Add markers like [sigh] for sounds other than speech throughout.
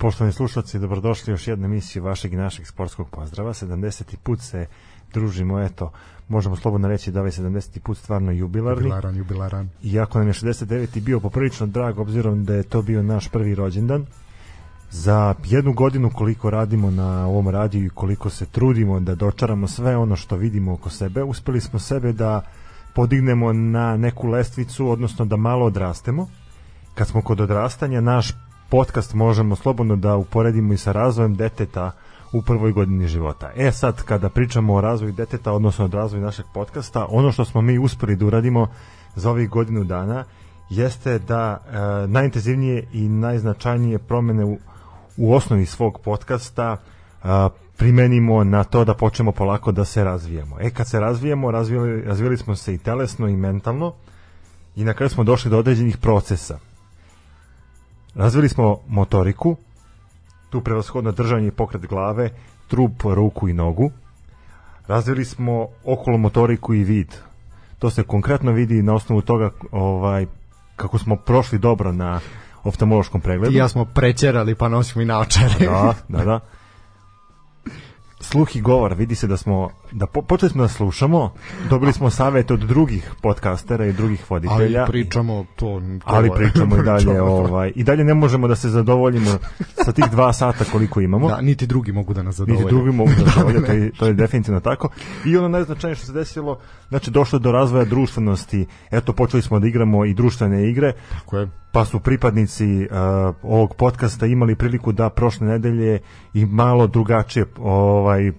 Poštovani slušalci, dobrodošli u još jednu emisiju vašeg i našeg sportskog pozdrava. 70. put se družimo, eto, možemo slobodno reći da ovaj 70. put stvarno jubilarni. Jubilaran, jubilaran. Iako nam je 69. bio poprilično drag, obzirom da je to bio naš prvi rođendan, za jednu godinu koliko radimo na ovom radiju i koliko se trudimo da dočaramo sve ono što vidimo oko sebe, uspeli smo sebe da podignemo na neku lestvicu, odnosno da malo odrastemo. Kad smo kod odrastanja, naš podcast možemo slobodno da uporedimo i sa razvojem deteta u prvoj godini života. E sad, kada pričamo o razvoju deteta, odnosno o razvoju našeg podcasta, ono što smo mi uspeli da uradimo za ovih godinu dana jeste da e, najintenzivnije i najznačajnije promene u, u osnovi svog podcasta a, primenimo na to da počnemo polako da se razvijamo. E kad se razvijemo, razvijali, razvijali smo se i telesno i mentalno i na kraju smo došli do određenih procesa. Razvili smo motoriku, tu prevashodno držanje i pokret glave, trup, ruku i nogu. Razvili smo okolo motoriku i vid. To se konkretno vidi na osnovu toga ovaj kako smo prošli dobro na oftalmološkom pregledu. Ti ja smo prećerali pa nosimo i naočare. Da, da, da. Sluh i govor, vidi se da smo da po, počeli smo da slušamo, dobili smo savete od drugih podcastera i drugih voditelja. Ali pričamo to, to ali pričamo i [laughs] dalje ovaj i dalje ne možemo da se zadovoljimo sa tih dva sata koliko imamo. Da, niti drugi mogu da nas zadovolje. Niti drugi mogu da [laughs] zadovolje, to je, to je definitivno tako. I ono najznačajnije što se desilo, znači došlo do razvoja društvenosti. Eto počeli smo da igramo i društvene igre. Tako je pa su pripadnici uh, ovog podcasta imali priliku da prošle nedelje i malo drugačije ovaj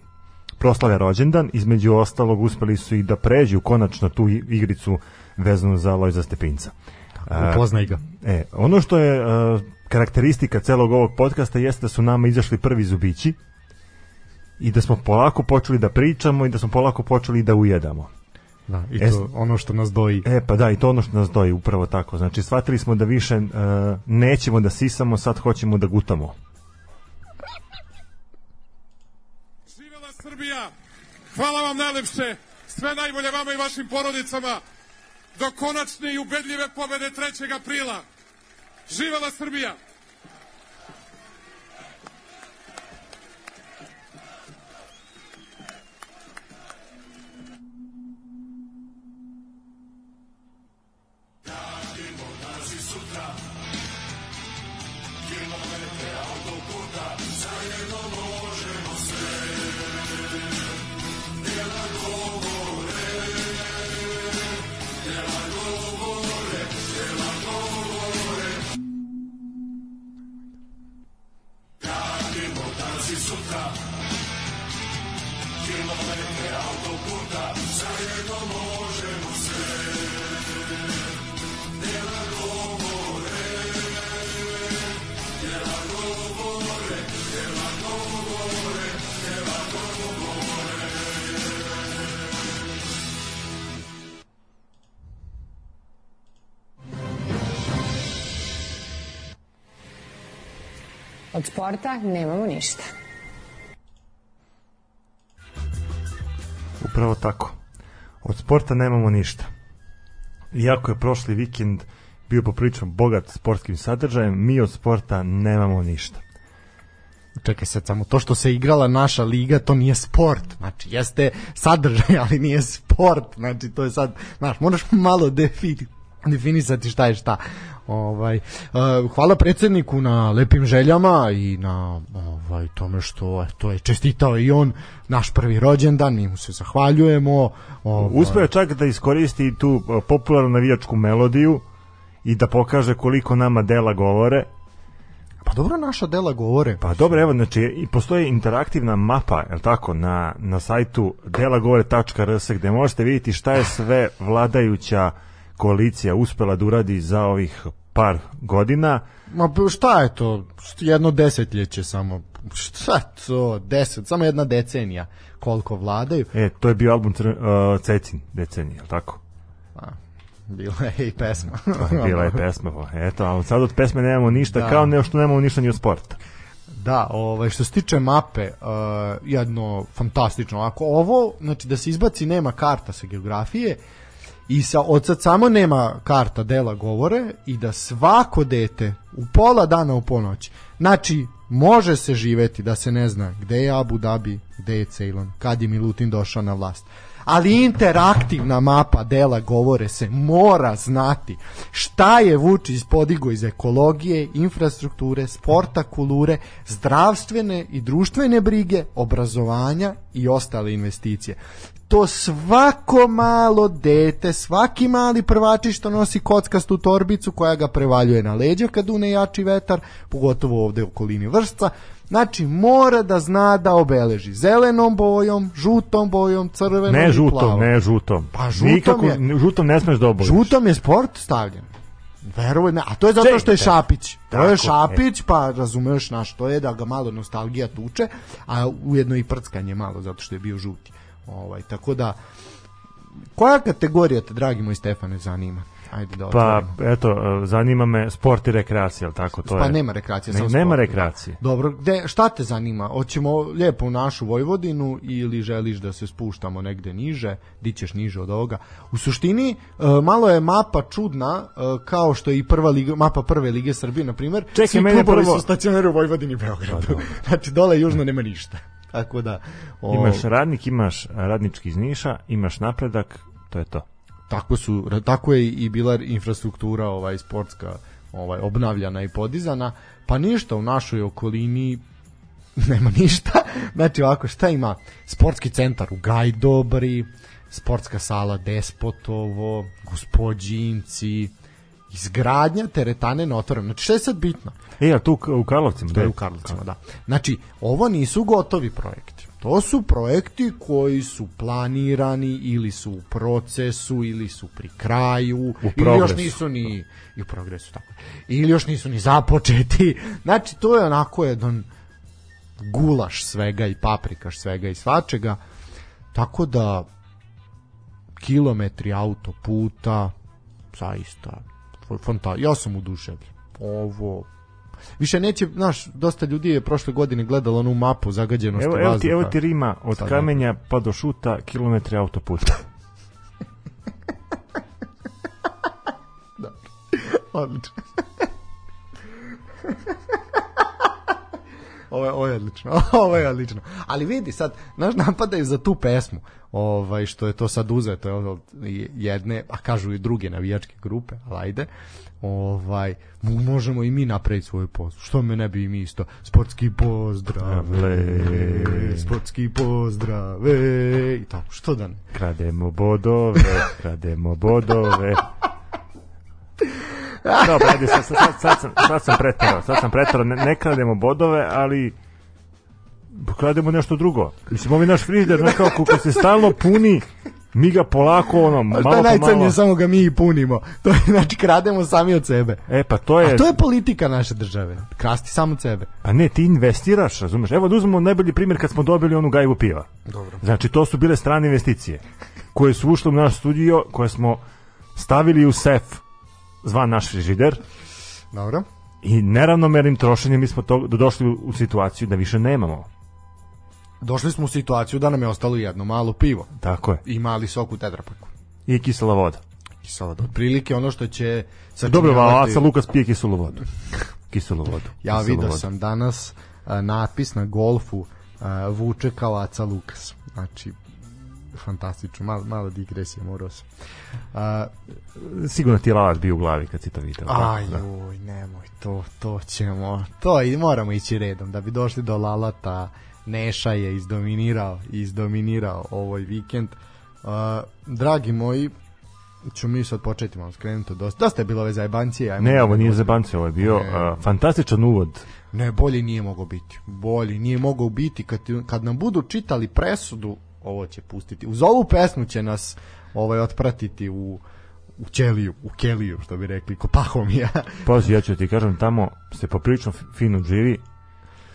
proslave rođendan, između ostalog uspeli su i da pređu konačno tu igricu vezanu za Lojza Stepinca. Upoznaj ga. E, ono što je uh, karakteristika celog ovog podcasta jeste da su nama izašli prvi zubići i da smo polako počeli da pričamo i da smo polako počeli da ujedamo. Da, i to e, ono što nas doji. E, pa da, i to ono što nas doji, upravo tako. Znači, shvatili smo da više uh, nećemo da sisamo, sad hoćemo da gutamo. Srbija! Hvala vam najlepše! Sve najbolje vama i vašim porodicama do konačne i ubedljive pobede 3. aprila. Živela Srbija! Od sporta nemamo ništa. Upravo tako. Od sporta nemamo ništa. Iako je prošli vikend bio poprilično bogat sportskim sadržajem, mi od sporta nemamo ništa. Čekaj sad samo, to što se igrala naša liga, to nije sport. Znači, jeste sadržaj, [laughs] ali nije sport. Znači, to je sad, znaš, moraš malo definiti definisati šta je šta. Ovaj uh, hvala predsedniku na lepim željama i na ovaj tome što to je čestitao i on naš prvi rođendan, mi mu se zahvaljujemo. Ovaj uspeo čak da iskoristi tu popularnu navijačku melodiju i da pokaže koliko nama dela govore. Pa dobro naša dela govore. Pa dobro, evo, znači, i postoji interaktivna mapa, je tako, na, na sajtu delagovore.rs gde možete vidjeti šta je sve vladajuća koalicija uspela da uradi za ovih par godina. Ma šta je to? Jedno desetljeće samo. Šta to? Deset, samo jedna decenija koliko vladaju. E, to je bio album uh, Cecin decenija, je tako? A, bila je i pesma. [laughs] bila je pesma, pa. Eto, ali sad od pesme nemamo ništa, da. kao ne što nemamo ništa ni od sporta. Da, ovaj što se tiče mape, uh, jedno fantastično. Ako ovo, znači da se izbaci nema karta sa geografije, i sa, od sad samo nema karta dela govore i da svako dete u pola dana u ponoć, znači može se živeti da se ne zna gde je Abu Dhabi, gde je Ceylon, kad je Milutin došao na vlast ali interaktivna mapa dela govore se mora znati šta je Vučić podigo iz ekologije, infrastrukture, sporta, kulture, zdravstvene i društvene brige, obrazovanja i ostale investicije. To svako malo dete, svaki mali prvači što nosi kockastu torbicu koja ga prevaljuje na leđa kad une jači vetar, pogotovo ovde u okolini vršca, Znači, mora da zna da obeleži zelenom bojom, žutom bojom, crvenom Ne i žutom, plavom. ne žutom. Pa žutom Nikako, je- žutom ne smeš da obojiš. Žutom je sport stavljen. Veruj me, a to je zato što je. Šapić. To je Šapić, pa razumeš naš, to je da ga malo nostalgija tuče, a ujedno i prckanje malo, zato što je bio žuti. Ovaj, tako da, koja kategorija te, dragi moj Stefane, zanima? Ajde da Pa, eto, e, zanima me sport i rekreacija, jel tako? To Pa je. nema rekreacije, Ne- samo nema sport. rekreacije. Dobro, gde, šta te zanima? Hoćemo lijepo u našu Vojvodinu ili želiš da se spuštamo negde niže? Di ćeš niže od ovoga? U suštini, e, malo je mapa čudna, e, kao što je i prva liga, mapa prve lige Srbije, na primjer. Čekaj, Svi klubovi prvo- su stacionari u Vojvodini i Beogradu. znači, dole južno nema ništa. Tako da... O, Imaš radnik, imaš radnički iz Niša, imaš napredak, to je to. tako su tako je i bila infrastruktura ovaj sportska ovaj obnavljana i podizana pa ništa u našoj okolini [laughs] nema ništa [laughs] znači ovako šta ima sportski centar u Gajdobri sportska sala Despotovo Gospodinci izgradnja teretane na otvorenom znači šta je sad bitno E, a tu u Karlovcima? to je gde? u Karlovcima, da. Znači, ovo nisu gotovi projekti. To su projekti koji su planirani ili su u procesu ili su pri kraju ili još progresu. nisu ni i u progresu tako. Ili još nisu ni započeti. [laughs] Znači to je onako jedan gulaš svega i paprikaš svega i svačega. Tako da kilometri autoputa zaista fanta ja sam oduševljen. Ovo Više neće, znaš, dosta ljudi je prošle godine gledalo onu mapu zagađenosti Evo, vazduha. evo, ti, evo ti Rima, od Sad kamenja pa do šuta, kilometri autoputa. [laughs] Odlično. [laughs] ovo, je, ovo je odlično. [laughs] Ovo je odlično. Ali vidi sad, naš napadaju za tu pesmu. Ovaj što je to sad uzeto od jedne, a kažu i druge navijačke grupe, ali ajde. Ovaj mo- možemo i mi napraviti svoju post. Što me ne bi i mi isto sportski pozdrav. Sportski pozdrave i tako. Što da ne? Krademo bodove, krademo bodove. [laughs] Dobro, ajde, sad, sad, sad, sad, sam, sad sam preterao, sad sam preterao, ne, ne krademo bodove, ali krademo nešto drugo. Mislim, ovi naš frižider, znaš kao, kako se stalno puni, mi ga polako, ono, malo po najcrnije, malo. samo ga mi i punimo. To je, znači, krademo sami od sebe. E, pa to je, A to je politika naše države. Krasti samo od sebe. pa ne, ti investiraš, razumeš? Evo da uzmemo najbolji primjer kad smo dobili onu gajbu piva. Dobro. Znači, to su bile strane investicije koje su ušle u naš studio, koje smo stavili u sef zvan naš frižider Dobro. i neravnomernim trošenjem mi smo to, došli u, situaciju da više nemamo. Došli smo u situaciju da nam je ostalo jedno malo pivo Tako je. i mali sok u tetrapaku. I kisela voda. I sad, otprilike ono što će Dobro, sačinjavati- Valaca Lukas pije kiselu vodu. Kiselu vodu. [laughs] Ja Kiselu vidio vodu. sam danas a, natpis na golfu a, vuče kao Aca Lukas. Znači, fantastično, malo, malo digresija, morao sam. A, Sigurno ti je bio u glavi kad si to vidio. Aj, Da. joj, nemoj, to, to ćemo, to i moramo ići redom, da bi došli do Lalata, Neša je izdominirao, izdominirao ovaj vikend. Uh, dragi moji, ću mi sad početi malo skrenuti dosta, dosta je bilo ove zajebancije. ajmo Ne, da ovo nije govorimo. za bance, ovo je bio Ne. a, fantastičan uvod. Ne, bolje nije mogao biti. Bolje nije mogao biti kad, kad nam budu čitali presudu, ovo će pustiti. Uz ovu pesmu će nas ovaj otpratiti u u ćeliju, u keliju, što bi rekli, ko Pahomija. [laughs] Pazi, ja ću ti kažem, tamo se poprilično fino živi.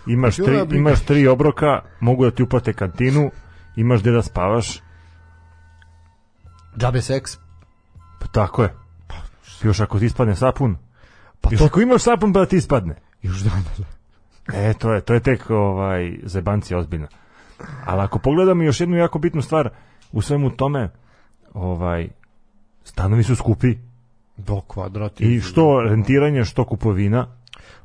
Imaš tri, imaš tri obroka, mogu da ti uplate kantinu, imaš gde da spavaš, Džabe seks. pa tako je. Još ako ti ispadne sapun, Pa još to ako imaš sapun pa da ti ispadne. još da, da, da. E, to je, to je tek ovaj, zebancija ozbiljna. Ali ako pogledamo još jednu jako bitnu stvar u svemu tome, ovaj, Stanovi su skupi Do kvadrat. i što rentiranje, što kupovina.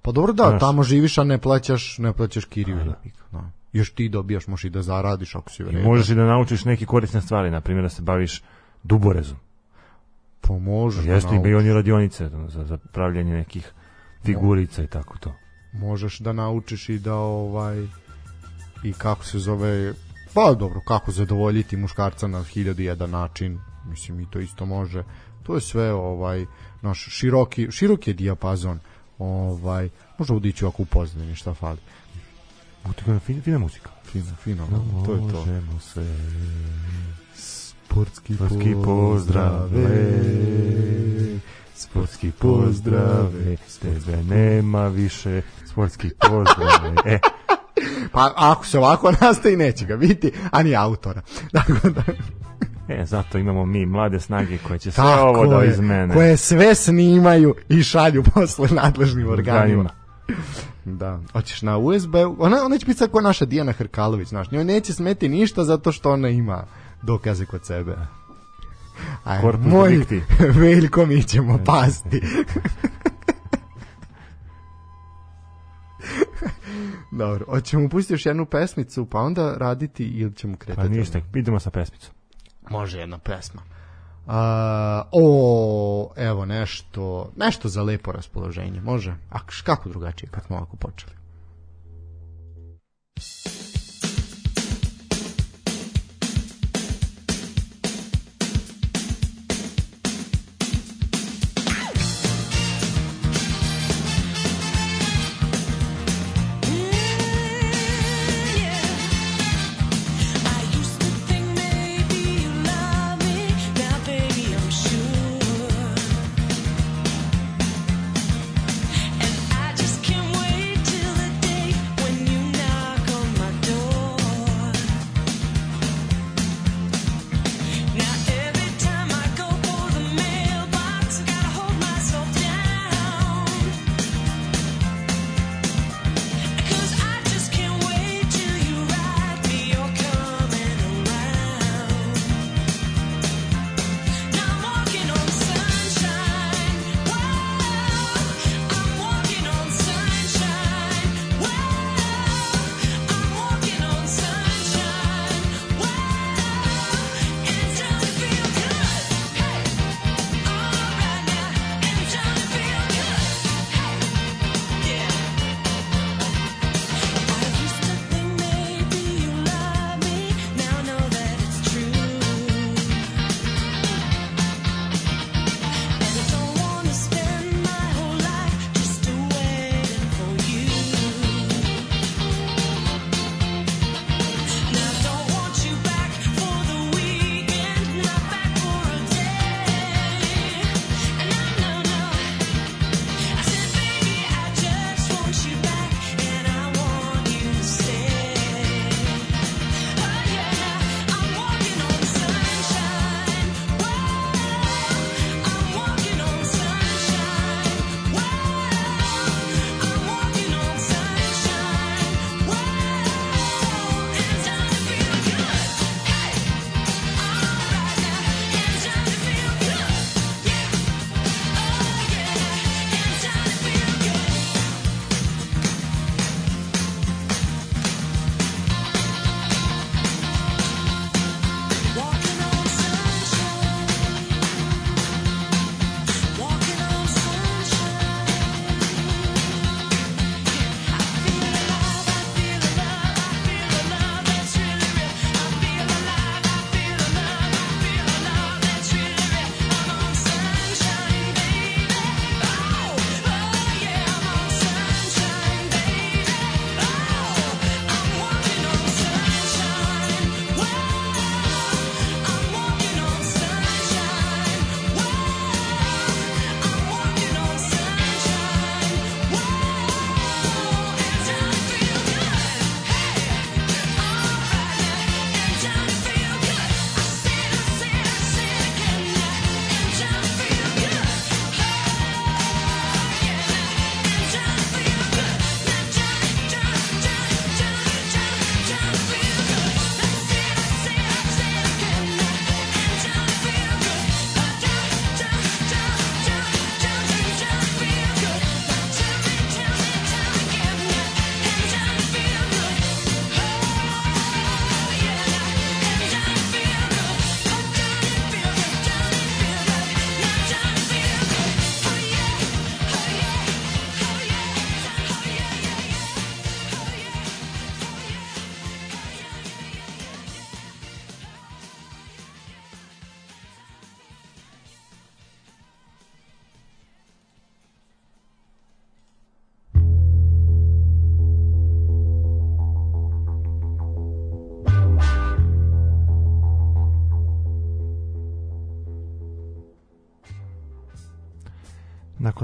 Pa dobro da, Znaš. tamo živiš, a ne plaćaš, ne plaćaš kiriju. Da. Da. Još ti dobijaš, možeš i da zaradiš ako si I vredan. možeš i da naučiš neke korisne stvari, na primjer da se baviš duborezom. Pa možeš da Jeste, imaju naučiš. oni radionice za, za pravljanje nekih figurica i tako to. možeš da naučiš i da ovaj i kako se zove pa dobro, kako zadovoljiti muškarca na hiljadu i jedan način mislim i to isto može to je sve ovaj naš široki široki je dijapazon ovaj može odići ako upoznani šta fali Mutika, fina, fina muzika. fino fino no, to je to Možemo sve. sportski, Sportski pozdrave. Sportski pozdrave. Tebe nema više. Sportski pozdrave. E, pa ako se ovako [laughs] nastavi neće ga biti a ni autora [laughs] tako da e, zato imamo mi mlade snage koje će sve Tako ovo da izmene. Koje sve snimaju i šalju posle nadležnim organima. [laughs] Da, hoćeš na USB, ona, ona će biti sad kao naša Dijana Hrkalović, znaš, njoj neće smeti ništa zato što ona ima dokaze kod sebe. Aj, Corpus moj delicti. veliko mi ćemo pasti. Dobro, hoćemo pustiti još jednu pesmicu, pa onda raditi ili ćemo kretati? Pa ništa, idemo sa pesmicom. Može jedna pesma. A, o, evo nešto, nešto za lepo raspoloženje, može? A kako drugačije kad smo ovako počeli?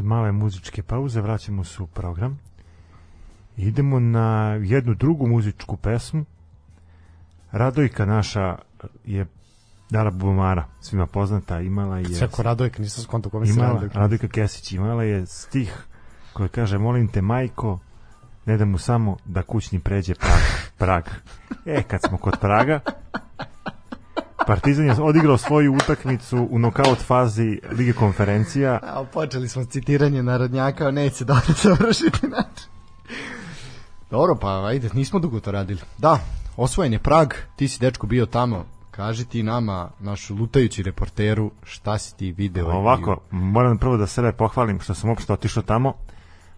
Male muzičke pauze vraćamo se u program. Idemo na jednu drugu muzičku pesmu. Radojka naša je Dara Bumara, svima poznata, imala je... Sveko Radojka, nisam skonto kome se imala, Radojka. Radojka Kesić imala je stih koji kaže molim te majko ne da mu samo da kućni pređe prag, prag. E, kad smo kod Praga Partizan je odigrao svoju utakmicu u nokaut fazi Lige konferencija A, počeli smo citiranje narodnjaka, neće dobro završiti način. Dobro, pa ajde, nismo dugo to radili. Da, osvojen je Prag, ti si dečko bio tamo, kaži ti nama, našu lutajući reporteru, šta si ti video? Ovako, moram prvo da sebe pohvalim što sam uopšte otišao tamo,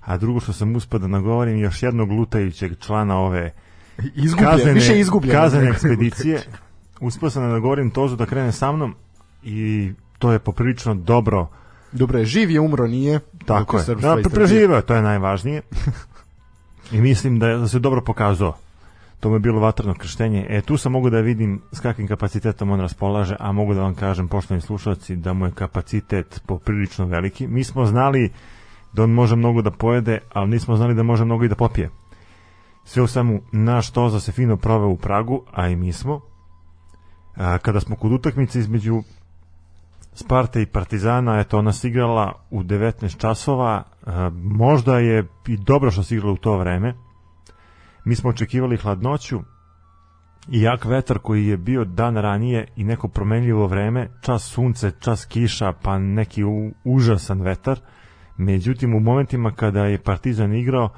a drugo što sam uspio da nagovorim još jednog lutajućeg člana ove Izgubljen, kazane, više izgubljen. kazane ekspedicije. Uspio sam da nagovorim Tozu da krene sa mnom i to je poprilično dobro. Dobro je, živ je, umro nije. Tako je. Da, preživeo, to je najvažnije. [laughs] I mislim da, je, da se dobro pokazao. To mu je bilo vatrno krštenje. E, tu sam mogu da vidim s kakvim kapacitetom on raspolaže, a mogu da vam kažem, poštovani slušalci, da mu je kapacitet poprilično veliki. Mi smo znali da on može mnogo da pojede, ali nismo znali da može mnogo i da popije. Sve u svemu, naš Toza se fino proveo u Pragu, a i mi smo. Kada smo kod utakmice između Sparte i Partizana, eto, ona se igrala u 19 časova, možda je i dobro što se igrala u to vreme. Mi smo očekivali hladnoću i jak vetar koji je bio dan ranije i neko promenljivo vreme, čas sunce, čas kiša, pa neki u, užasan vetar. Međutim, u momentima kada je Partizan igrao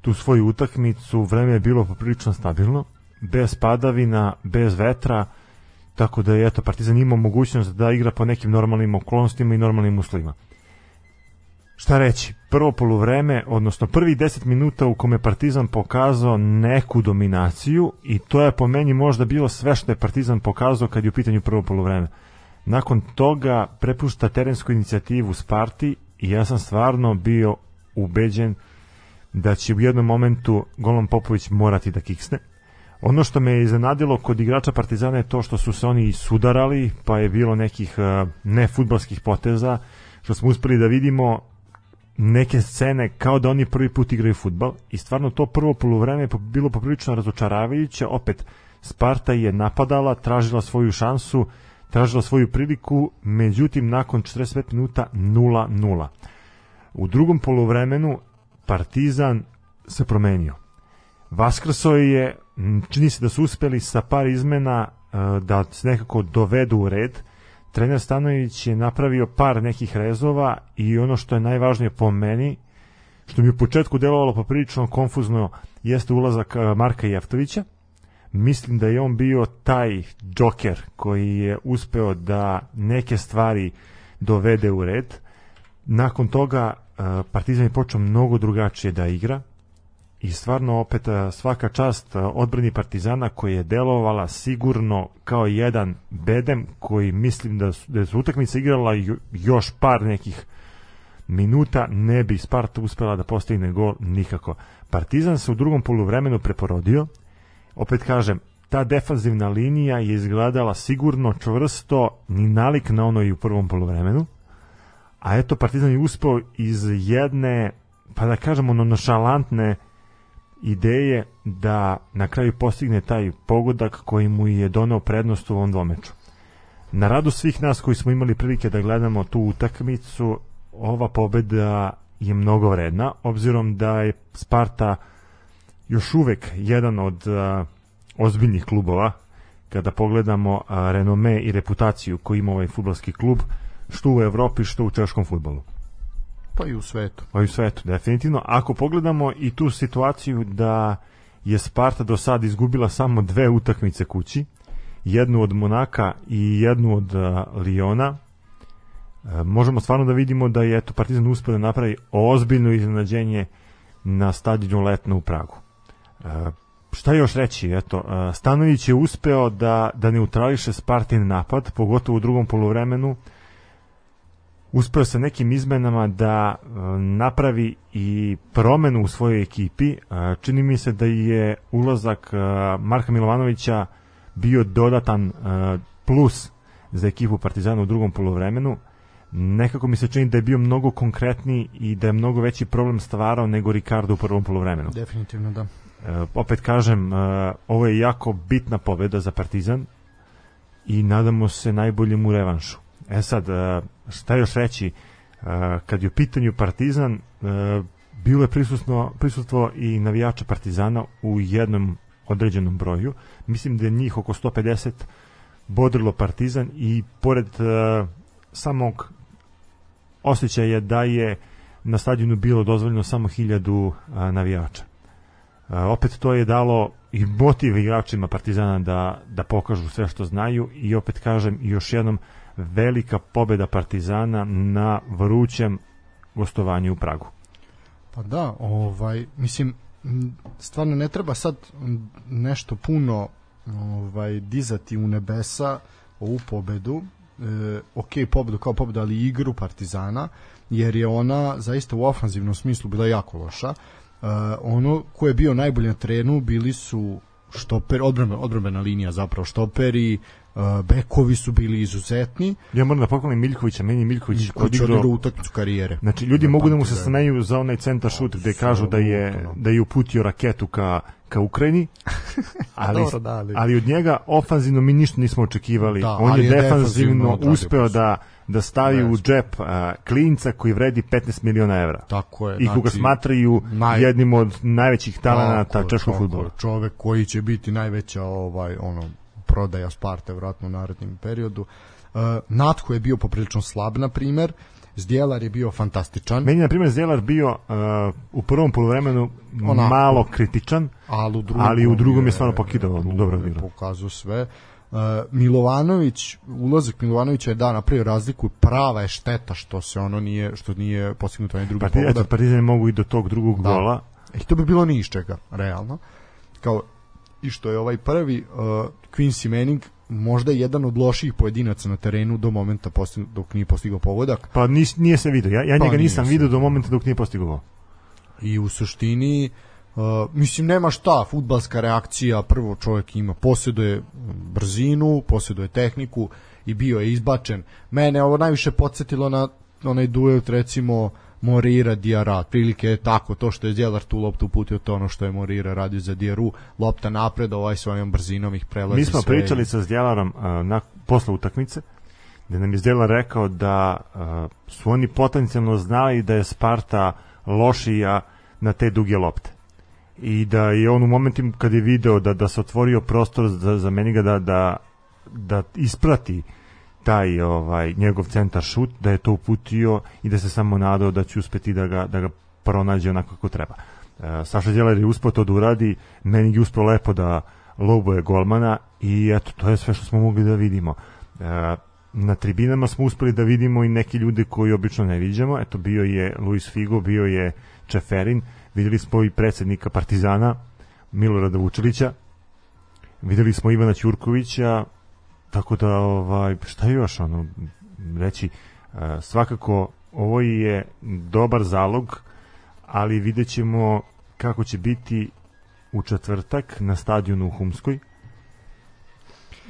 tu svoju utakmicu, vreme je bilo poprilično stabilno, bez padavina, bez vetra, tako da je eto Partizan imao mogućnost da igra po nekim normalnim okolnostima i normalnim uslovima. Šta reći? Prvo poluvreme, odnosno prvi 10 minuta u kome Partizan pokazao neku dominaciju i to je po meni možda bilo sve što je Partizan pokazao kad je u pitanju prvo poluvreme. Nakon toga prepušta terensku inicijativu Sparti i ja sam stvarno bio ubeđen da će u jednom momentu Golom Popović morati da kiksne. Ono što me je iznenadilo kod igrača Partizana je to što su se oni sudarali, pa je bilo nekih uh, nefutbalskih poteza, što smo uspeli da vidimo neke scene kao da oni prvi put igraju futbal i stvarno to prvo poluvreme je bilo poprilično razočaravajuće, opet Sparta je napadala, tražila svoju šansu, tražila svoju priliku, međutim nakon 45 minuta 0-0. U drugom poluvremenu Partizan se promenio. Vaskrso je, čini se da su uspeli sa par izmena e, da se nekako dovedu u red. Trener Stanović je napravio par nekih rezova i ono što je najvažnije po meni, što mi u početku delovalo poprilično konfuzno, jeste ulazak e, Marka Jeftovića. Mislim da je on bio taj džoker koji je uspeo da neke stvari dovede u red. Nakon toga e, Partizan je počeo mnogo drugačije da igra i stvarno opet e, svaka čast e, odbrani Partizana koja je delovala sigurno kao jedan bedem koji mislim da su, da su utakmica igrala jo- još par nekih minuta ne bi Sparta uspela da postigne gol nikako. Partizan se u drugom poluvremenu preporodio. Opet kažem, ta defanzivna linija je izgledala sigurno čvrsto, ni nalik na ono i u prvom poluvremenu. A eto, Partizan je uspeo iz jedne, pa da kažemo, nonšalantne ideje da na kraju postigne taj pogodak koji mu je doneo prednost u ovom dvomeču. Na radu svih nas koji smo imali prilike da gledamo tu utakmicu, ova pobeda je mnogo vredna, obzirom da je Sparta još uvek jedan od a, ozbiljnih klubova, kada pogledamo a, renome i reputaciju koju ima ovaj futbalski klub, što u Evropi, što u češkom futbolu. Pa i u svetu. Pa i u svetu, definitivno. Ako pogledamo i tu situaciju da je Sparta do sad izgubila samo dve utakmice kući, jednu od Monaka i jednu od uh, Liona, e, možemo stvarno da vidimo da je eto Partizan uspeo da napravi ozbiljno iznenađenje na stadionu Letno u Pragu. E, šta još reći? Eto, e, Stanović je uspeo da, da neutrališe Spartin napad, pogotovo u drugom poluvremenu, uspeo sa nekim izmenama da e, napravi i promenu u svojoj ekipi. E, čini mi se da je ulazak e, Marka Milovanovića bio dodatan plus za ekipu Partizana u drugom poluvremenu. nekako mi se čini da je bio mnogo konkretniji i da je mnogo veći problem stvarao nego Ricardo u prvom polovremenu. Definitivno da. Opet kažem, ovo je jako bitna pobeda za Partizan i nadamo se najboljem u revanšu. E sad, e, šta još reći, e, kad je u pitanju Partizan, e, bilo je prisutno, prisustvo i navijača Partizana u jednom određenom broju. Mislim da je njih oko 150 bodrilo Partizan i pored samog osjećaja da je na stadionu bilo dozvoljeno samo hiljadu navijača. Opet to je dalo i motiv igračima Partizana da, da pokažu sve što znaju i opet kažem još jednom velika pobeda Partizana na vrućem gostovanju u Pragu. Pa da, ovaj, mislim, stvarno ne treba sad nešto puno ovaj, dizati u nebesa ovu pobedu, e, ok, pobedu kao pobedu, ali igru Partizana, jer je ona zaista u ofanzivnom smislu bila jako loša. E, ono ko je bio najbolji na terenu bili su štoper, odbrambena, odbrambena linija zapravo štoperi, bekovi su bili izuzetni, Ja moram da pohvalim Miljkovića, meni Miljković koji će odigrao utakmicu karijere. Znači, ljudi mogu da mu se pamtim smeju za onaj centar šut gde kažu da je, Apsolutno. da je uputio raketu ka, ka Ukrajini, [laughs] ali, Dobro, da, ali- ali od njega ofanzivno mi ništa nismo očekivali. Da, On je je defanzivno uspeo da, da stavi u džep a, klinca koji vredi 15 miliona evra. Tako je. I koga smatraju naj- jednim od najvećih talenata češkog futbola. Čovek koji će biti najveća ovaj ono prodaja Sparte vratno u narednom periodu. Uh, Natko je bio poprilično slab na primer. Zdjelar je bio fantastičan, Meni je, na primjer, Zelar bio uh, u prvom polovremenu Onako. malo kritičan, ali u drugom, ali u drugom je stvarno pokidao, dobro je odigrao. Pokazao sve. Uh, Milovanović, ulazak Milovanovića je da napravio razliku, prava je šteta što se ono nije što nije postignuto onaj drugi Partizan, pogodak. eto, Partizan mogu i do tog drugog Da. gola. E, to bi bilo ni iz čega, realno. Kao i što je ovaj prvi uh, Quincy Manning možda jedan od loših pojedinaca na terenu do momenta postig, dok nije postigao pogodak Pa nis, nije se vidio. Ja, ja Pa njega nisam vidio do momenta dok nije postigao i u suštini uh, mislim nema šta, futbalska reakcija prvo čovjek ima, posjeduje brzinu, posjeduje tehniku i bio je izbačen. Mene ovo najviše podsjetilo na onaj duel recimo Morira Diara, prilike je tako, to što je Djelar tu loptu uputio, to ono što je Morira radio za Diaru, lopta napred, ovaj svojom brzinom ih prelazi Mi smo sve pričali sa Zdjelarom uh, na, posle utakmice, gde nam je Zdjelar rekao da uh, su oni potencijalno znali da je Sparta lošija na te duge lopte. I da je on u momentima kad je video da, da se otvorio prostor za, za Meniga da, da, da isprati taj ovaj njegov centar šut, da je to uputio i da se samo nadao da će uspeti da ga, da ga pronađe onako kako treba. E, Saša Đeler je uspio to da uradi, meni je uspio lepo da loboje golmana i eto, to je sve što smo mogli da vidimo. E, na tribinama smo uspeli da vidimo i neki ljude koji obično ne viđamo. Eto, bio je Luis Figo, bio je Čeferin, videli smo i predsednika Partizana, Milorada Vučilića, videli smo Ivana Ćurkovića, tako da, ovaj, šta još, ono, reći, e, svakako ovo je dobar zalog, ali vidjet ćemo kako će biti u četvrtak na stadionu u Humskoj.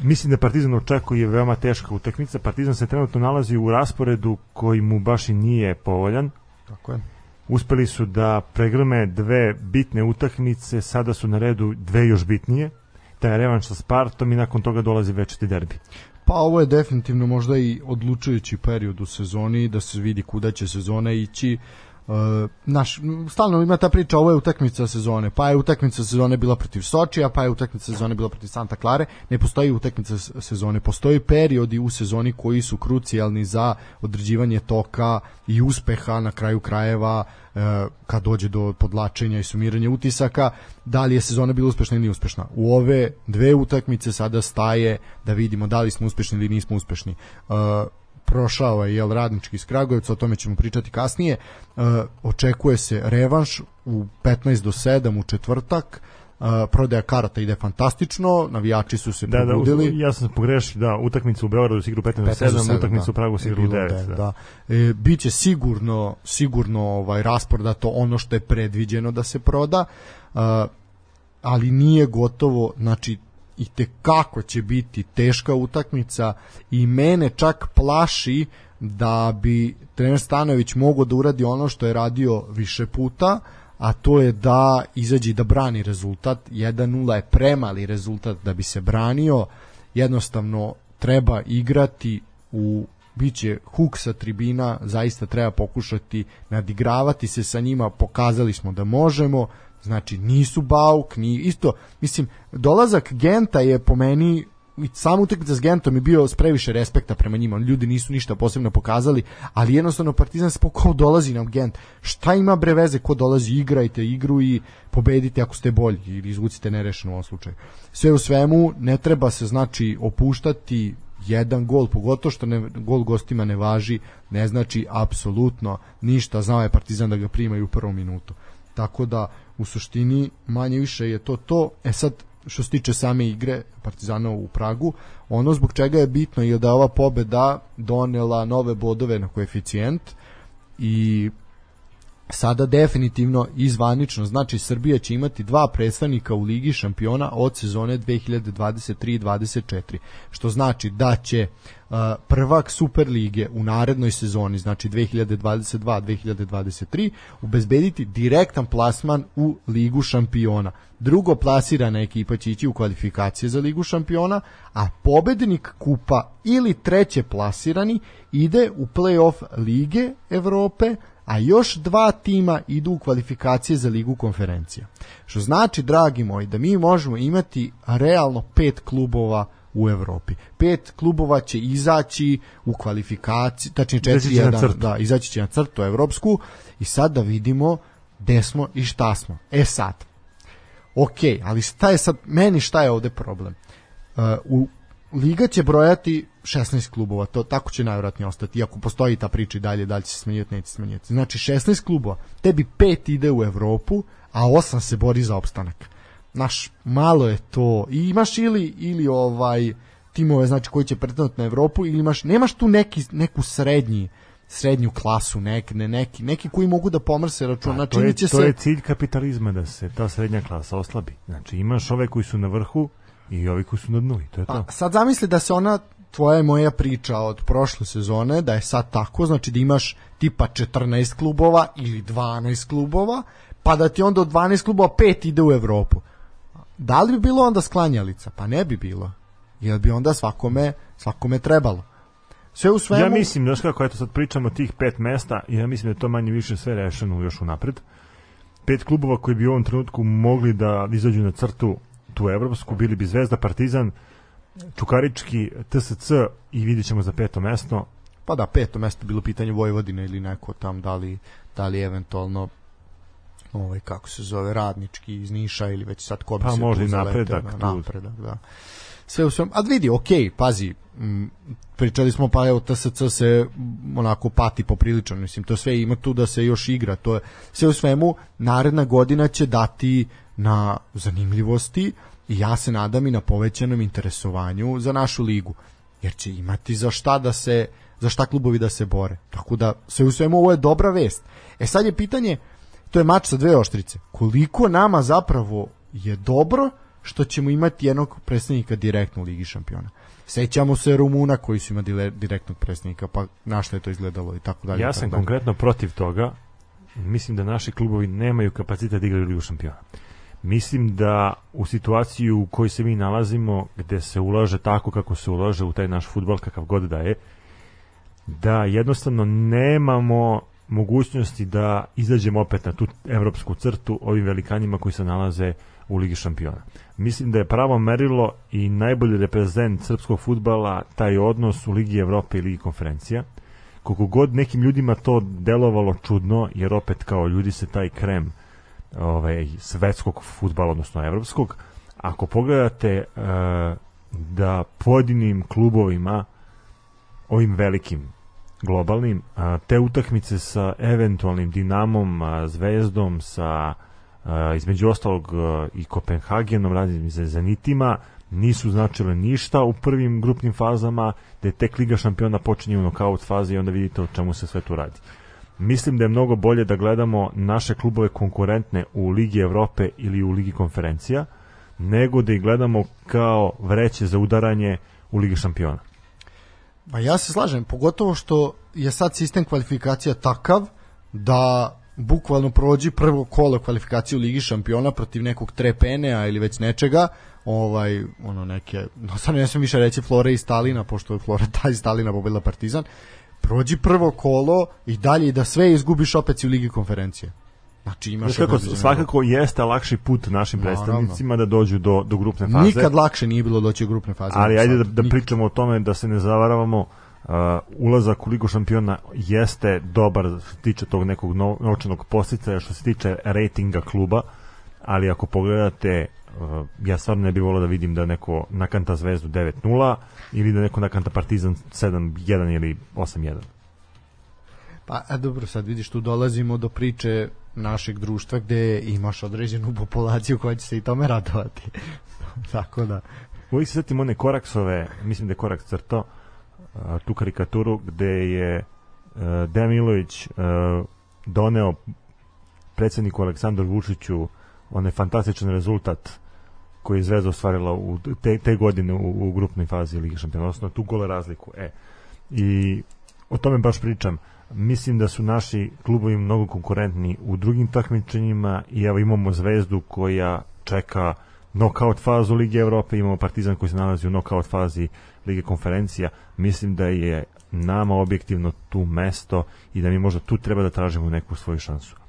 Mislim da Partizan očekuje veoma teška utakmica. Partizan se trenutno nalazi u rasporedu koji mu baš i nije povoljan. Tako je. Uspeli su da pregrme dve bitne utakmice, sada su na redu dve još bitnije. Taj revanš sa Spartom i nakon toga dolazi večeti derbi. Pa ovo je definitivno možda i odlučujući period u sezoni da se vidi kuda će sezona ići. Uh, naš, stalno ima ta priča, ovo je utakmica sezone, pa je utakmica sezone bila protiv Sočija, pa je utakmica sezone bila protiv Santa Klare, ne postoji utakmica sezone, postoji periodi u sezoni koji su krucijalni za određivanje toka i uspeha na kraju krajeva uh, kad dođe do podlačenja i sumiranja utisaka, da li je sezona bila uspešna ili uspešna. U ove dve utakmice sada staje da vidimo da li smo uspešni ili nismo uspešni. Uh, prošao je jel radnički iz Kragujevca, o tome ćemo pričati kasnije. Uh, očekuje se revanš u 15 do 7 u četvrtak. Uh, prodaja karata ide fantastično, navijači su se Da, da, probudili. ja sam pogrešio, da, utakmicu u Beogradu se igra u 15 do 7, utakmicu u Pragu se igra u 9. Da. da. E, biće sigurno sigurno ovaj rasporedato ono što je predviđeno da se proda. Uh, ali nije gotovo, znači i te kako će biti teška utakmica i mene čak plaši da bi trener Stanović mogao da uradi ono što je radio više puta, a to je da izađe da brani rezultat. 1-0 je premali rezultat da bi se branio. Jednostavno treba igrati u biće huk sa tribina, zaista treba pokušati nadigravati se sa njima, pokazali smo da možemo, znači nisu bauk, ni isto, mislim, dolazak Genta je po meni i sam utakmica s Gentom je bio s previše respekta prema njima, ljudi nisu ništa posebno pokazali, ali jednostavno Partizan se pokao dolazi nam Gent. Šta ima bre veze ko dolazi, igrajte igru i pobedite ako ste bolji ili izvucite nerešeno u ovom slučaju. Sve u svemu ne treba se znači opuštati jedan gol, pogotovo što ne, gol gostima ne važi, ne znači apsolutno ništa, znao je Partizan da ga primaju u prvom minutu. Tako da u suštini manje više je to to. E sad što se tiče same igre Partizana u Pragu, ono zbog čega je bitno je da ova pobeda donela nove bodove na koeficijent i sada definitivno izvanično znači Srbija će imati dva predstavnika u Ligi šampiona od sezone 2023-24 što znači da će prvak Super lige u narednoj sezoni znači 2022-2023 obezbediti direktan plasman u Ligu šampiona drugo plasirana ekipa će ići u kvalifikacije za Ligu šampiona a pobednik kupa ili treće plasirani ide u play-off Lige Evrope a još dva tima idu u kvalifikacije za ligu konferencija. Što znači, dragi moji, da mi možemo imati realno pet klubova u Evropi. Pet klubova će izaći u kvalifikaciji, tačnije četiri, jedan, da, izaći će na crtu evropsku i sad da vidimo gde smo i šta smo. E sad, ok, ali šta je sad, meni šta je ovde problem? Uh, u Liga će brojati 16 klubova, to tako će najvjerojatnije ostati, iako postoji ta priča i dalje, da li će se smanjivati, neće se smanjivati. Znači 16 klubova, tebi pet ide u Evropu, a osam se bori za opstanak. Naš, malo je to. I imaš ili, ili ovaj timove znači koji će pretendati na Evropu ili imaš nemaš tu neki neku srednji srednju klasu nek, ne, neki neki koji mogu da pomrse račun Pa, znači to, je, će to se je cilj kapitalizma da se ta srednja klasa oslabi. Znači imaš ove koji su na vrhu i ovi koji su na dnu i to je to. Pa, sad zamisli da se ona tvoja i moja priča od prošle sezone, da je sad tako, znači da imaš tipa 14 klubova ili 12 klubova, pa da ti onda od 12 klubova pet ide u Evropu. Da li bi bilo onda sklanjalica? Pa ne bi bilo. Jer bi onda svakome, svakome trebalo. Sve u svemu... Ja mislim, znaš kako, eto sad pričamo tih pet mesta ja mislim da je to manje više sve rešeno još unapred. Pet klubova koji bi u ovom trenutku mogli da izađu na crtu tu evropsku, bili bi Zvezda, Partizan, Čukarički, TSC i vidjet ćemo za peto mesto. Pa da, peto mesto bilo pitanje Vojvodine ili neko tam, da li, da li eventualno ovaj, kako se zove, radnički iz Niša ili već sad ko bi Pa se možda i napredak da, napredak, da. Sve u svem, a vidi, okej, pazi, m, pričali smo pa evo TSC se onako pati poprilično, mislim to sve ima tu da se još igra, to je sve u svemu naredna godina će dati na zanimljivosti i ja se nadam i na povećanom interesovanju za našu ligu, jer će imati za šta da se za šta klubovi da se bore. Tako da sve u svemu ovo je dobra vest. E sad je pitanje, to je mač sa dve oštrice. Koliko nama zapravo je dobro što ćemo imati jednog predstavnika direktno u Ligi šampiona. Sećamo se Rumuna koji su imali direktnog predstavnika, pa na što je to izgledalo i tako dalje. Ja sam dalje. konkretno protiv toga. Mislim da naši klubovi nemaju kapacitet da igraju Ligu šampiona. Mislim da u situaciju u kojoj se mi nalazimo, gde se ulaže tako kako se ulaže u taj naš futbol, kakav god da je, da jednostavno nemamo mogućnosti da izađemo opet na tu evropsku crtu ovim velikanima koji se nalaze u Ligi šampiona. Mislim da je pravo merilo i najbolji reprezent srpskog futbala taj odnos u Ligi Evrope i Ligi konferencija. Koliko god nekim ljudima to delovalo čudno, jer opet kao ljudi se taj krem ovaj, svetskog futbala, odnosno evropskog, ako pogledate e, da pojedinim klubovima ovim velikim globalnim, te utakmice sa eventualnim Dinamom, Zvezdom, sa između ostalog i Kopenhagenom, radim za Zenitima, nisu značile ništa u prvim grupnim fazama, da je tek Liga šampiona počinje u nokaut fazi i onda vidite o čemu se sve tu radi. Mislim da je mnogo bolje da gledamo naše klubove konkurentne u Ligi Evrope ili u Ligi konferencija, nego da ih gledamo kao vreće za udaranje u Ligi šampiona. Pa ja se slažem, pogotovo što je sad sistem kvalifikacija takav da bukvalno prođi prvo kolo kvalifikacije u Ligi šampiona protiv nekog Trepenea ili već nečega, ovaj ono neke, no sad ne smijem više reći Flore i Stalina, pošto je Flora ta iz Stalina pobedila Partizan, prođi prvo kolo i dalje i da sve izgubiš opet u Ligi konferencije. Znači imaš Znaš kako, svakako jeste lakši put našim Naravno. predstavnicima da dođu do, do grupne faze. Nikad lakše nije bilo doći u grupne faze. Ali ajde da, da Nikad. pričamo o tome da se ne zavaravamo uh, ulazak u Ligu šampiona jeste dobar što se tiče tog nekog no, novčanog posticaja što se tiče rejtinga kluba ali ako pogledate uh, ja stvarno ne bih volio da vidim da neko nakanta Zvezdu 9-0 ili da neko nakanta Partizan 7-1 ili 8-1 Pa a dobro, sad vidiš tu dolazimo do priče našeg društva gde imaš određenu populaciju koja će se i tome radovati. [laughs] Tako da, Uvijek se setim one Koraksove, mislim da je Koraks crtao, a, tu karikaturu gde je uh, Dejan Milović uh, doneo predsjedniku Aleksandru Vučiću onaj fantastičan rezultat koji je Zvezda ostvarila u te, te godine u, u grupnoj fazi Lige šampiona, odnosno tu gole razliku. E. I o tome baš pričam. Mislim da su naši klubovi mnogo konkurentni u drugim takmičenjima i evo imamo Zvezdu koja čeka knockout fazu Lige Evrope, imamo Partizan koji se nalazi u knockout fazi Lige konferencija. Mislim da je nama objektivno tu mesto i da mi možda tu treba da tražimo neku svoju šansu.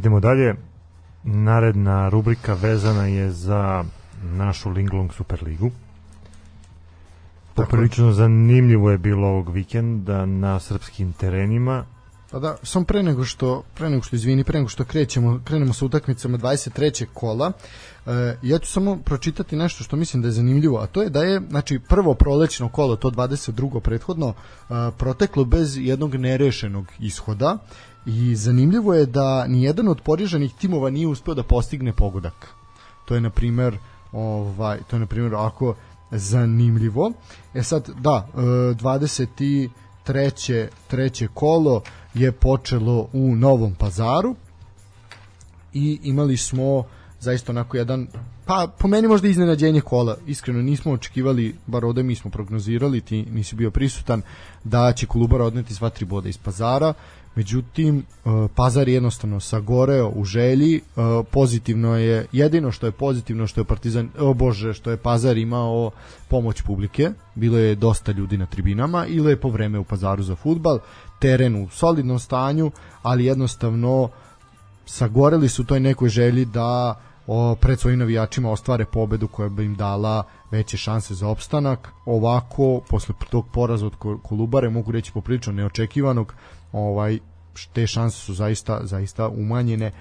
Idemo dalje. Naredna rubrika vezana je za našu Linglong Superligu. Poprilično zanimljivo je bilo ovog vikenda na srpskim terenima. Pa da, samo pre nego što, pre nego što izvini, pre nego što krećemo, krenemo sa utakmicama 23. kola, e, ja ću samo pročitati nešto što mislim da je zanimljivo, a to je da je, znači, prvo prolećno kolo, to 22. prethodno, e, proteklo bez jednog nerešenog ishoda i zanimljivo je da ni jedan od poriženih timova nije uspeo da postigne pogodak. To je, na primer, ovaj, to je, na primer, ako zanimljivo. E sad, da, e, 23. treće kolo je počelo u Novom pazaru i imali smo zaista onako jedan pa po meni možda iznenađenje kola iskreno nismo očekivali bar ovde mi smo prognozirali ti nisi bio prisutan da će Kolubara odneti sva tri boda iz pazara međutim e, Pazar je jednostavno sagoreo u želji e, pozitivno je jedino što je pozitivno što je Partizan o bože što je Pazar imao pomoć publike bilo je dosta ljudi na tribinama i lepo vreme u Pazaru za futbal teren u solidnom stanju ali jednostavno sagoreli su toj nekoj želji da o, pred svojim navijačima ostvare pobedu koja bi im dala veće šanse za opstanak. Ovako, posle tog poraza od Ko- Kolubare, mogu reći poprilično neočekivanog, ovaj te šanse su zaista zaista umanjene. E,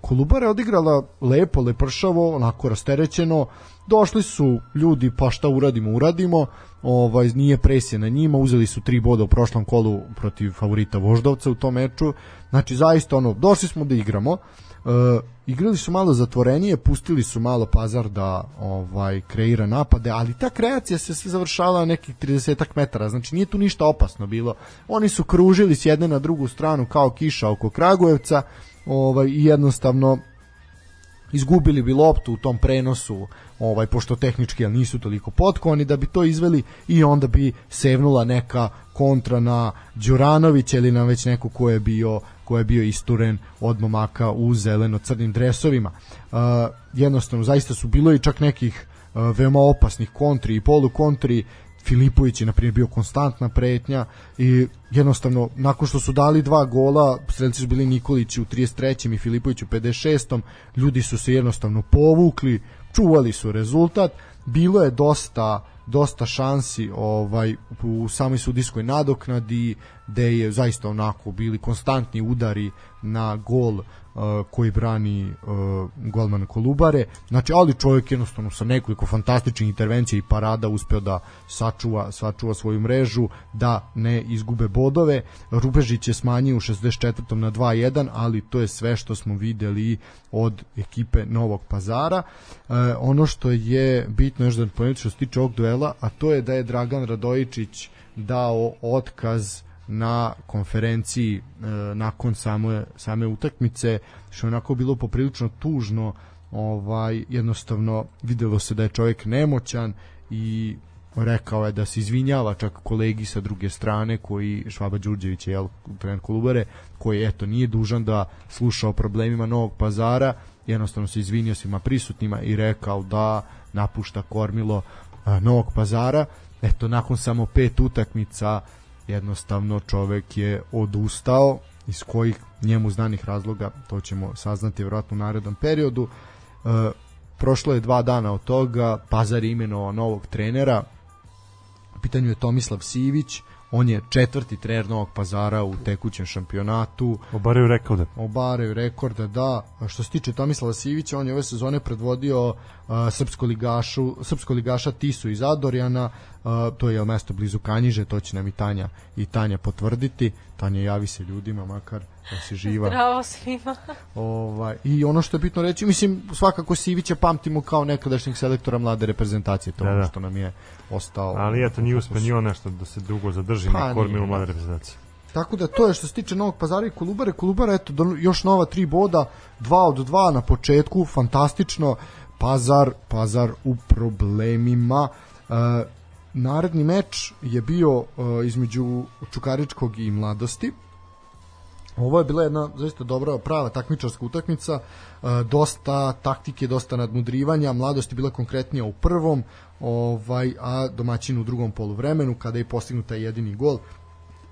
Kolubara je odigrala lepo, lepršavo, onako rasterećeno. Došli su ljudi, pa šta uradimo, uradimo. Ovaj nije presije na njima, uzeli su tri boda u prošlom kolu protiv favorita Voždovca u tom meču. Znači zaista ono, došli smo da igramo. E, igrali su malo zatvorenije, pustili su malo Pazar da ovaj kreira napade, ali ta kreacija se sve završavala na nekih 30 metara, znači nije tu ništa opasno bilo. Oni su kružili s jedne na drugu stranu kao kiša oko Kragujevca, ovaj i jednostavno izgubili bi loptu u tom prenosu ovaj pošto tehnički ali nisu toliko potkovani da bi to izveli i onda bi sevnula neka kontra na Đuranovića ili na već neko ko je bio ko je bio isturen od momaka u zeleno-crnim dresovima. Uh, jednostavno, zaista su bilo i čak nekih uh, veoma opasnih kontri i polukontri, Filipović je na primjer bio konstantna pretnja i jednostavno nakon što su dali dva gola strelci su bili Nikolić u 33. i Filipović u 56. ljudi su se jednostavno povukli čuvali su rezultat bilo je dosta dosta šansi ovaj u samoj sudijskoj nadoknadi gde je zaista onako bili konstantni udari na gol uh, koji brani uh, golman Kolubare znači ali čovjek jednostavno sa nekoliko fantastičnih intervencija i parada uspeo da sačuva, sačuva svoju mrežu da ne izgube bodove Rubežić je smanjio u 64. na 2-1 ali to je sve što smo videli od ekipe Novog Pazara e, ono što je bitno još da pomenuti što se tiče ovog duela a to je da je Dragan Radojičić dao otkaz na konferenciji e, nakon same, same utakmice što je onako bilo poprilično tužno ovaj jednostavno videlo se da je čovjek nemoćan i rekao je da se izvinjava čak kolegi sa druge strane koji Švaba Đurđević je jel, trener Kolubare koji eto nije dužan da sluša o problemima Novog pazara jednostavno se izvinio svima prisutnima i rekao da napušta kormilo a, Novog pazara. Eto nakon samo pet utakmica jednostavno čovek je odustao iz kojih njemu znanih razloga to ćemo saznati vjerojatno u narednom periodu. E, prošlo je dva dana od toga Pazar je imenovao novog trenera. U pitanju je Tomislav Sivić on je četvrti trener Novog Pazara u tekućem šampionatu. Obaraju rekao da obaraju rekorda da. A što se tiče Tomislava Sivića on je ove sezone predvodio a, srpsko ligašu srpsko ligaša Tisu iz Adorjana to je mesto blizu Kanjiže to će nam i Tanja i Tanja potvrditi Tanja javi se ljudima makar da si živa [laughs] Bravo svima. Ovaj, I ono što je bitno reći, mislim, svakako Sivića pamtimo kao nekadašnjeg selektora mlade reprezentacije, to je Da, ono da. što nam je ostao. Ali eto, nije uspio ni on nešto da se dugo zadrži Pa, na kormilu mlade da. reprezentacije. Tako da to je što se tiče Novog Pazara i Kolubare. Kolubara, eto, još nova tri boda, dva od dva na početku, fantastično. Pazar, Pazar u problemima. E, naredni meč je bio e, između Čukaričkog i Mladosti. Ovo je bila jedna zaista dobra, prava takmičarska utakmica, e, dosta taktike, dosta nadmudrivanja, mladost je bila konkretnija u prvom, ovaj, a domaćin u drugom poluvremenu, kada je postignut taj jedini gol,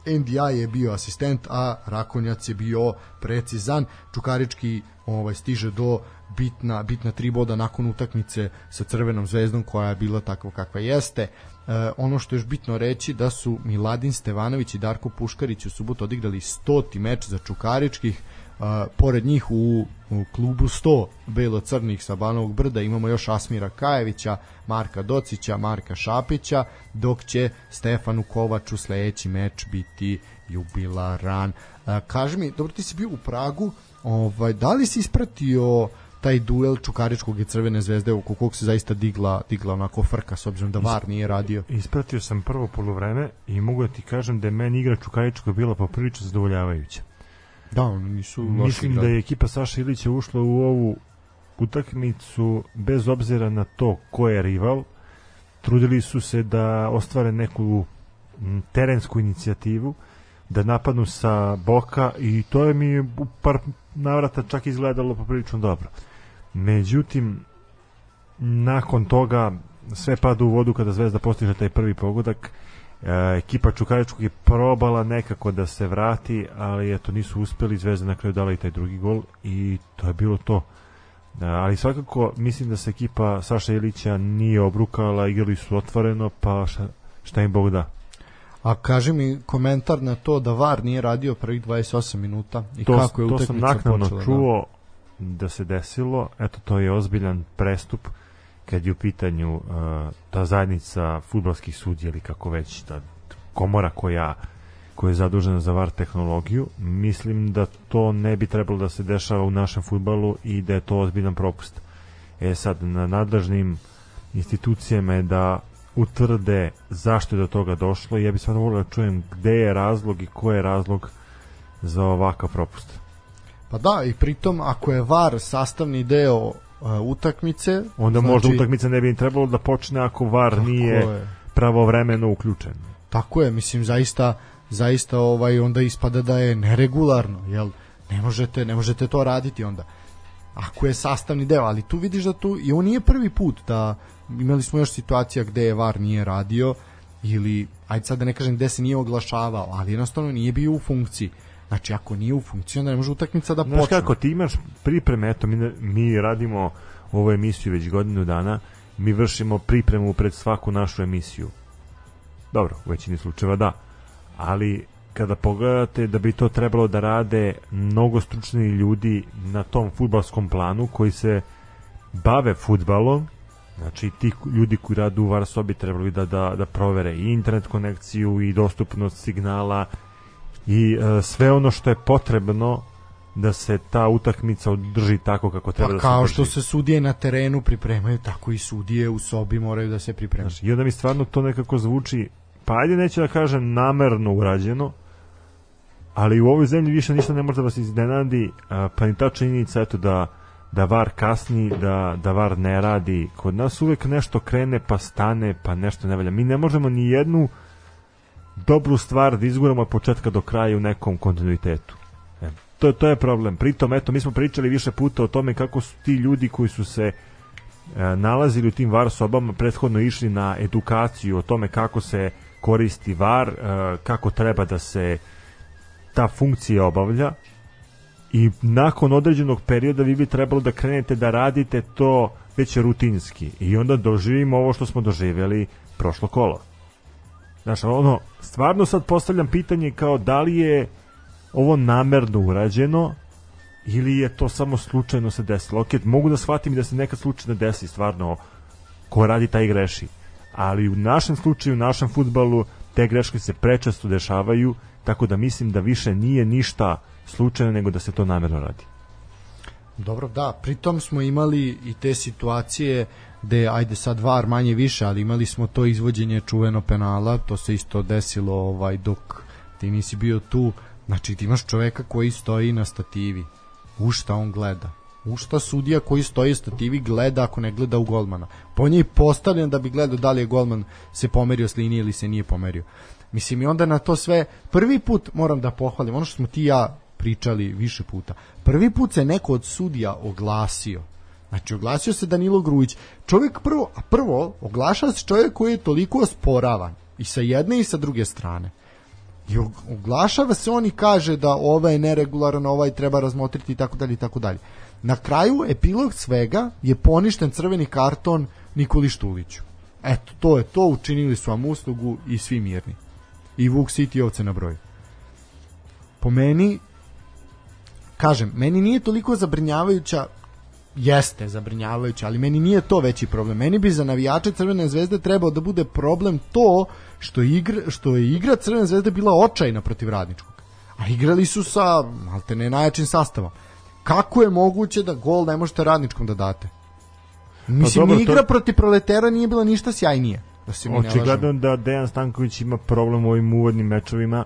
NDI je bio asistent, a Rakonjac je bio precizan. Čukarički ovaj stiže do bitna bitna tri boda nakon utakmice sa Crvenom zvezdom koja je bila takva kakva jeste. E, ono što je još bitno reći da su Miladin Stevanović i Darko Puškarić u subotu odigrali 100. meč za Čukaričkih a, pored njih u, u klubu 100 belo-crnih sa Banovog brda imamo još Asmira Kajevića, Marka Docića, Marka Šapića, dok će Stefanu Kovaču sledeći meč biti jubilaran. A, kaži mi, dobro ti si bio u Pragu, ovaj, da li si ispratio taj duel Čukaričkog i Crvene zvezde oko kog se zaista digla, digla onako frka s obzirom da VAR nije radio. Ispratio sam prvo poluvreme i mogu da ti kažem da je meni igra Čukaričkog bila poprilično zadovoljavajuća. Da, oni nisu loši Mislim da igrali. je ekipa Saša Ilića ušla u ovu utakmicu bez obzira na to ko je rival. Trudili su se da ostvare neku terensku inicijativu, da napadnu sa boka i to je mi u par navrata čak izgledalo poprilično dobro. Međutim, nakon toga sve pada u vodu kada Zvezda postiže taj prvi pogodak. E, ekipa Čukaričkog je probala nekako da se vrati, ali eto nisu uspeli, Zvezda na kraju dala i taj drugi gol i to je bilo to. E, ali svakako mislim da se ekipa Saša Ilića nije obrukala, igrali su otvoreno, pa šta, šta im Bog da. A kaži mi komentar na to da VAR nije radio prvih 28 minuta i to, kako je to utakmica sam naknadno počela. čuo da. se desilo, eto to je ozbiljan prestup kad je u pitanju uh, ta zajednica futbalskih sudija ili kako već ta komora koja koja je zadužena za VAR tehnologiju, mislim da to ne bi trebalo da se dešava u našem futbalu i da je to ozbiljan propust. E sad, na nadležnim institucijama je da utvrde zašto je do toga došlo i ja bih stvarno volio da čujem gde je razlog i ko je razlog za ovakav propust. Pa da, i pritom ako je VAR sastavni deo uh, utakmice, Onda znači, možda utakmica ne bi im trebalo da počne ako VAR nije je. pravovremeno uključen. Tako je, mislim zaista zaista ovaj onda ispada da je neregularno, jel? Ne možete, ne možete to raditi onda. Ako je sastavni deo, ali tu vidiš da tu i on nije prvi put da imali smo još situacija gde je VAR nije radio ili ajde sad da ne kažem gde se nije oglašavao, ali jednostavno nije bio u funkciji. Znači ako nije u funkciji onda ne može utakmica da Znaš počne. kako, ti imaš pripreme, eto, mi, mi radimo ovu emisiju već godinu dana, mi vršimo pripremu pred svaku našu emisiju. Dobro, u većini slučajeva da. Ali kada pogledate da bi to trebalo da rade mnogo stručni ljudi na tom futbalskom planu koji se bave futbalom, znači ti ljudi koji rade u VAR sobi trebali da, da, da provere i internet konekciju i dostupnost signala i e, sve ono što je potrebno da se ta utakmica održi tako kako treba Pa da se kao što se sudije na terenu pripremaju, tako i sudije u sobi moraju da se pripremaju. Znaš, I onda mi stvarno to nekako zvuči, pa ajde neću da kažem namerno urađeno, ali u ovoj zemlji više ništa ne može da vas iznenadi, a, pa ni ta činjenica eto da da VAR kasni, da, da VAR ne radi. Kod nas uvek nešto krene, pa stane, pa nešto ne valja. Mi ne možemo ni jednu dobru stvar da izguramo od početka do kraja u nekom kontinuitetu. E, to, to je problem. Pritom, eto, mi smo pričali više puta o tome kako su ti ljudi koji su se e, nalazili u tim VAR sobama prethodno išli na edukaciju o tome kako se koristi VAR, e, kako treba da se ta funkcija obavlja i nakon određenog perioda vi bi trebalo da krenete da radite to već rutinski i onda doživimo ovo što smo doživjeli prošlo kolo. Znaš, ono, stvarno sad postavljam pitanje kao da li je ovo namerno urađeno ili je to samo slučajno se desilo. Ok, mogu da shvatim da se nekad slučajno desi stvarno ko radi taj greši. Ali u našem slučaju, u našem futbalu, te greške se prečesto dešavaju, tako da mislim da više nije ništa slučajno nego da se to namerno radi. Dobro, da, pritom smo imali i te situacije gde, ajde sad var manje više, ali imali smo to izvođenje čuveno penala, to se isto desilo ovaj dok ti nisi bio tu, znači ti imaš čoveka koji stoji na stativi, u šta on gleda, u šta sudija koji stoji stativi gleda ako ne gleda u golmana. Po njej postavljen da bi gledao da li je golman se pomerio s linije ili se nije pomerio. Mislim i onda na to sve, prvi put moram da pohvalim, ono što smo ti ja pričali više puta. Prvi put se neko od sudija oglasio. Znači, oglasio se Danilo Grujić. Čovjek prvo, a prvo, oglaša se čovjek koji je toliko osporavan. I sa jedne i sa druge strane. I og- oglašava se on i kaže da ovaj je neregularan, ovaj treba razmotriti i tako dalje i tako dalje. Na kraju epilog svega je poništen crveni karton Nikoli Štuliću. Eto, to je to, učinili su vam uslugu i svi mirni. I Vuk City ovce na broju. Po meni, kažem, meni nije toliko zabrinjavajuća jeste zabrinjavajuće, ali meni nije to veći problem. Meni bi za navijače Crvene zvezde trebao da bude problem to što, igra, što je igra Crvene zvezde bila očajna protiv radničkog. A igrali su sa, malte ne, najjačim sastavom. Kako je moguće da gol ne možete radničkom da date? Mislim, dobro, ni to- igra protiv proletera nije bila ništa sjajnije. Da se mi Očigledno da Dejan Stanković ima problem u ovim uvodnim mečevima.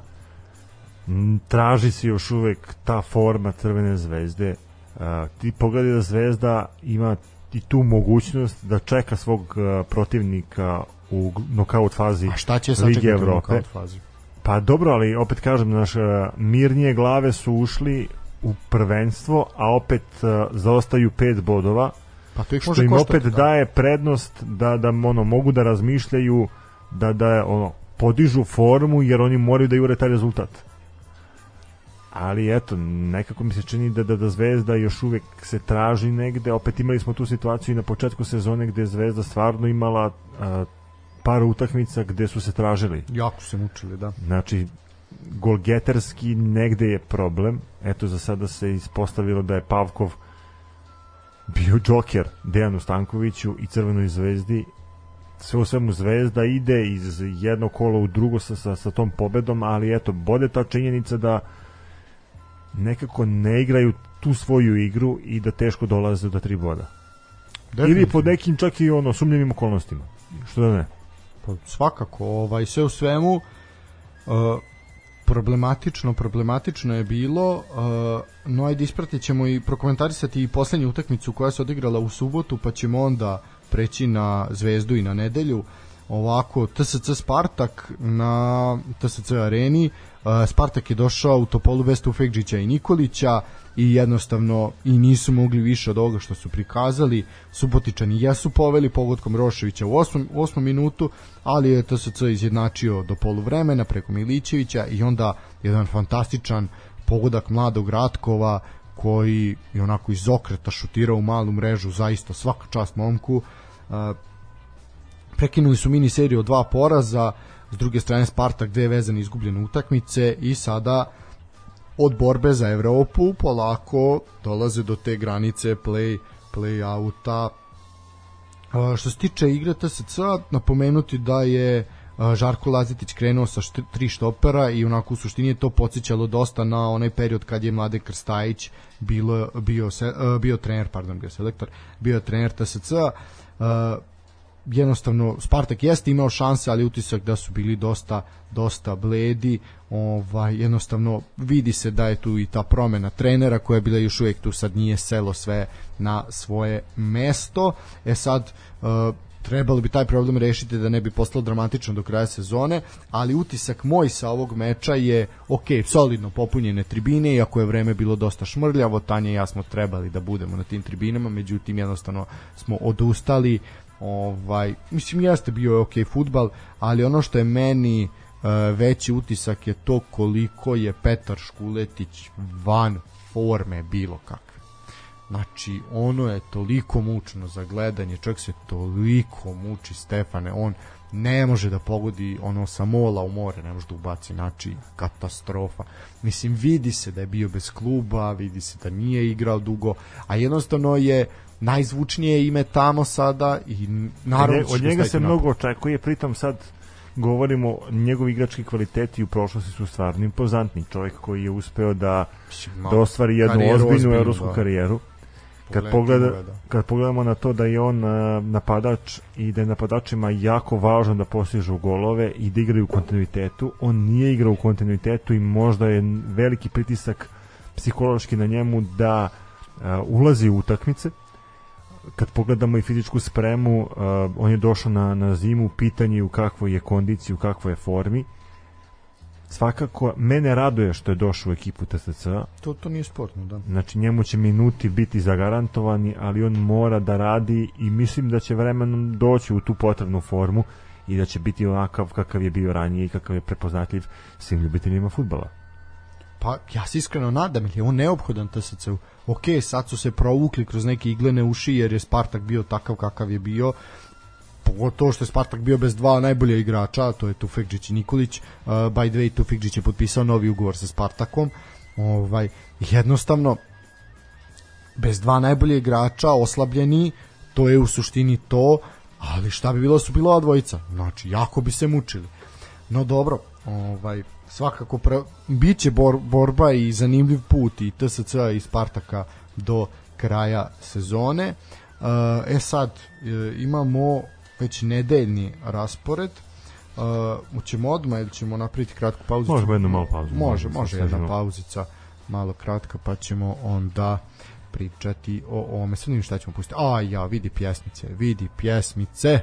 M, Traži se još uvek ta forma Crvene zvezde. A, ti pogledaj da Zvezda ima i tu mogućnost da čeka svog a, protivnika u nokaut fazi A šta će Lige sačekati u Evrope. nokaut fazi? Pa dobro, ali opet kažem, naš a, mirnije glave su ušli u prvenstvo, a opet zaostaju pet bodova Pa to ih što može im koštati, opet da. daje prednost da da ono mogu da razmišljaju da da ono podižu formu jer oni moraju da jure taj rezultat. Ali eto, nekako mi se čini da, da, da Zvezda još uvek se traži negde. Opet imali smo tu situaciju i na početku sezone gde je Zvezda stvarno imala a, par utakmica gde su se tražili. Jako se mučili, da. Znači, golgeterski negde je problem. Eto, za sada se ispostavilo da je Pavkov bio džoker Dejanu Stankoviću i Crvenoj zvezdi. Sve u svemu zvezda ide iz jednog kola u drugo sa, sa, sa tom pobedom, ali eto, bode ta činjenica da nekako ne igraju tu svoju igru i da teško dolaze do tri boda. Ili pod nekim čak i ono sumnjivim okolnostima. Što da ne? Pa svakako, ovaj sve u svemu uh, problematično, problematično je bilo uh, no ajde ispratit ćemo i prokomentarisati i poslednju utakmicu koja se odigrala u subotu pa ćemo onda preći na Zvezdu i na nedelju ovako TSC Spartak na TSC areni uh, Spartak je došao u Topolu bez Tufekđića i Nikolića i jednostavno i nisu mogli više od ovoga što su prikazali. Subotičani jesu poveli pogodkom Roševića u osmom, u osmom minutu ali je TSC izjednačio do poluvremena preko Milićevića i onda jedan fantastičan pogodak mladog Ratkova koji je onako iz okreta šutirao u malu mrežu zaista svaka čast momku. Uh, prekinuli su mini seriju od dva poraza s druge strane Spartak dve vezane izgubljene utakmice i sada od borbe za Evropu polako dolaze do te granice play play outa što se tiče igre TSC napomenuti da je Žarko Lazetić krenuo sa št tri štopera i onako u suštini je to podsjećalo dosta na onaj period kad je Mlade Krstajić bilo, bio, se, bio trener, pardon, bio selektor, bio trener TSC a, jednostavno Spartak jeste imao šanse, ali utisak da su bili dosta dosta bledi. Ovaj jednostavno vidi se da je tu i ta promena trenera koja je bila još uvijek tu sad nije selo sve na svoje mesto. E sad uh, trebalo bi taj problem rešiti da ne bi postalo dramatično do kraja sezone, ali utisak moj sa ovog meča je ok, solidno popunjene tribine, iako je vreme bilo dosta šmrljavo, Tanja i ja smo trebali da budemo na tim tribinama, međutim jednostavno smo odustali, ovaj, mislim jeste bio je ok futbal, ali ono što je meni e, veći utisak je to koliko je Petar Škuletić van forme bilo kakve. Znači, ono je toliko mučno za gledanje, čovjek se toliko muči Stefane, on ne može da pogodi ono sa mola u more, ne može da ubaci, znači katastrofa. Mislim, vidi se da je bio bez kluba, vidi se da nije igrao dugo, a jednostavno je najzvučnije ime tamo sada i naravno od, nje- od njega se mnogo očekuje, pritom sad govorimo njegovi igrački kvaliteti u prošlosti su stvarno impozantni. Čovjek koji je uspeo da, da ostvari jednu karijeru ozbiljnu ozbiljnu, evropsku da. karijeru. Kad, pogleda, da. kad pogledamo na to da je on a, napadač i da je napadačima jako važno da postižu golove i da igraju u kontinuitetu, on nije igrao u kontinuitetu i možda je veliki pritisak psihološki na njemu da a, ulazi u utakmice kad pogledamo i fizičku spremu, uh, on je došao na, na zimu, pitanje je u kakvoj je kondiciji, u kakvoj je formi. Svakako, mene raduje što je došao u ekipu TSC, To, to nije sportno, da. znači njemu će minuti biti zagarantovani, ali on mora da radi i mislim da će vremenom doći u tu potrebnu formu, i da će biti onakav kakav je bio ranije i kakav je prepoznatljiv svim ljubiteljima futbala. Pa ja se iskreno nadam jer je on neophodan TSC-u. Ok, sad su se provukli kroz neke iglene uši jer je Spartak bio takav kakav je bio pogotovo što je Spartak bio bez dva najbolja igrača, to je Tufekđić i Nikolić. Uh, by the way, Tufekđić je potpisao novi ugovor sa Spartakom. Ovaj, jednostavno, bez dva najbolja igrača, oslabljeni, to je u suštini to, ali šta bi bilo da su bilo ova dvojica? Znači, jako bi se mučili. No dobro, ovaj, svakako pre, bit će bor, borba i zanimljiv put i TSC i Spartaka do kraja sezone. Uh, e sad, e, imamo već nedeljni raspored. Uh, ćemo odmah ili ćemo napraviti kratku pauzu? Možemo jednu malu pauzu. Može, može jedna pauzica, malo kratka, pa ćemo onda pričati o ovome. Sad vidim šta ćemo pustiti. A ja, vidi pjesmice, vidi pjesmice.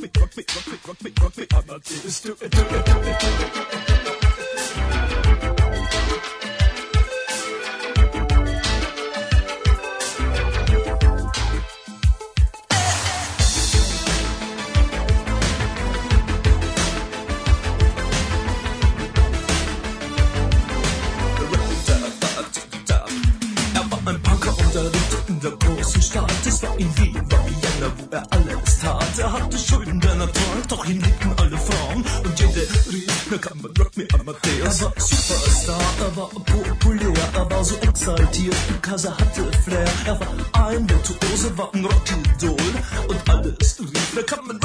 rock me, rock me, rock me, rock me, rock me. I'm not even stupid. Er war Superstar, er war populär, er war so exaltiert, er hatte Flair. Er war ein Virtuose, war ein Rockidol. Und alles rief, na kann man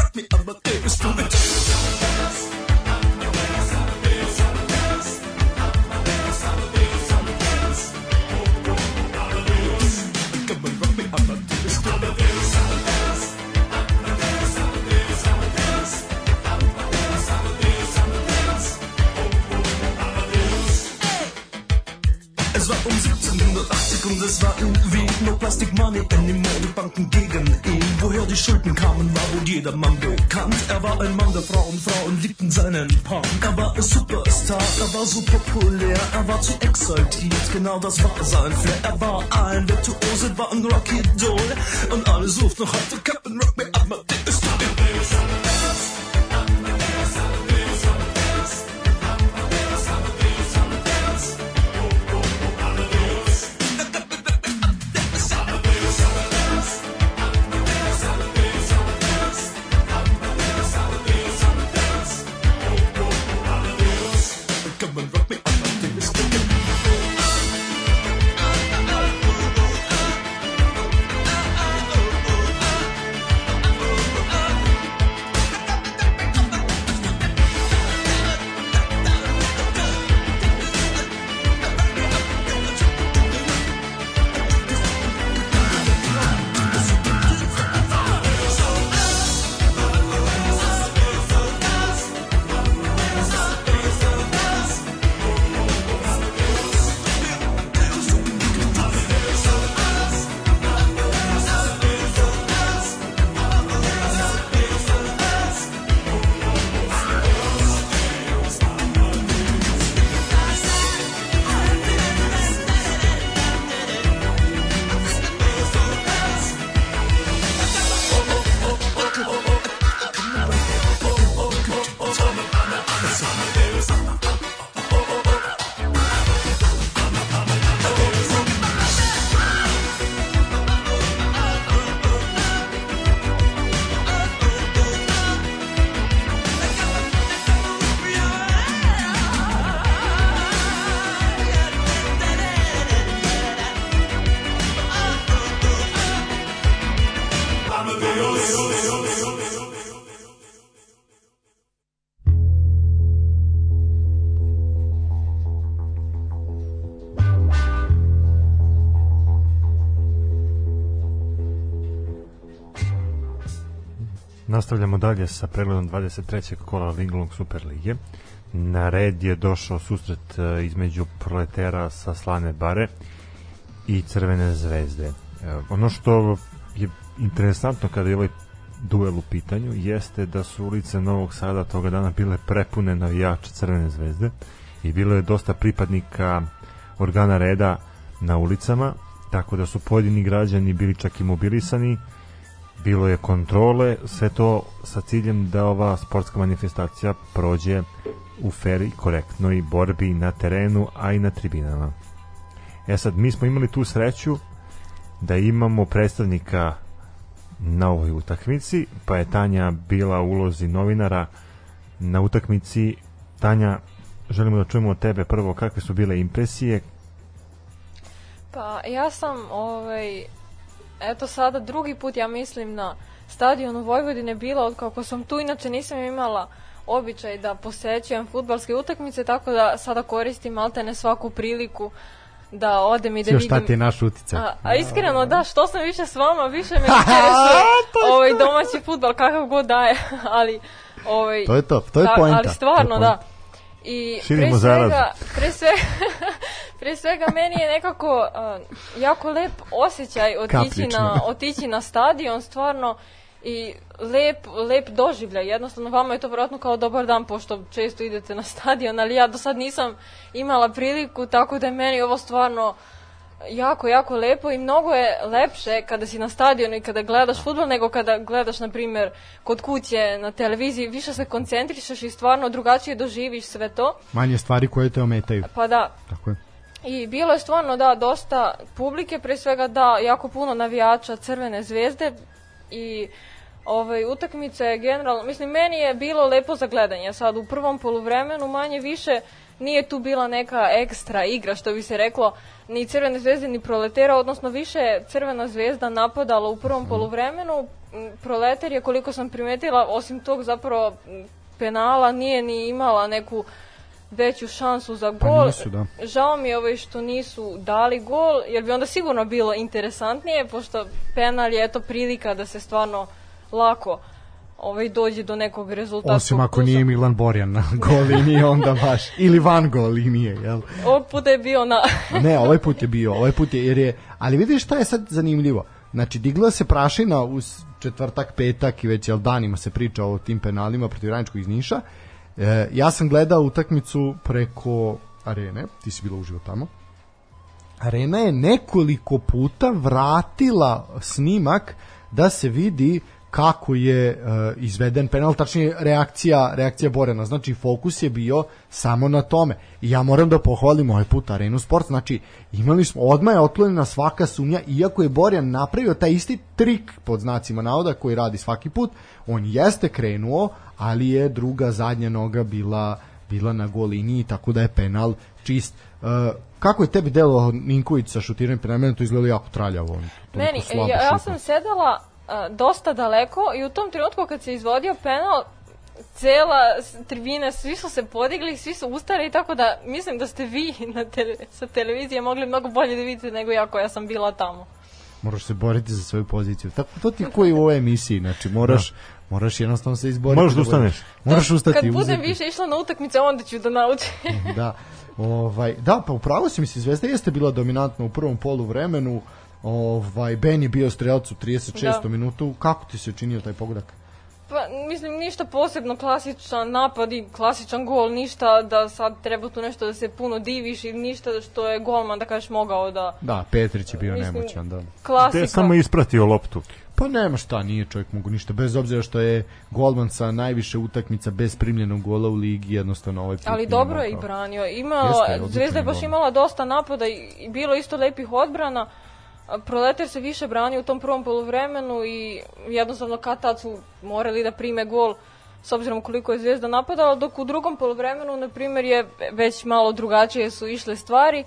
Banken gegen ihn. Woher die Schulden kamen, war wohl jedermann bekannt. Er war ein Mann der Frauen, Frauen liebten seinen Punk. Er war ein Superstar, er war so populär Er war zu exaltiert, genau das war sein Flair. Er war ein Virtuose, war ein Rocky Doll. Und alle suchten heute Captain Rock Me Nastavljamo dalje sa pregledom 23. kola Linglong Super Lige. Na red je došao susret e, između proletera sa Slane Bare i Crvene zvezde. E, Ono što je interesantno kada je ovaj duel u pitanju jeste da su ulice Novog Sada toga dana bile prepune navijača Crvene zvezde i bilo je dosta pripadnika organa reda na ulicama, tako da su pojedini građani bili čak i mobilisani bilo je kontrole, sve to sa ciljem da ova sportska manifestacija prođe u fair i korektnoj borbi na terenu, a i na tribinama. E sad, mi smo imali tu sreću da imamo predstavnika na ovoj utakmici, pa je Tanja bila u ulozi novinara na utakmici. Tanja, želimo da čujemo od tebe prvo kakve su bile impresije, Pa ja sam, ovaj, eto sada drugi put ja mislim na stadionu Vojvodine bila od kako sam tu, inače nisam imala običaj da posećujem futbalske utakmice, tako da sada koristim maltene svaku priliku da odem i da Sve vidim. šta ti je naš uticaj. A, a iskreno da, što sam više s vama, više me [laughs] interesuje ovaj domaći futbal kakav god daje, [laughs] ali ovaj To je to, to je da, poenta. Ali stvarno je da. I Širimo pre svega, pre svega, [laughs] pre svega meni je nekako uh, jako lep osjećaj otići Kaplično. na, [laughs] otići na stadion, stvarno i lep, lep doživljaj. Jednostavno vama je to vjerojatno kao dobar dan pošto često idete na stadion, ali ja do sad nisam imala priliku, tako da je meni ovo stvarno jako, jako lepo i mnogo je lepše kada si na stadionu i kada gledaš futbol nego kada gledaš, na primjer, kod kuće na televiziji. Više se koncentrišeš i stvarno drugačije doživiš sve to. Manje stvari koje te ometaju. Pa da, Tako je. i bilo je stvarno da dosta publike, pre svega da jako puno navijača Crvene zvezde i ovaj utakmica je generalno, mislim meni je bilo lepo za gledanje. Sad u prvom poluvremenu manje više nije tu bila neka ekstra igra što bi se reklo ni Crvene zvezde ni Proletera, odnosno više je Crvena zvezda napadala u prvom poluvremenu. M, Proleter je koliko sam primetila, osim tog zapravo m, penala nije ni imala neku veću šansu za Pa gol. nisu, da. Žao mi je ovaj što nisu dali gol, jer bi onda sigurno bilo interesantnije, pošto penal je eto prilika da se stvarno lako ovaj dođe do nekog rezultata. Osim ako nije Milan Borjan na gol liniji, [laughs] onda baš. Ili van gol linije, jel? Ovog puta je bio na... [laughs] Ne, ovaj put je bio, ovaj put je, jer je, ali vidiš šta je sad zanimljivo. Znači, digla se prašina u četvrtak, petak i već jel, danima se priča o tim penalima protiv Radničkog iz Niša. E, ja sam gledao utakmicu preko arene, ti si bila uživo tamo. Arena je nekoliko puta vratila snimak da se vidi kako je e, izveden penal, tačnije reakcija, reakcija Borena. Znači, fokus je bio samo na tome. I ja moram da pohvalim ovaj put Arenu Sport. Znači, imali smo, odmah je otklonjena svaka sumnja, iako je Borjan napravio taj isti trik pod znacima navoda koji radi svaki put, on jeste krenuo, ali je druga zadnja noga bila bila na gol liniji, tako da je penal čist. E, kako je tebi delo Ninković sa šutiranjem penala? Meni to izgleda jako traljavo. On Meni, ja, ja sam sedela a, dosta daleko i u tom trenutku kad se izvodio penal, cela tribina, svi su se podigli, svi su ustali, tako da mislim da ste vi [laughs] na tele, sa televizije mogli mnogo bolje da vidite nego ja koja sam bila tamo. Moraš se boriti za svoju poziciju. Tako to ti koji u ovoj emisiji, znači moraš moraš jednostavno se izboriti. Moraš da budeš- ustaneš. Moraš ustati. Kad budem uzeti. više išla na utakmice, onda ću da naučim. da. Ovaj, da, pa upravo si misli, Zvezda jeste bila dominantna u prvom polu vremenu. Ovaj, Ben je bio strelac u 36. Da. minutu. Kako ti se činio taj pogodak? Pa, mislim, ništa posebno klasičan napad i klasičan gol, ništa da sad treba tu nešto da se puno diviš i ništa što je golman, da kažeš, mogao da... Da, Petrić je bio Mislim, nemoćan, da. Klasika. Te je samo ispratio loptu. Pa nema šta, nije čovjek mogu ništa, bez obzira što je golman sa najviše utakmica bez primljenog gola u ligi, jednostavno ovaj put Ali dobro je i branio. Imao, Jeste, Zvezda je baš imala dosta napada i bilo isto lepih odbrana. Proletar se više branio u tom prvom poluvremenu i jednostavno kad tad su morali da prime gol s obzirom koliko je Zvezda napadala, dok u drugom poluvremenu, na primjer, je već malo drugačije su išle stvari.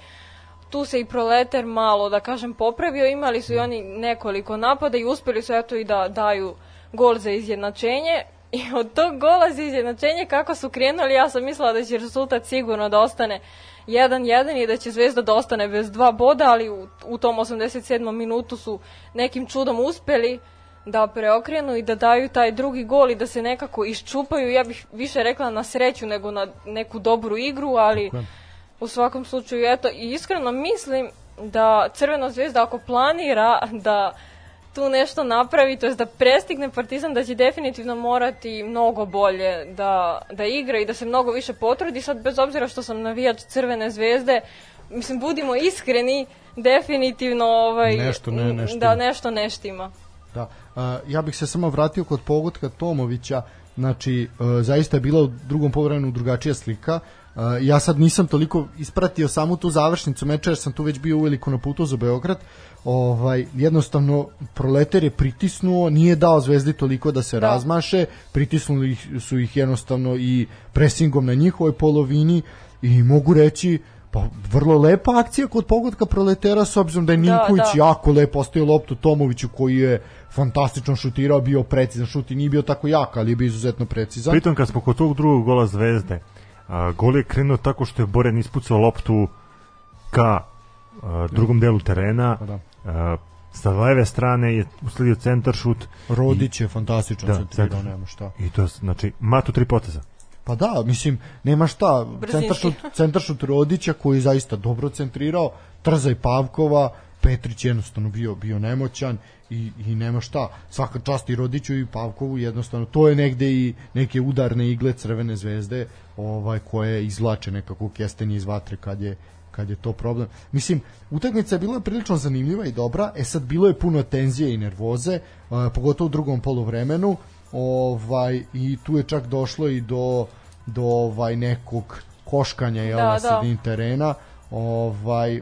Tu se i Proletar malo, da kažem, popravio, imali su i oni nekoliko napada i uspeli su eto i da daju gol za izjednačenje. I od tog gola za izjednačenje kako su krenuli, ja sam mislila da će rezultat sigurno da ostane 1-1 i da će Zvezda da ostane bez dva boda, ali u, u tom 87. minutu su nekim čudom uspeli da preokrenu i da daju taj drugi gol i da se nekako iščupaju, ja bih više rekla na sreću nego na neku dobru igru, ali u svakom slučaju, eto, i iskreno mislim da Crvena zvezda ako planira da tu nešto napravi, to jest da prestigne Partizan, da će definitivno morati mnogo bolje da, da igra i da se mnogo više potrudi. Sad, bez obzira što sam navijač Crvene zvezde, mislim, budimo iskreni, definitivno ovaj, Nešto ne- ne štima. da nešto ne štima. Da. ja bih se samo vratio kod pogotka Tomovića, znači uh, zaista je bila u drugom poluvremenu drugačija slika. Uh, ja sad nisam toliko ispratio samu tu završnicu meča jer sam tu već bio uveliko na putu za Beograd. Ovaj jednostavno proleter je pritisnuo, nije dao Zvezdi toliko da se Da. razmaše, pritisnuli su ih jednostavno i presingom na njihovoj polovini i mogu reći pa vrlo lepa akcija kod pogotka proletera s obzirom da je Da, Ninković da. jako lepo ostavio loptu Tomoviću koji je fantastično šutirao, bio precizan šut i nije bio tako jak, ali je bio izuzetno precizan. Pritom kad smo kod tog drugog gola Zvezde, a, gol je krenuo tako što je Boren ispucao loptu ka a, drugom delu terena. Pa da. A, sa leve strane je usledio centar šut Rodić je fantastično Da, centrirao, centar. nema šta. i to znači matu tri poteza. Pa da, mislim, nema šta. Centaršut, centaršut Rodića koji je zaista dobro centrirao, Trzaj Pavkova, Petrić jednostavno bio bio nemoćan i, i nema šta. Svaka čast i Rodiću i Pavkovu jednostavno. To je negde i neke udarne igle Crvene zvezde ovaj koje izvlače nekako kestenje iz vatre kad je kad je to problem. Mislim, utakmica je bila prilično zanimljiva i dobra, e sad bilo je puno tenzije i nervoze, e, pogotovo u drugom poluvremenu, ovaj, i tu je čak došlo i do, do ovaj nekog koškanja jel, Da, na da. sredini terena, ovaj,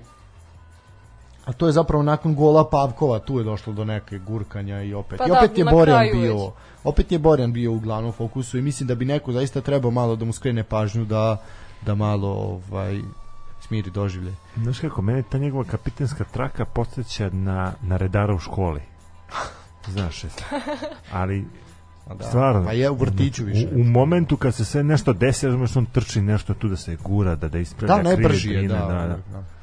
a to je zapravo nakon gola Pavkova, tu je došlo do neke gurkanja i opet. Pa I da, opet je na Borjan bio, već. opet je Borjan bio u glavnom fokusu i mislim da bi neko zaista trebao malo da mu skrene pažnju da da malo ovaj smiri doživlje. Znaš kako, mene ta njegova kapitenska traka podsjeća na, na redara u školi. Znaš, je. ali Da. stvarno. Pa je u vrtiću više. U, u momentu kad se sve nešto desi, razumeš, on trči nešto tu da se gura, da, da ispravlja Da, ne krive brži je, da. da, da. da.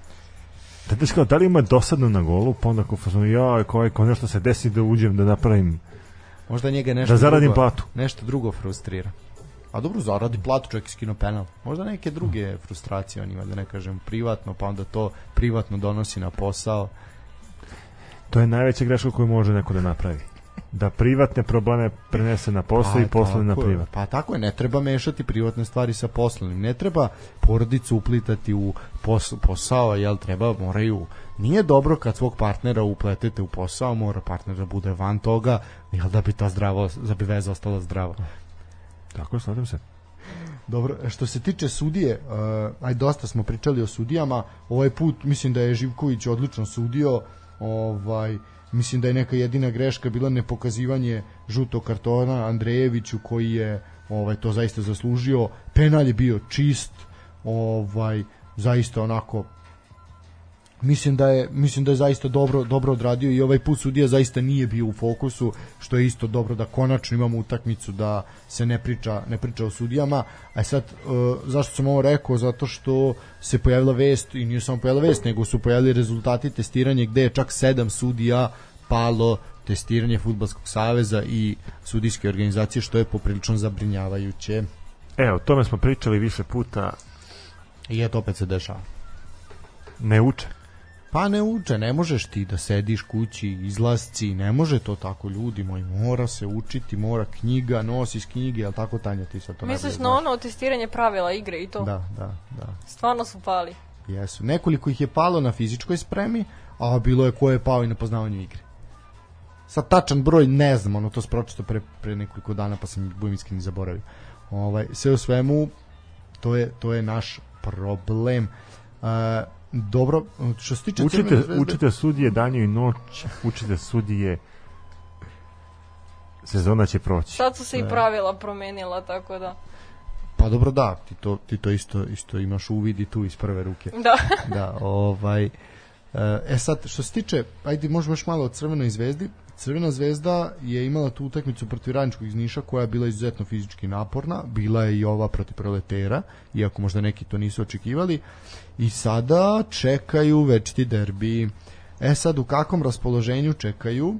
Da, da, kao, da li ima dosadno na golu, pa onda kao fazonu, ja, kao, kao nešto se desi da uđem, da napravim, Možda njega nešto da zaradim drugo, platu. Nešto drugo frustrira. A dobro, zaradi platu, čovjek skino penal. Možda neke druge frustracije on ima, da ne kažem privatno, pa onda to privatno donosi na posao. To je najveća greška koju može neko da napravi. Da privatne probleme prenese na posao i posle na privat. Pa tako je, ne treba mešati privatne stvari sa poslovnim. Ne treba porodicu uplitati u pos, posao, jel treba, moraju nije dobro kad svog partnera upletete u posao, mora partner da bude van toga, jel da bi ta zdravo, da bi veza ostala zdrava. Tako, slažem se. Dobro, što se tiče sudije, uh, aj dosta smo pričali o sudijama, ovaj put mislim da je Živković odlično sudio, ovaj mislim da je neka jedina greška bila nepokazivanje žutog kartona Andrejeviću koji je ovaj to zaista zaslužio. Penal je bio čist, ovaj zaista onako mislim da je mislim da je zaista dobro dobro odradio i ovaj put sudija zaista nije bio u fokusu što je isto dobro da konačno imamo utakmicu da se ne priča ne priča o sudijama. A sad e, zašto sam ovo rekao? Zato što se pojavila vest i nije samo pojavila vest nego su pojavili rezultati testiranja gde je čak sedam sudija palo testiranje fudbalskog saveza i sudijske organizacije što je poprilično zabrinjavajuće. Evo, o tome smo pričali više puta, i eto opet se dešava. Ne uče. Pa ne uče, ne možeš ti da sediš kući, izlasci, ne može to tako ljudi moji, mora se učiti, mora knjiga, nosiš knjige, ali tako Tanja ti sad to Misliš na ono testiranje pravila igre i to? Da, da, da, Stvarno su pali. jesu. Nekoliko ih je palo na fizičkoj spremi, a bilo je ko je pao i na poznavanju igre. Sad tačan broj ne znam, ono to sam pročitao pre, pre nekoliko dana pa sam budem iskreni zaboravio. Ovaj, sve u svemu, to je, to je naš problem. Uh, dobro, što se tiče Učite, zvezde- učite sudije danju i noć, učite sudije sezona će proći. Sad su se i pravila promenila, tako da... Pa dobro da, ti to, ti to isto, isto imaš uvid i tu iz prve ruke. Da. [laughs] Da, ovaj... E sad, što se tiče, ajde možemo još malo o Crvenoj zvezdi. Crvena zvezda je imala tu utakmicu protiv Radničkog iz Niša koja je bila izuzetno fizički naporna, bila je i ova protiv Proletera, iako možda neki to nisu očekivali. I sada čekaju večiti derbi. E sad, u kakvom raspoloženju čekaju,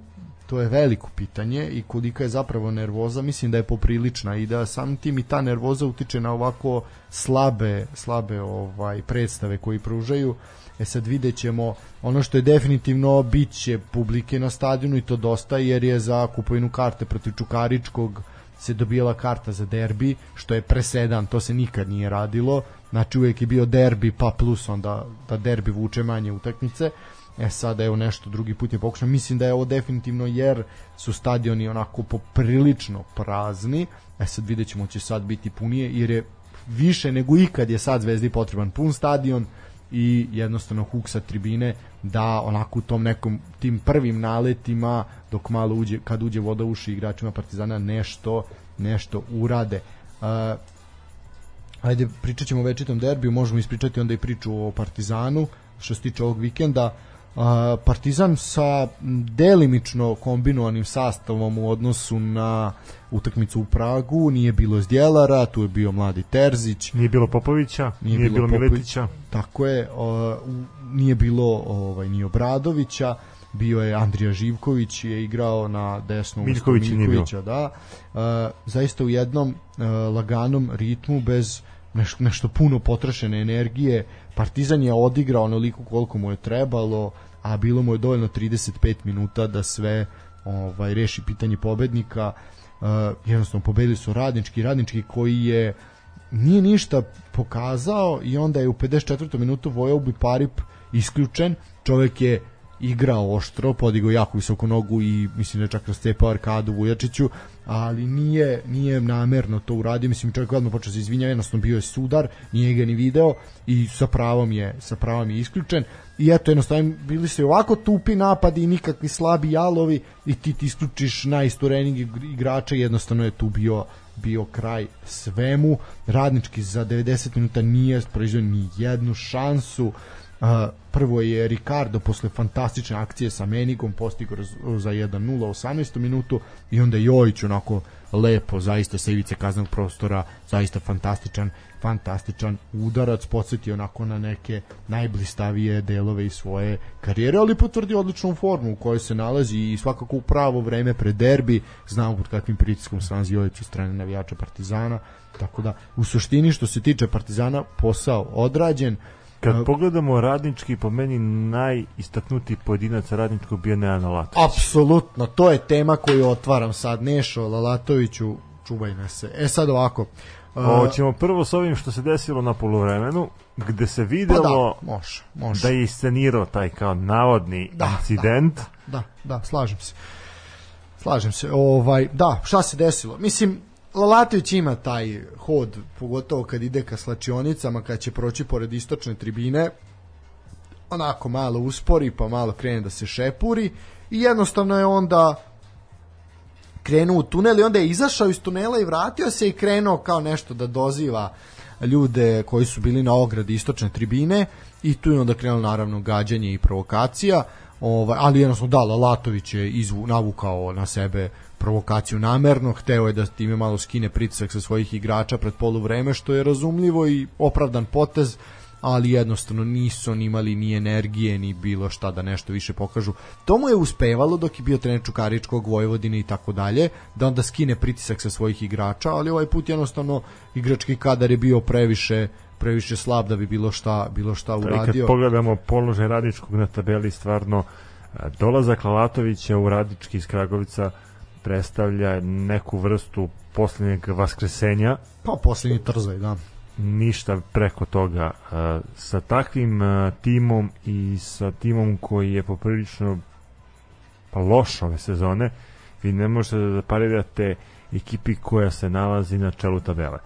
to je veliko pitanje i kolika je zapravo nervoza, mislim da je poprilična i da sam tim i ta nervoza utiče na ovako slabe, slabe ovaj predstave koji pružaju. E sad vidjet ćemo, ono što je definitivno bit će publike na stadionu i to dosta jer je za kupovinu karte protiv Čukaričkog se dobijala karta za derbi, što je presedan, to se nikad nije radilo. Znači uvijek je bio derbi pa plus onda da derbi vuče manje utakmice E sada evo nešto drugi put je pokušao. Mislim da je ovo definitivno jer su stadioni onako poprilično prazni. E sad vidjet ćemo će sad biti punije jer je više nego ikad je sad Zvezdi potreban pun stadion i jednostavno huksa tribine da onako u tom nekom tim prvim naletima dok malo uđe kad uđe voda uši igračima Partizana nešto nešto urade. Uh, ajde pričat ćemo o večitom derbiju, možemo ispričati onda i priču o Partizanu što se tiče ovog vikenda. Uh, Partizan sa delimično kombinovanim sastavom u odnosu na utakmicu u Pragu, nije bilo Zdjelara, tu je bio mladi Terzić, Nije bilo Popovića, nije, nije bilo, Popović- Miletića. Tako je, nije bilo ovaj ni Obradovića, bio je Andrija Živković je igrao na desnu Miljković bilo. Miljkovića, da. E, zaista u jednom e, laganom ritmu bez neš, nešto puno potrošene energije. Partizan je odigrao onoliko koliko mu je trebalo, a bilo mu je dovoljno 35 minuta da sve ovaj reši pitanje pobednika. E, jednostavno pobedili su radnički, radnički koji je nije ništa pokazao i onda je u 54. minutu Vojaubi Parip isključen. Čovek je igrao oštro, podigao jako visoko nogu i mislim da je čak rascepao arkadu Vujačiću, ali nije, nije namerno to uradio, mislim čovjek je odmah počeo se izvinjava, jednostavno bio je sudar, nije ga ni video i sa pravom je, sa pravom je isključen i eto jednostavno bili su ovako tupi napadi i nikakvi slabi jalovi i ti ti isključiš najisturenijeg igrača jednostavno je tu bio bio kraj svemu. Radnički za 90 minuta nije proizveo ni jednu šansu. Uh, prvo je Ricardo posle fantastične akcije sa Menigom postigao za 1-0 u 18. minutu i onda Jojić onako lepo, zaista sa ivice kaznog prostora, zaista fantastičan fantastičan udarac, podsjetio onako na neke najblistavije delove iz svoje karijere, ali potvrdio odličnu formu u kojoj se nalazi i svakako u pravo vreme pred derbi, znamo pod kakvim pritiskom se nalazi Jojić strane navijača Partizana, tako da u suštini što se tiče Partizana posao odrađen, Kad pogledamo radnički, po meni najistaknutiji pojedinac radničkog bio Nejan Latović. Apsolutno, to je tema koju otvaram sad. Nešo, Lalatoviću, čuvaj nas se. E sad ovako. uh, Hoćemo prvo s ovim što se desilo na polovremenu, gde se pa videlo da, može, može. da je iscenirao taj kao navodni Da, incident. Da, da, slažem se. Slažem se. Ovaj, da, šta se desilo? Mislim, Lalatović ima taj hod, pogotovo kad ide ka slačionicama, kad će proći pored istočne tribine, onako malo uspori, pa malo krene da se šepuri i jednostavno je onda krenuo u tunel i onda je izašao iz tunela i vratio se i krenuo kao nešto da doziva ljude koji su bili na ogradi istočne tribine i tu je onda krenulo naravno gađanje i provokacija ovaj, ali jednostavno da, Lalatović je izvu, navukao na sebe provokaciju namerno, hteo je da time malo skine pritisak sa svojih igrača pred poluvreme, što je razumljivo i opravdan potez, ali jednostavno nisu oni imali ni energije ni bilo šta da nešto više pokažu. To mu je uspevalo dok je bio trener Čukaričkog, Vojvodine i tako dalje, da onda skine pritisak sa svojih igrača, ali ovaj put jednostavno igrački kadar je bio previše previše slab da bi bilo šta bilo šta I kad uradio. pogledamo položaj radničkog na tabeli, stvarno a, dolazak Lalatovića u radnički iz Kragovica predstavlja neku vrstu posljednjeg vaskresenja Pa posljednji trzaj, da. ništa preko toga A, sa takvim a, timom i sa timom koji je poprilično pa loš ove sezone vi ne možete da parirate ekipi koja se nalazi na čelu tabele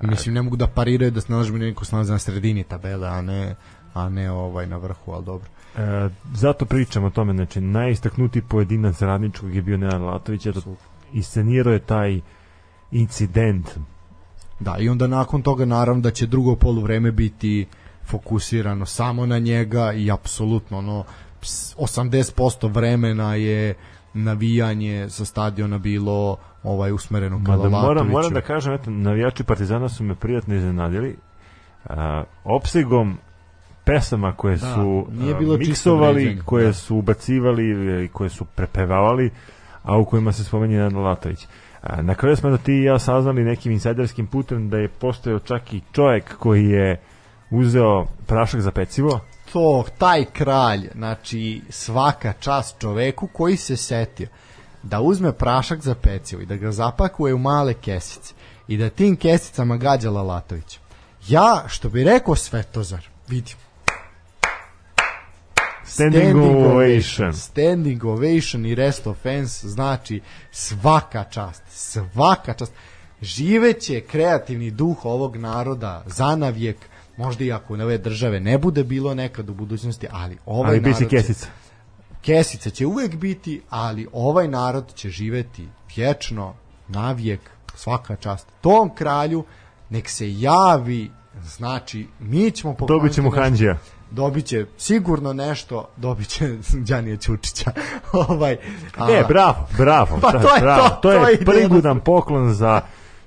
Mislim ne mogu da pariraju da se nalazi neko se nalazi na sredini tabele, a ne a ne ovaj na vrhu, al dobro. E, zato pričam o tome, znači najistaknutiji pojedinac radničkog je bio Nenad Latović, jer iscenirao je taj incident. Da, i onda nakon toga naravno da će drugo poluvreme biti fokusirano samo na njega i apsolutno ono ps- 80% vremena je navijanje sa stadiona bilo ovaj usmereno ka Mada moram, Lalatoviću. moram da kažem, eto, navijači Partizana su me prijatno iznenadili. A, opsegom pesama koje Da, su nije bilo čisto miksovali, vređanje, koje da. su ubacivali i koje su prepevavali, a u kojima se spomenje Nenad Latović. A, na kraju smo da ti i ja saznali nekim insajderskim putem da je postojao čak i čovjek koji je uzeo prašak za pecivo to, taj kralj, znači svaka čast čoveku koji se setio da uzme prašak za pecivo i da ga zapakuje u male kesice i da tim kesicama gađa Lalatović. Ja, što bi rekao Svetozar, vidim, Standing ovation. Standing ovation i rest offense znači svaka čast, svaka čast. Živeće kreativni duh ovog naroda zanavijek, možda i ako ove države ne bude bilo nekad u budućnosti, ali ovaj Ali narod će- kesica. Kesica će uvek biti, ali ovaj narod će živeti vječno, navijek, svaka čast. Tom kralju nek se javi, znači mi ćemo pokloniti Dobit ćemo Hanđija. dobit će sigurno nešto, dobit će [laughs] Đanija Ćučića. [laughs] ovaj, a- E, bravo, bravo. Pa to je bravo. to, to to je je ideja. prigudan poklon za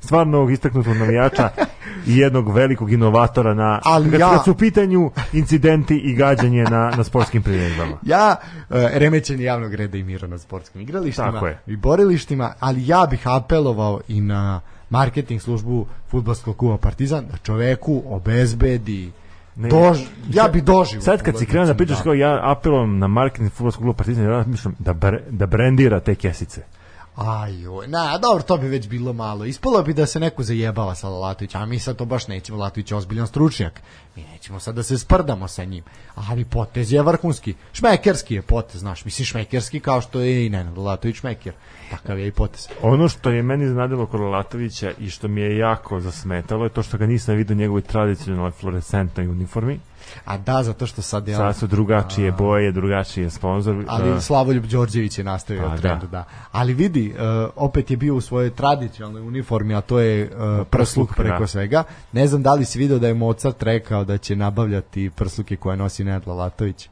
stvarnog istaknutog navijača i jednog velikog inovatora na Ali kad, ja- kad su u pitanju incidenti i gađanje na, na sportskim priredbama. Ja, e, remećenje javnog reda i mira na sportskim igralištima Tako je. i borilištima, ali ja bih apelovao i na marketing službu futbolskog kluba Partizan da čoveku obezbedi Ne, dož, ja bi doživio Sad kad si krenuo da pričaš kao ja apelujem na marketing fudbalskog kluba Partizan, ja mislim da, bre, da brendira te kesice. Ajoj, na, dobro, to bi već bilo malo. Ispalo bi da se neko zajebava sa Lalatovićem, a mi sad to baš nećemo. Latović je ozbiljan stručnjak. Mi nećemo sad da se sprdamo sa njim. Ali potez je vrhunski. Šmekerski je potez, znaš. Mislim, šmekerski kao što je i Nenad Lalatović šmeker. Takav je i potez. Ono što je meni iznadilo kod Latovića i što mi je jako zasmetalo je to što ga nisam vidio u njegovoj tradicionalnoj fluorescentnoj uniformi. A da, zato što sad je... Sad su drugačije boje, drugačiji je sponsor. Ali Slavoljub Đorđević je nastavio A, trend, da. Ali vidi, uh, opet je bio u svojoj tradicionalnoj uniformi, a to je uh, prsluk preko da. svega. Ne znam da li si video da je Mozart rekao da će nabavljati prsluke koje nosi Nenad Lalatović.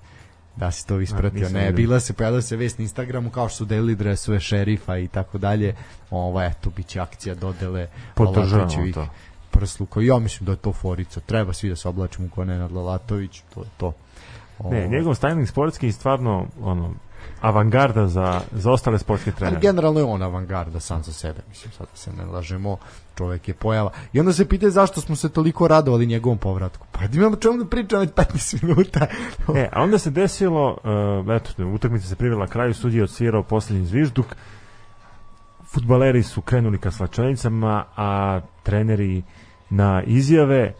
Da si to ispratio. nisam Ne, bila se, pojavila se vest na Instagramu kao što su delili dresove šerifa i tako dalje. Ovo, eto, bit će akcija dodele Podržavamo Lalatovićevih to. Prsluka. Ja mislim da je to forica. Treba svi da se oblačimo kao Nenad Lalatović. To je to. Ne, Ovaj. njegov styling sportski je stvarno ono, avangarda za, za ostale sportske Ali trenere. generalno je on avangarda sam za sebe, mislim, sad da se ne lažemo, čovek je pojava. I onda se pita zašto smo se toliko radovali njegovom povratku. Pa da imamo čemu da pričamo već 15 minuta. E, a onda se desilo, uh, eto, utakmica se privela kraju, sudija odsvirao posljednji zvižduk, futbaleri su krenuli ka slačanicama, a treneri na izjave,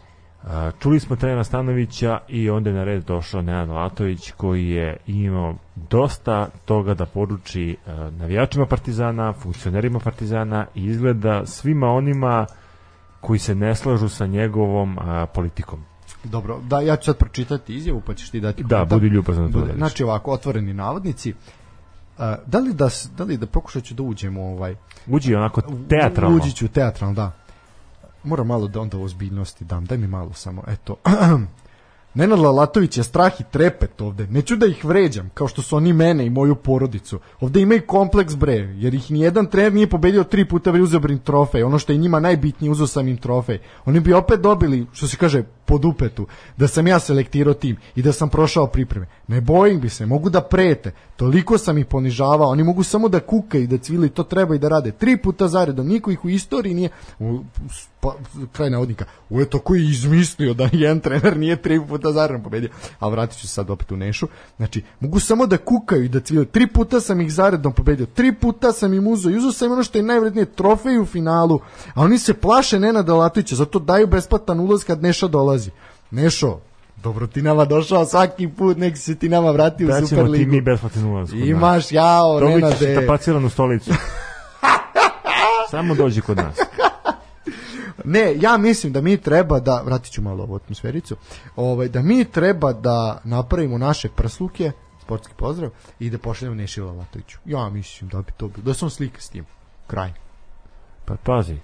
čuli smo trenera Stanovića i onda je na red došao Nenad Latović koji je imao dosta toga da poruči navijačima Partizana, funkcionerima Partizana i izgleda svima onima koji se ne slažu sa njegovom politikom. Dobro, da, ja ću sad pročitati izjavu, pa ćeš ti dati Da, komentar. budi ljubazan da to. Znači ovako, otvoreni navodnici. Uh, da li da, da li da pokušat ću da uđem u ovaj Uđi onako teatralno. Uđi ću teatralno, da. Moram malo da onda ozbiljnosti dam. Daj mi malo samo, eto. [clears throat] Nenad Lalatović je strah i trepet ovde. Neću da ih vređam, kao što su oni mene i moju porodicu. Ovde ima i kompleks bre, jer ih nijedan trener nije pobedio tri puta bre uzeo im trofej. Ono što je njima najbitnije, uzeo sam im trofej. Oni bi opet dobili, što se kaže, pod upetu, da sam ja selektirao tim i da sam prošao pripreme. Ne bojim bi se, mogu da prete. Toliko sam ih ponižavao, oni mogu samo da kukaju, da cvile i to treba i da rade. Tri puta zaredom, niko ih u istoriji nije, u, pa, kraj navodnika, u eto koji je izmislio da jedan trener nije tri puta zaredom pobedio. Ali vratit ću se sad opet u Nešu. Znači, mogu samo da kukaju i da cvile. Tri puta sam ih zaredom pobedio. Tri puta sam im uzeo. I uzeo sam ono što je najvrednije, trofej u finalu. A oni se plaše Nenada Latića, zato daju besplatan ulaz kad Neša dolazi. Nešo, dobro ti nama došao svaki put, nek se ti nama vrati u Da ćemo ti Superligu. mi besplatni ulaz. Imaš, jao, Dobit ćeš Nenade. tapaciranu stolicu. [laughs] Samo dođi kod nas. Ne, ja mislim da mi treba da, vratit ću malo ovu atmosfericu, ovaj, da mi treba da napravimo naše prsluke, sportski pozdrav, i da pošaljemo Neši Lalatoviću. Ja mislim da bi to bilo, da sam slika s tim. Kraj. Pa pazi,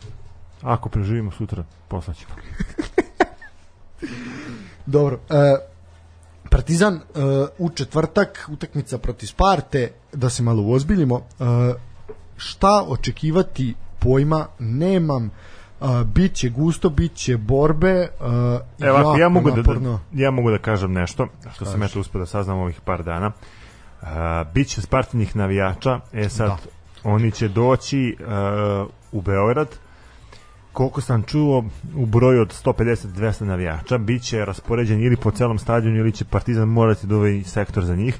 ako preživimo sutra, poslaćemo. [laughs] Dobro, e, Partizan e, u četvrtak, utakmica protiv Sparte, da se malo uozbiljimo, e, šta očekivati pojma nemam, bit će gusto, bit će borbe, e, Evo, jako ja mogu da, naporno. da, ja mogu da kažem nešto, što sam eto uspio da saznam ovih par dana. Uh, biće Spartinih navijača, e sad, Da. oni će doći uh, u Beograd, koliko sam čuo, u broju od 150-200 navijača, bit će raspoređen ili po celom stadionu ili će Partizan morati da sektor za njih.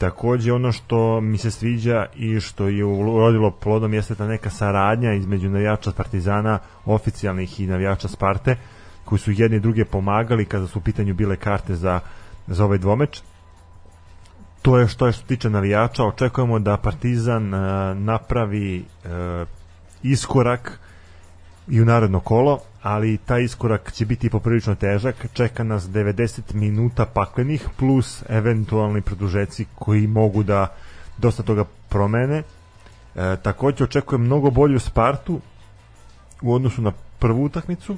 Takođe ono što mi se sviđa i što je urodilo plodom jeste ta neka saradnja između navijača Partizana, oficijalnih i navijača Sparte, koji su jedni i druge pomagali kada su u pitanju bile karte za, za ovaj dvomeč. to je što je što tiče navijača, očekujemo da Partizan e, napravi e, iskorak i u naredno kolo, ali taj iskorak će biti poprilično težak, čeka nas 90 minuta paklenih plus eventualni produžeci koji mogu da dosta toga promene. E, takođe očekujem mnogo bolju Spartu u odnosu na prvu utakmicu.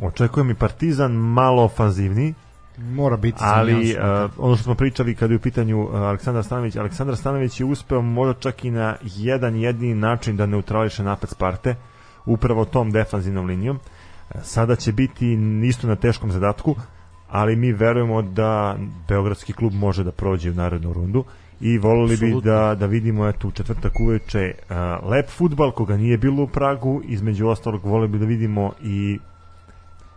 Očekujem i Partizan malo ofanzivniji, Mora biti ali uh, ono što smo pričali kada je u pitanju uh, Aleksandar Stanović, Aleksandar Stanović je uspeo možda čak i na jedan jedini način da neutrališe napad Sparte upravo tom defanzivnom linijom. Uh, Sada će biti isto na teškom zadatku, ali mi verujemo da Beogradski klub može da prođe u narednu rundu i volili bi da, da vidimo eto u četvrtak uveče uh, lep futbal koga nije bilo u Pragu, između ostalog volili bi da vidimo i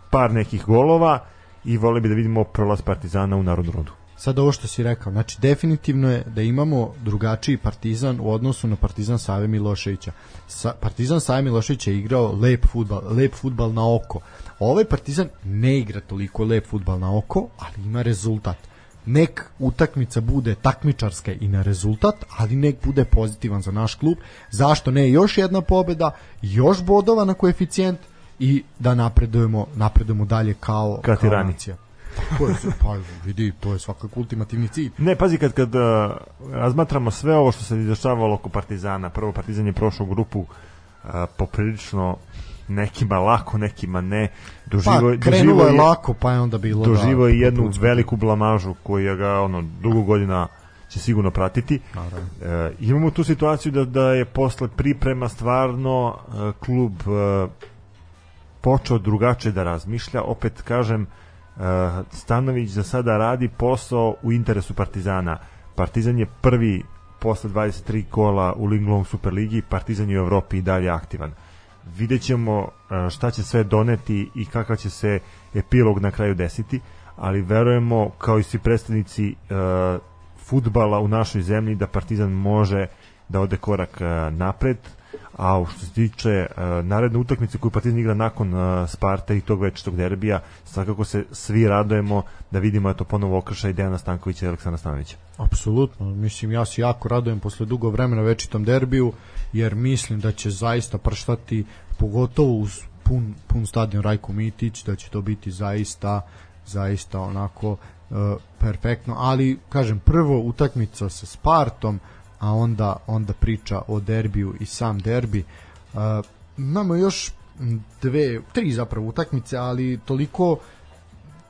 par nekih golova i voleli bi da vidimo prolaz Partizana u narodnu rundu. Sad ovo što si rekao, znači definitivno je da imamo drugačiji Partizan u odnosu na Partizan Save Miloševića. Sa, partizan Save Milošević je igrao lep futbal, lep futbal na oko. Ovaj Partizan ne igra toliko lep futbal na oko, ali ima rezultat. Nek utakmica bude takmičarska i na rezultat, ali nek bude pozitivan za naš klub. Zašto ne još jedna pobeda, još bodova na koeficijent i da napredujemo, napredujemo dalje kao, Kao nacija. Tako je, pa vidi, to je svakako ultimativni cilj. Ne, pazi, kad, kad uh, razmatramo sve ovo što se dešavalo oko Partizana, prvo Partizan je prošao grupu uh, poprilično nekima lako, nekima ne. Doživo, Pa, krenulo je lako, pa je onda bilo doživo je da, jednu popucka. veliku blamažu koja ga ono dugo godina će sigurno pratiti. Naravno. E, imamo tu situaciju da da je posle priprema stvarno e, klub e, počeo drugačije da razmišlja. Opet kažem, e, Stanović za sada radi posao u interesu Partizana. Partizan je prvi posle 23 kola u Linglong Superligi, Partizan je u Evropi i dalje aktivan. Vidjet ćemo e, šta će sve doneti i kakav će se epilog na kraju desiti, ali verujemo kao i svi predstavnici e, futbala u našoj zemlji da Partizan može da ode korak napred, a što se tiče e, naredne utakmice koju Partizan igra nakon e, Sparta i tog večetog derbija, svakako se svi radujemo da vidimo eto ponovo okršaj Dejana Stankovića i Aleksandra Stanovića. Apsolutno, mislim ja se jako radujem posle dugo vremena večitom derbiju jer mislim da će zaista prštati pogotovo uz pun, pun stadion Rajko Mitić da će to biti zaista zaista onako uh, perfektno, ali kažem prvo utakmica sa Spartom a onda onda priča o derbiju i sam derbi uh, imamo još dve, tri zapravo utakmice ali toliko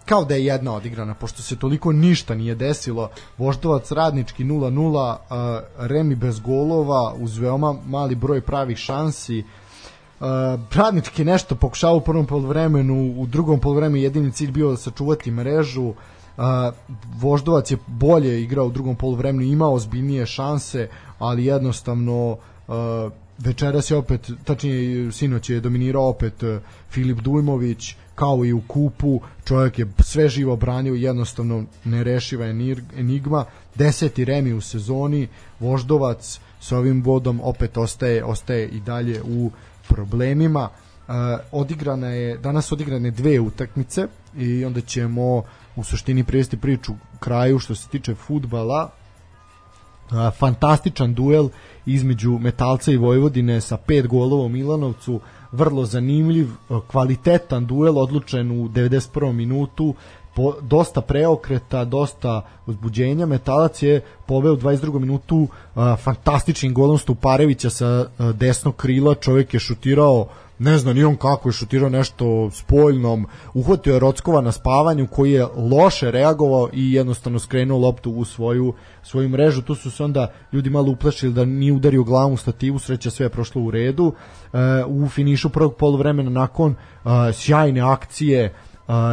kao da je jedna odigrana, pošto se toliko ništa nije desilo. Voždovac radnički 0-0, a, Remi bez golova, uz veoma mali broj pravih šansi. A, radnički nešto pokušao u prvom polovremenu, u drugom polovremenu jedini cilj bio sačuvati mrežu. A, Voždovac je bolje igrao u drugom polovremenu, imao ozbiljnije šanse, ali jednostavno a, večeras je opet, tačnije sinoć je dominirao opet eh, Filip Dujmović, kao i u kupu, čovjek je sve živo branio, jednostavno nerešiva enigma, deseti remi u sezoni, Voždovac sa ovim vodom opet ostaje, ostaje i dalje u problemima. E, odigrana je, danas odigrane dve utakmice i onda ćemo u suštini privesti priču kraju što se tiče futbala fantastičan duel između Metalca i Vojvodine sa pet golova u Milanovcu, vrlo zanimljiv, kvalitetan duel odlučen u 91. minutu, po, dosta preokreta, dosta uzbuđenja. Metalac je poveo u 22. minutu a, fantastičnim golom Stuparevića sa a, desnog krila, čovjek je šutirao ne znam ni on kako je šutirao nešto spoljnom, uhvatio je Rockova na spavanju koji je loše reagovao i jednostavno skrenuo loptu u svoju svoju mrežu, tu su se onda ljudi malo uplašili da nije udario glavom u stativu, sreća sve je prošlo u redu. E, u finišu prvog poluvremena nakon e, sjajne akcije e,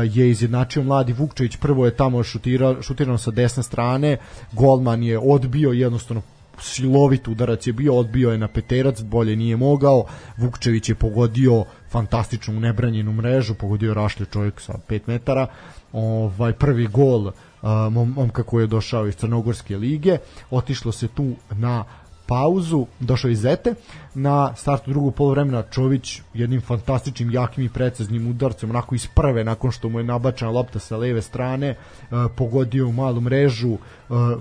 je izjednačio mladi Vukčević, prvo je tamo šutirao, šutirano sa desne strane, golman je odbio jednostavno silovit udarac je bio, odbio je na peterac, bolje nije mogao, Vukčević je pogodio fantastičnu nebranjenu mrežu, pogodio je rašlje čovjek sa 5 metara, ovaj prvi gol mom, momka koji je došao iz Crnogorske lige, otišlo se tu na pauzu, došao iz Zete, na startu drugog polovremena Čović jednim fantastičnim, jakim i preciznim udarcem, onako iz prve, nakon što mu je nabačena lopta sa leve strane, e, pogodio u malu mrežu, e,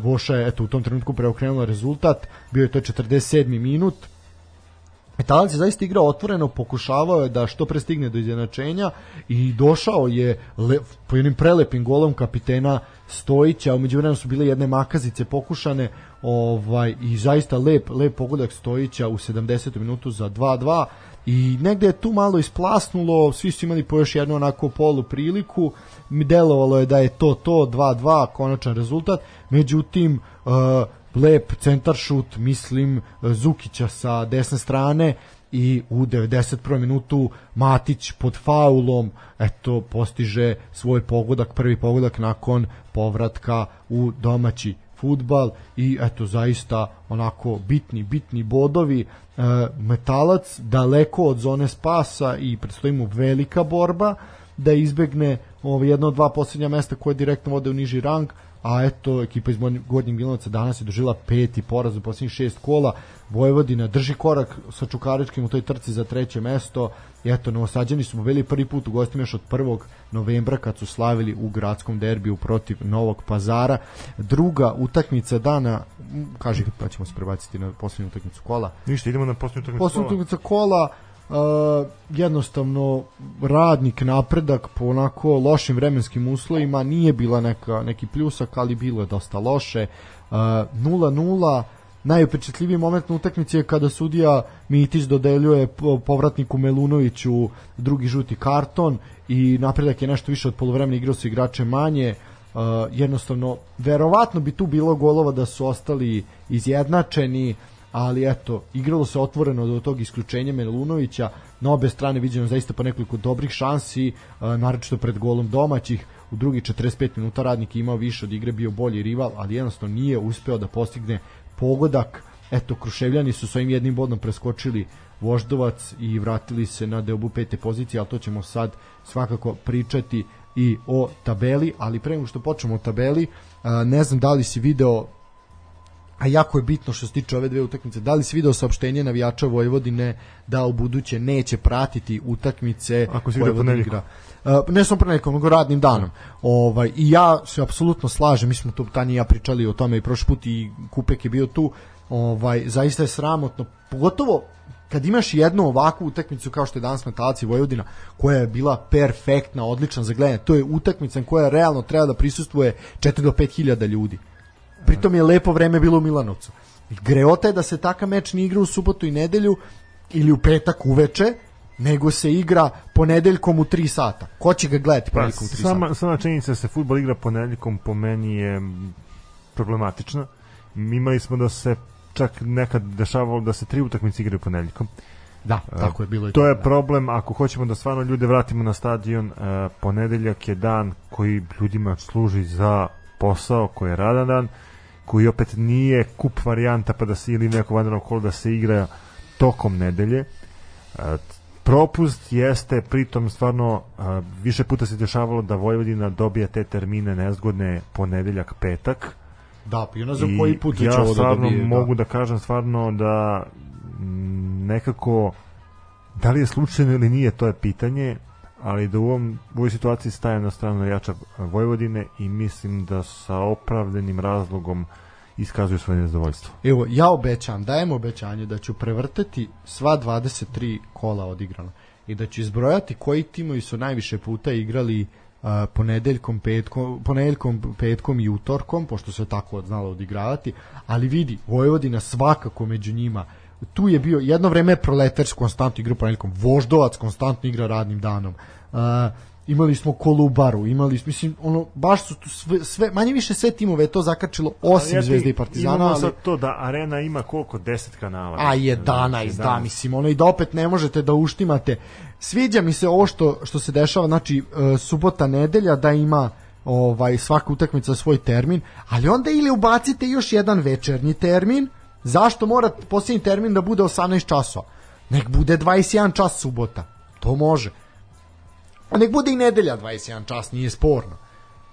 Voša je eto, u tom trenutku preokrenula rezultat, bio je to 47. minut, Metalac je zaista igrao otvoreno, pokušavao je da što pre stigne do izjednačenja i došao je le, po jednim prelepim golom kapitena Stojića, umeđu vremenu su bile jedne makazice pokušane ovaj, i zaista lep, lep pogodak Stojića u 70. minutu za 2-2 i negde je tu malo isplasnulo, svi su imali po još jednu onako polu priliku, mi delovalo je da je to to 2-2 konačan rezultat, međutim uh, lep centar šut, mislim, Zukića sa desne strane i u 91. minutu Matić pod faulom eto postiže svoj pogodak, prvi pogodak nakon povratka u domaći futbal i eto zaista onako bitni bitni bodovi. E, metalac daleko od zone spasa i predstoji mu velika borba da izbegne ovo jedno od dva posljednja mesta koje direktno vode u niži rang a eto ekipa iz Gornjeg Milanovca danas je dožila peti poraz u posljednjih šest kola Vojvodina drži korak sa Čukaričkim u toj trci za treće mesto i eto Novosađani su bili prvi put u gostima još od 1. novembra kad su slavili u gradskom derbiju protiv Novog Pazara druga utakmica dana kaži pa ćemo se prebaciti na posljednju utakmicu kola Ništa, idemo na posljednju utakmicu. Kola. utakmica kola uh, jednostavno radnik napredak po onako lošim vremenskim uslovima nije bila neka neki pljusak ali bilo je dosta loše. Uh, 0-0 najupečatljiviji moment na utakmici je kada sudija Mitić dodeljuje po- povratniku Melunoviću drugi žuti karton i napredak je nešto više od polovremena igrao su igrače manje. Uh, jednostavno verovatno bi tu bilo golova da su ostali izjednačeni ali eto, igralo se otvoreno do tog isključenja Melunovića, na obe strane viđeno zaista po nekoliko dobrih šansi, uh, naročito pred golom domaćih, u drugi 45 minuta radnik je imao više od igre, bio bolji rival, ali jednostavno nije uspeo da postigne pogodak. Eto, Kruševljani su svojim jednim bodom preskočili Voždovac i vratili se na deobu pete pozicije, ali to ćemo sad svakako pričati i o tabeli, ali pre nego što počnemo o tabeli, a, ne znam da li si video a jako je bitno što se tiče ove dve utakmice. Da li si video saopštenje navijača Vojvodine da u buduće neće pratiti utakmice Ako si Vojvodina ponedjeljkom. igra? Uh, ne samo ponedjeljkom, nego radnim danom. Ovaj, I ja se apsolutno slažem, mi smo tu Tanja i ja pričali o tome i prošli put i Kupek je bio tu, ovaj, zaista je sramotno, pogotovo kad imaš jednu ovakvu utakmicu kao što je danas Metalac i Vojvodina, koja je bila perfektna, odlična za gledanje, to je utakmica koja realno treba da prisustvuje 4 do 5 hiljada ljudi. Pritom je lepo vreme bilo u Milanovcu. Greota je da se takav meč ne igra u subotu i nedelju ili u petak uveče, nego se igra ponedeljkom u 3 sata. Ko će ga gledati Pa, ponedeljkom u 3 sama, sata? sama činjenica da se futbol igra ponedeljkom po meni je problematična. Imali smo da se čak nekad dešavalo da se tri utakmice igraju ponedeljkom. Da, tako je bilo i To je da. problem ako hoćemo da stvarno ljude vratimo na stadion. e, Ponedeljak je dan koji ljudima služi za posao, koji je radan dan, koji opet nije kup varijanta pa da se ili neko vanredno kolo da se igra tokom nedelje. E, propust jeste pritom stvarno a, više puta se dešavalo da Vojvodina dobija te termine nezgodne ponedeljak petak Da, pa ono za i koji put ja će ovo da stvarno dobije. mogu da. da kažem stvarno da mm, nekako da li je slučajno ili nije to je pitanje ali da u, ovom, u ovoj situaciji staje na stranu jača Vojvodine i mislim da sa opravdanim razlogom iskazuju svoje nezadovoljstvo. Evo, ja obećam, dajem obećanje da ću prevrtati sva 23 kola odigrana i da ću izbrojati koji timovi su najviše puta igrali uh, ponedeljkom, petkom, ponedeljkom, petkom i utorkom, pošto se tako znalo odigravati, ali vidi, Vojvodina svakako među njima tu je bio jedno vreme Proleters konstantno igra ponedeljkom, Voždovac konstantno igra radnim danom. Uh, imali smo Kolubaru, imali smo, mislim, ono, baš su tu sve, sve manje više sve timove je to zakačilo, osim Ali, Zvezde i Partizana, Imamo ali... sad to da Arena ima koliko? 10 kanala. A 11, da, mislim, ono i da opet ne možete da uštimate. Sviđa mi se ovo što, što se dešava, znači, e, subota, nedelja, da ima ovaj svaka utakmica svoj termin, ali onda ili ubacite još jedan večernji termin, zašto mora posljednji termin da bude 18 časova? Nek bude 21 čas subota, to može. A nek bude i nedelja 21 čas, nije sporno.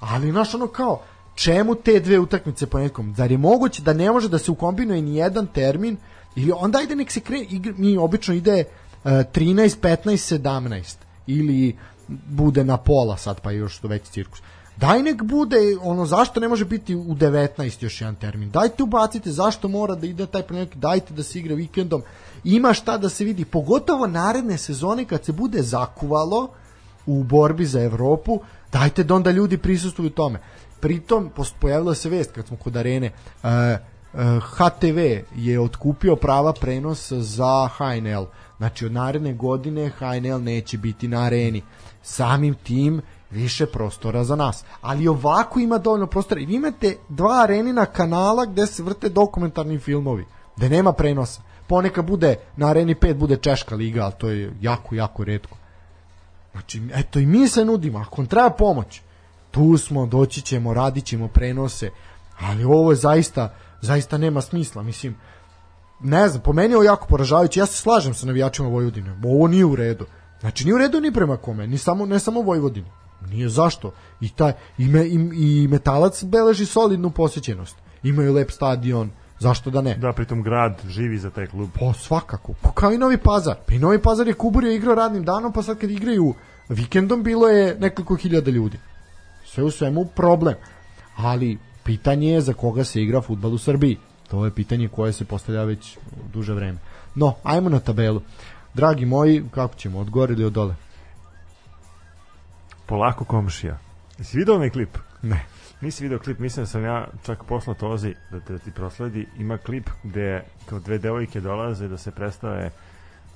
Ali, znaš, ono kao, čemu te dve utakmice ponedjeljkom? Zar je moguće da ne može da se ukombinuje ni jedan termin ili onda ajde nek se krene, mi obično ide uh, 13, 15, 17 ili bude na pola sad pa još što veći cirkus. Daj nek bude, ono, zašto ne može biti u 19 još jedan termin? Dajte ubacite, zašto mora da ide taj ponedjeljak, dajte da se igra vikendom. Ima šta da se vidi, pogotovo naredne sezone kad se bude zakuvalo u borbi za Evropu, dajte da onda ljudi prisustvuju tome. Pritom, pojavila se vest kad smo kod arene, uh, uh, HTV je otkupio prava prenosa za HNL. Znači, od naredne godine HNL neće biti na areni. Samim tim, više prostora za nas. Ali ovako ima dovoljno prostora. I vi imate dva arenina kanala gde se vrte dokumentarni filmovi, gde nema prenosa. Ponekad bude, na areni 5 bude Češka liga, ali to je jako, jako redko. Znači, eto i mi se nudimo, ako vam treba pomoć, tu smo, doći ćemo, radit ćemo prenose, ali ovo je zaista, zaista nema smisla, mislim, ne znam, po meni je ovo jako poražavajuće, ja se slažem sa navijačima Vojvodine, ovo nije u redu, znači nije u redu ni prema kome, ni samo, ne samo Vojvodine, nije zašto, i, taj, i, me, i, i Metalac beleži solidnu posjećenost, imaju lep stadion, zašto da ne? Da, pritom grad živi za taj klub. Pa svakako. Pa kao i Novi Pazar. Pa i Novi Pazar je Kuburio igrao radnim danom, pa sad kad igraju vikendom bilo je nekoliko hiljada ljudi. Sve u svemu problem. Ali pitanje je za koga se igra futbal u Srbiji. To je pitanje koje se postavlja već duže vreme. No, ajmo na tabelu. Dragi moji, kako ćemo, od gore ili od dole? Polako komšija. Jesi vidio onaj klip? Ne. Nisi video klip, mislim da sam ja čak poslao Tozi da te da ti prosledi. Ima klip gde kao dve devojke dolaze da se predstave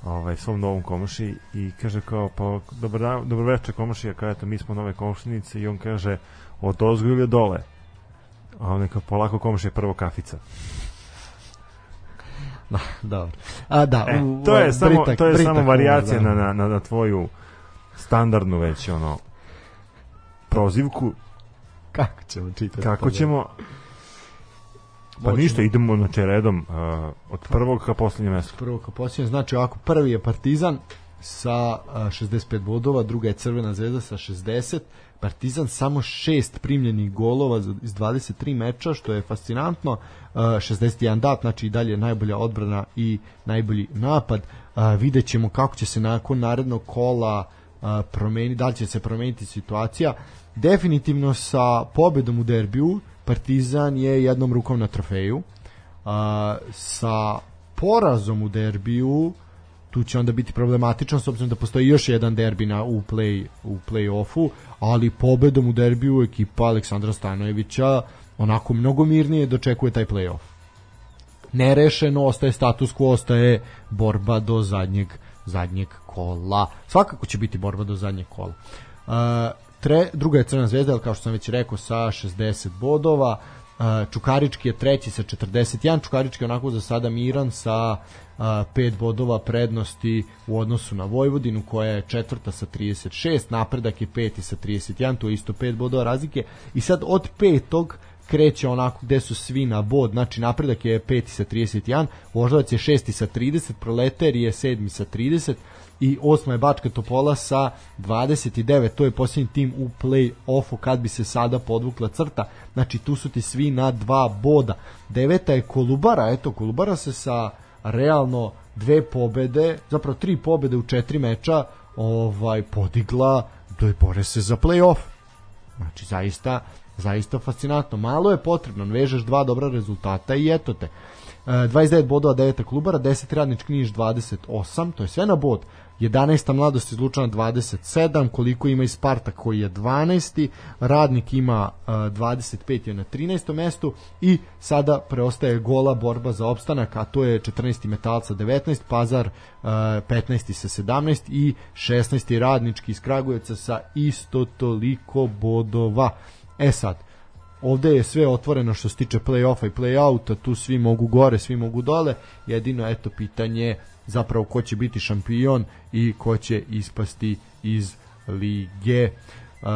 ovaj, svom novom komši i kaže kao, pa dobar, dan, dobro večer komšija, kao eto, mi smo nove komšinice i on kaže, od ozgo ili od dole? A on je kao, polako komšija, prvo kafica. Da, dobro. A da, E, u- to je u- samo, Britak- to je Britak, samo varijacija da. na, na, na, na tvoju standardnu već ono prozivku Kako ćemo čitati? kako tabelu? ćemo pa Hoćemo. ništa idemo znači redom uh, od prvog ka poslednjem mestu prvo kao posljednje, znači ovako, prvi je Partizan sa a, 65 bodova, druga je Crvena zvezda sa 60, Partizan samo šest primljenih golova iz 23 meča, što je fascinantno, a, 61 dat, znači i dalje najbolja odbrana i najbolji napad, vidjet ćemo kako će se nakon narednog kola promeni, da li će se promeniti situacija, definitivno sa pobedom u derbiju, Partizan je jednom rukom na trofeju, a, sa porazom u derbiju tu će onda biti problematično s obzirom da postoji još jedan derbi na, u, play, u play-offu, ali pobedom u derbiju ekipa Aleksandra Stanojevića onako mnogo mirnije dočekuje taj play-off. Nerešeno ostaje status quo, ostaje borba do zadnjeg zadnjeg kola. Svakako će biti borba do zadnjeg kola. Tre, druga je Crna zvezda, kao što sam već rekao, sa 60 bodova. Uh, Čukarički je treći sa 41. Čukarički je onako za sada miran sa uh, 5 bodova prednosti u odnosu na Vojvodinu koja je četvrta sa 36. Napredak je peti sa 31. To je isto 5 bodova razlike. I sad od petog kreće onako gde su svi na bod, znači napredak je peti sa 31, Voždovac je šesti sa 30, Proleter je sedmi sa 30 i osma je Bačka Topola sa 29, to je posljednji tim u play-offu kad bi se sada podvukla crta, znači tu su ti svi na dva boda. Deveta je Kolubara, eto Kolubara se sa realno dve pobede, zapravo tri pobede u četiri meča ovaj podigla do je bore se za play-off. Znači, zaista, zaista fascinantno. Malo je potrebno, vežeš dva dobra rezultata i eto te. E, 29 bodova, 9 klubara, 10 radnič knjiž, 28, to je sve na bod. 11. mladost iz Lučana 27, koliko ima i Spartak koji je 12. Radnik ima uh, 25 je na 13. mestu i sada preostaje gola borba za opstanak, a to je 14. metalca 19, Pazar uh, 15. sa 17 i 16. radnički iz Kragujevca sa isto toliko bodova. E sad, ovde je sve otvoreno što se tiče play-offa i play-outa, tu svi mogu gore, svi mogu dole, jedino eto pitanje zapravo ko će biti šampion i ko će ispasti iz lige. Uh,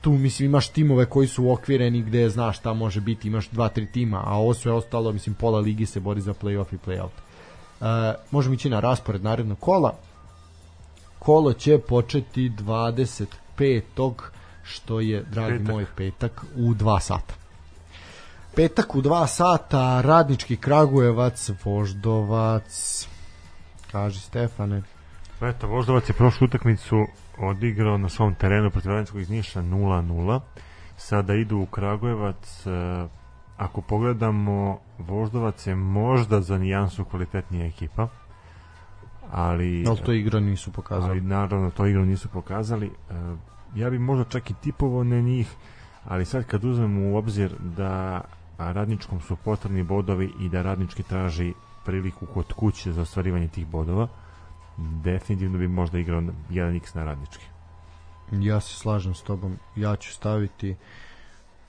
tu mislim imaš timove koji su okvireni gde znaš šta može biti, imaš dva, tri tima, a ovo sve ostalo, mislim pola ligi se bori za play-off i play-out. Uh, možemo ići na raspored narednog kola. Kolo će početi 25 što je, dragi Petak. moj, petak u 2 sata. Petak u 2 sata, Radnički Kragujevac, Voždovac. Kaži Stefane. Eto, Voždovac je prošlu utakmicu odigrao na svom terenu protiv Radničkog iz Niša 0-0. Sada idu u Kragujevac. e, Ako pogledamo, Voždovac je možda za nijansu kvalitetnija ekipa. Ali, Ali to igra nisu pokazali. ali naravno to igru nisu pokazali. E, Ja bi možda čak i tipovao na njih, ali sad kad uzmemo u obzir da radničkom su potrebni bodovi i da radnički traži priliku kod kuće za ostvarivanje tih bodova, definitivno bi možda igrao 1x na radnički. Ja se slažem s tobom. Ja ću staviti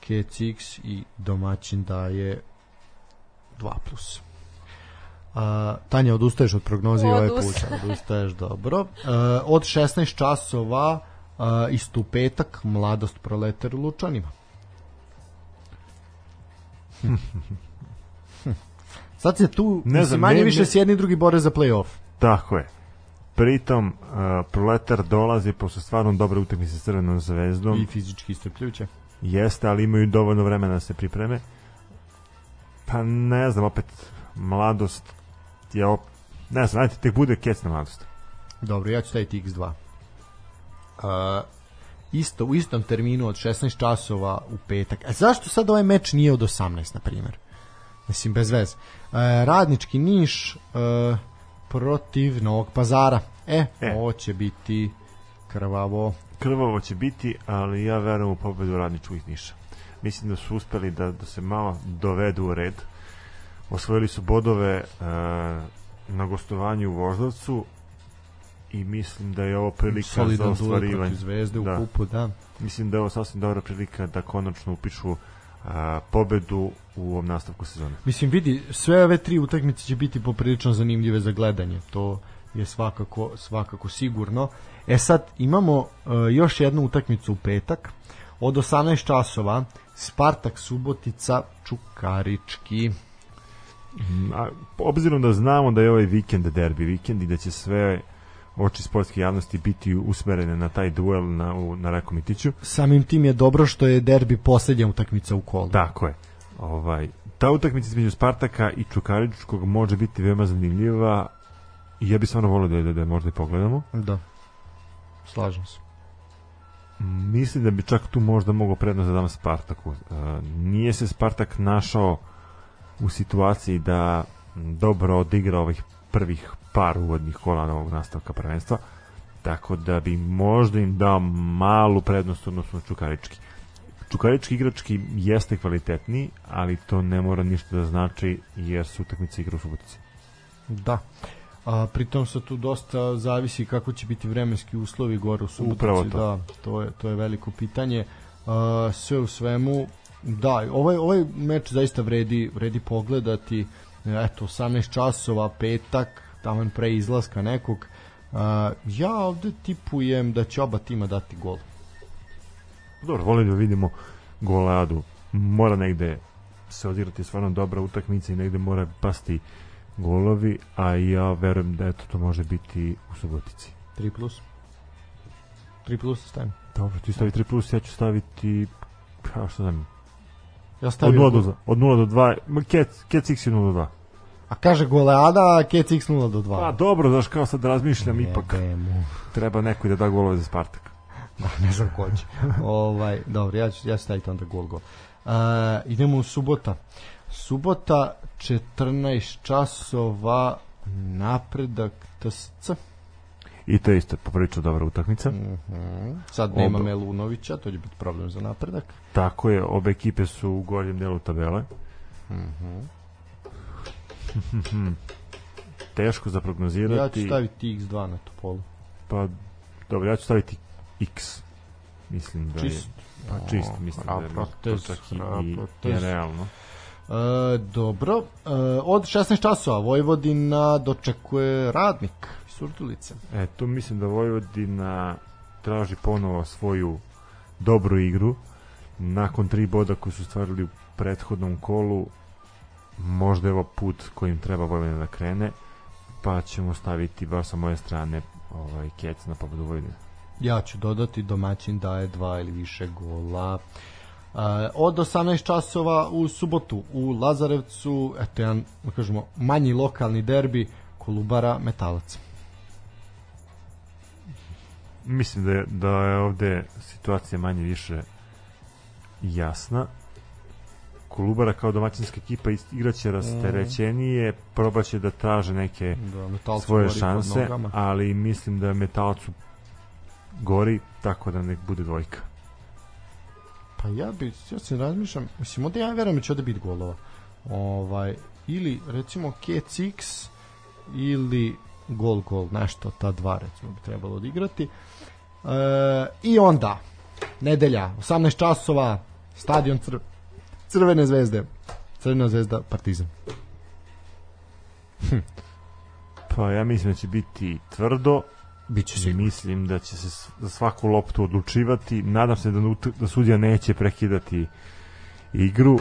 KCX i domaćin daje 2 plus. A, Tanja, odustaješ od prognoze i ovaj put. [laughs] Odustaješ, dobro. A, od 16 časova a, isto u petak mladost proletar u Lučanima. [laughs] Sad se tu Ne znam, manje ne- više ne- s jedni i drugi bore za play-off. Tako je. Pritom, uh, Proletar dolazi posle stvarno dobre utakmice s Crvenom zvezdom. I fizički istrpljuće. Jeste, ali imaju dovoljno vremena da se pripreme. Pa ne znam, opet mladost je op... ne znam, ajte, tek bude kec na mladost. Dobro, ja ću staviti X2. Uh, isto, u istom terminu od 16 časova u petak. A zašto sad ovaj meč nije od 18, na primjer? Mislim, bez veze. Uh, radnički Niš uh, protiv Novog pazara. E, E. ovo će biti krvavo. Krvavo će biti, ali ja verujem u pobedu radničkog iz Niša. Mislim da su uspeli da, da se malo dovedu u red. Osvojili su bodove e, na gostovanju u Voždovcu i mislim da je ovo prilika za Solidan duel ostvarivanje. zvezde u Da. kupu, da. Mislim da je ovo sasvim dobra prilika da konačno upišu a, pobedu u ovom nastavku sezone. Mislim, vidi, sve ove tri utakmice će biti poprilično zanimljive za gledanje. To je svakako, svakako sigurno. E sad, imamo uh, još jednu utakmicu u petak. Od 18 časova Spartak Subotica Čukarički. A, obzirom da znamo da je ovaj vikend derbi vikend i da će sve oči sportske javnosti biti usmerene na taj duel na, u, na Rakomitiću. Samim tim je dobro što je derbi poslednja utakmica u kolu. Tako je. Ovaj, ta utakmica između Spartaka i Čukaričkog može biti veoma zanimljiva i ja bih stvarno volio da, da, da možda i pogledamo. Da. Slažem se. Mislim da bi čak tu možda mogao prednost da dam Spartaku. E, nije se Spartak našao u situaciji da dobro odigra ovih prvih par uvodnih kola novog nastavka prvenstva, tako da bi možda im dao malu prednost odnosno Čukarički. Čukarički igrački jeste kvalitetni, ali to ne mora ništa da znači jer su utakmice igra u Subotici. Da. A, pritom se tu dosta zavisi kako će biti vremenski uslovi gore u Subotici. Upravo to. Da, to je, to je veliko pitanje. A, sve u svemu, da, ovaj, ovaj meč zaista vredi, vredi pogledati. Eto, 18 časova, petak, taman pre izlaska nekog. A, ja ovde tipujem da će oba tima dati gol. Dobro, volim da vidimo goleadu. Mora negde se odigrati stvarno dobra utakmica i negde mora pasti golovi, a ja verujem da eto to može biti u Subotici. 3 plus. 3 plus stavim. Dobro, ti stavi 3 plus, ja ću staviti kao što znam, Ja od stavim 0 do, od 0 do 2, ma Kec, Kec X je 0 do 2. A kaže goleada, a Kec X 0 do 2. Pa dobro, znaš, kao sad razmišljam, ipak Jebe mu. treba neko da da golove za Spartak. [laughs] ne znam ko će. ovaj, dobro, ja ću, ja ću staviti onda gol gol. Uh, idemo u subota. Subota 14 časova napredak TSC. I to je isto poprilično dobra utakmica. Sad nema Oba. Melunovića, to će biti problem za napredak. Tako je, obe ekipe su u gornjem delu tabele. [laughs] Teško za prognozirati. Ja ću staviti X2 na Topolu. Pa, dobro, ja ću staviti X. Mislim da Čist. je... Pa čist, mislim da je Rapotez, čak i, i, i realno. E, dobro, e, od 16 časova Vojvodina dočekuje radnik iz Surdulice. E, tu mislim da Vojvodina traži ponovo svoju dobru igru. Nakon tri boda koji su stvarili u prethodnom kolu, možda je ovo put kojim treba Vojvodina da krene, pa ćemo staviti baš sa moje strane ovaj, kec na pobedu Vojvodine. Ja ću dodati domaćin daje dva ili više gola. od 18 časova u subotu u Lazarevcu, eto jedan, da kažemo, manji lokalni derbi Kolubara Metalac. Mislim da je, da je ovde situacija manje više jasna. Kolubara kao domaćinska ekipa igraće rasterećenije, probaće da traže neke Da, svoje šanse, ali mislim da metalcu gori, tako da nek bude dvojka. Pa ja bi, ja se razmišljam, mislim, ovde ja verujem da će ovde biti golova. Ovaj, ili, recimo, Kec X, ili gol, gol, nešto, ta dva, recimo, bi trebalo odigrati. E, I onda, nedelja, 18 časova, stadion cr Crvene zvezde, Crvena zvezda, Partizan. Pa ja mislim da će biti tvrdo, Biće sigurno. mislim da će se za svaku loptu odlučivati. Nadam se da, da sudija neće prekidati igru,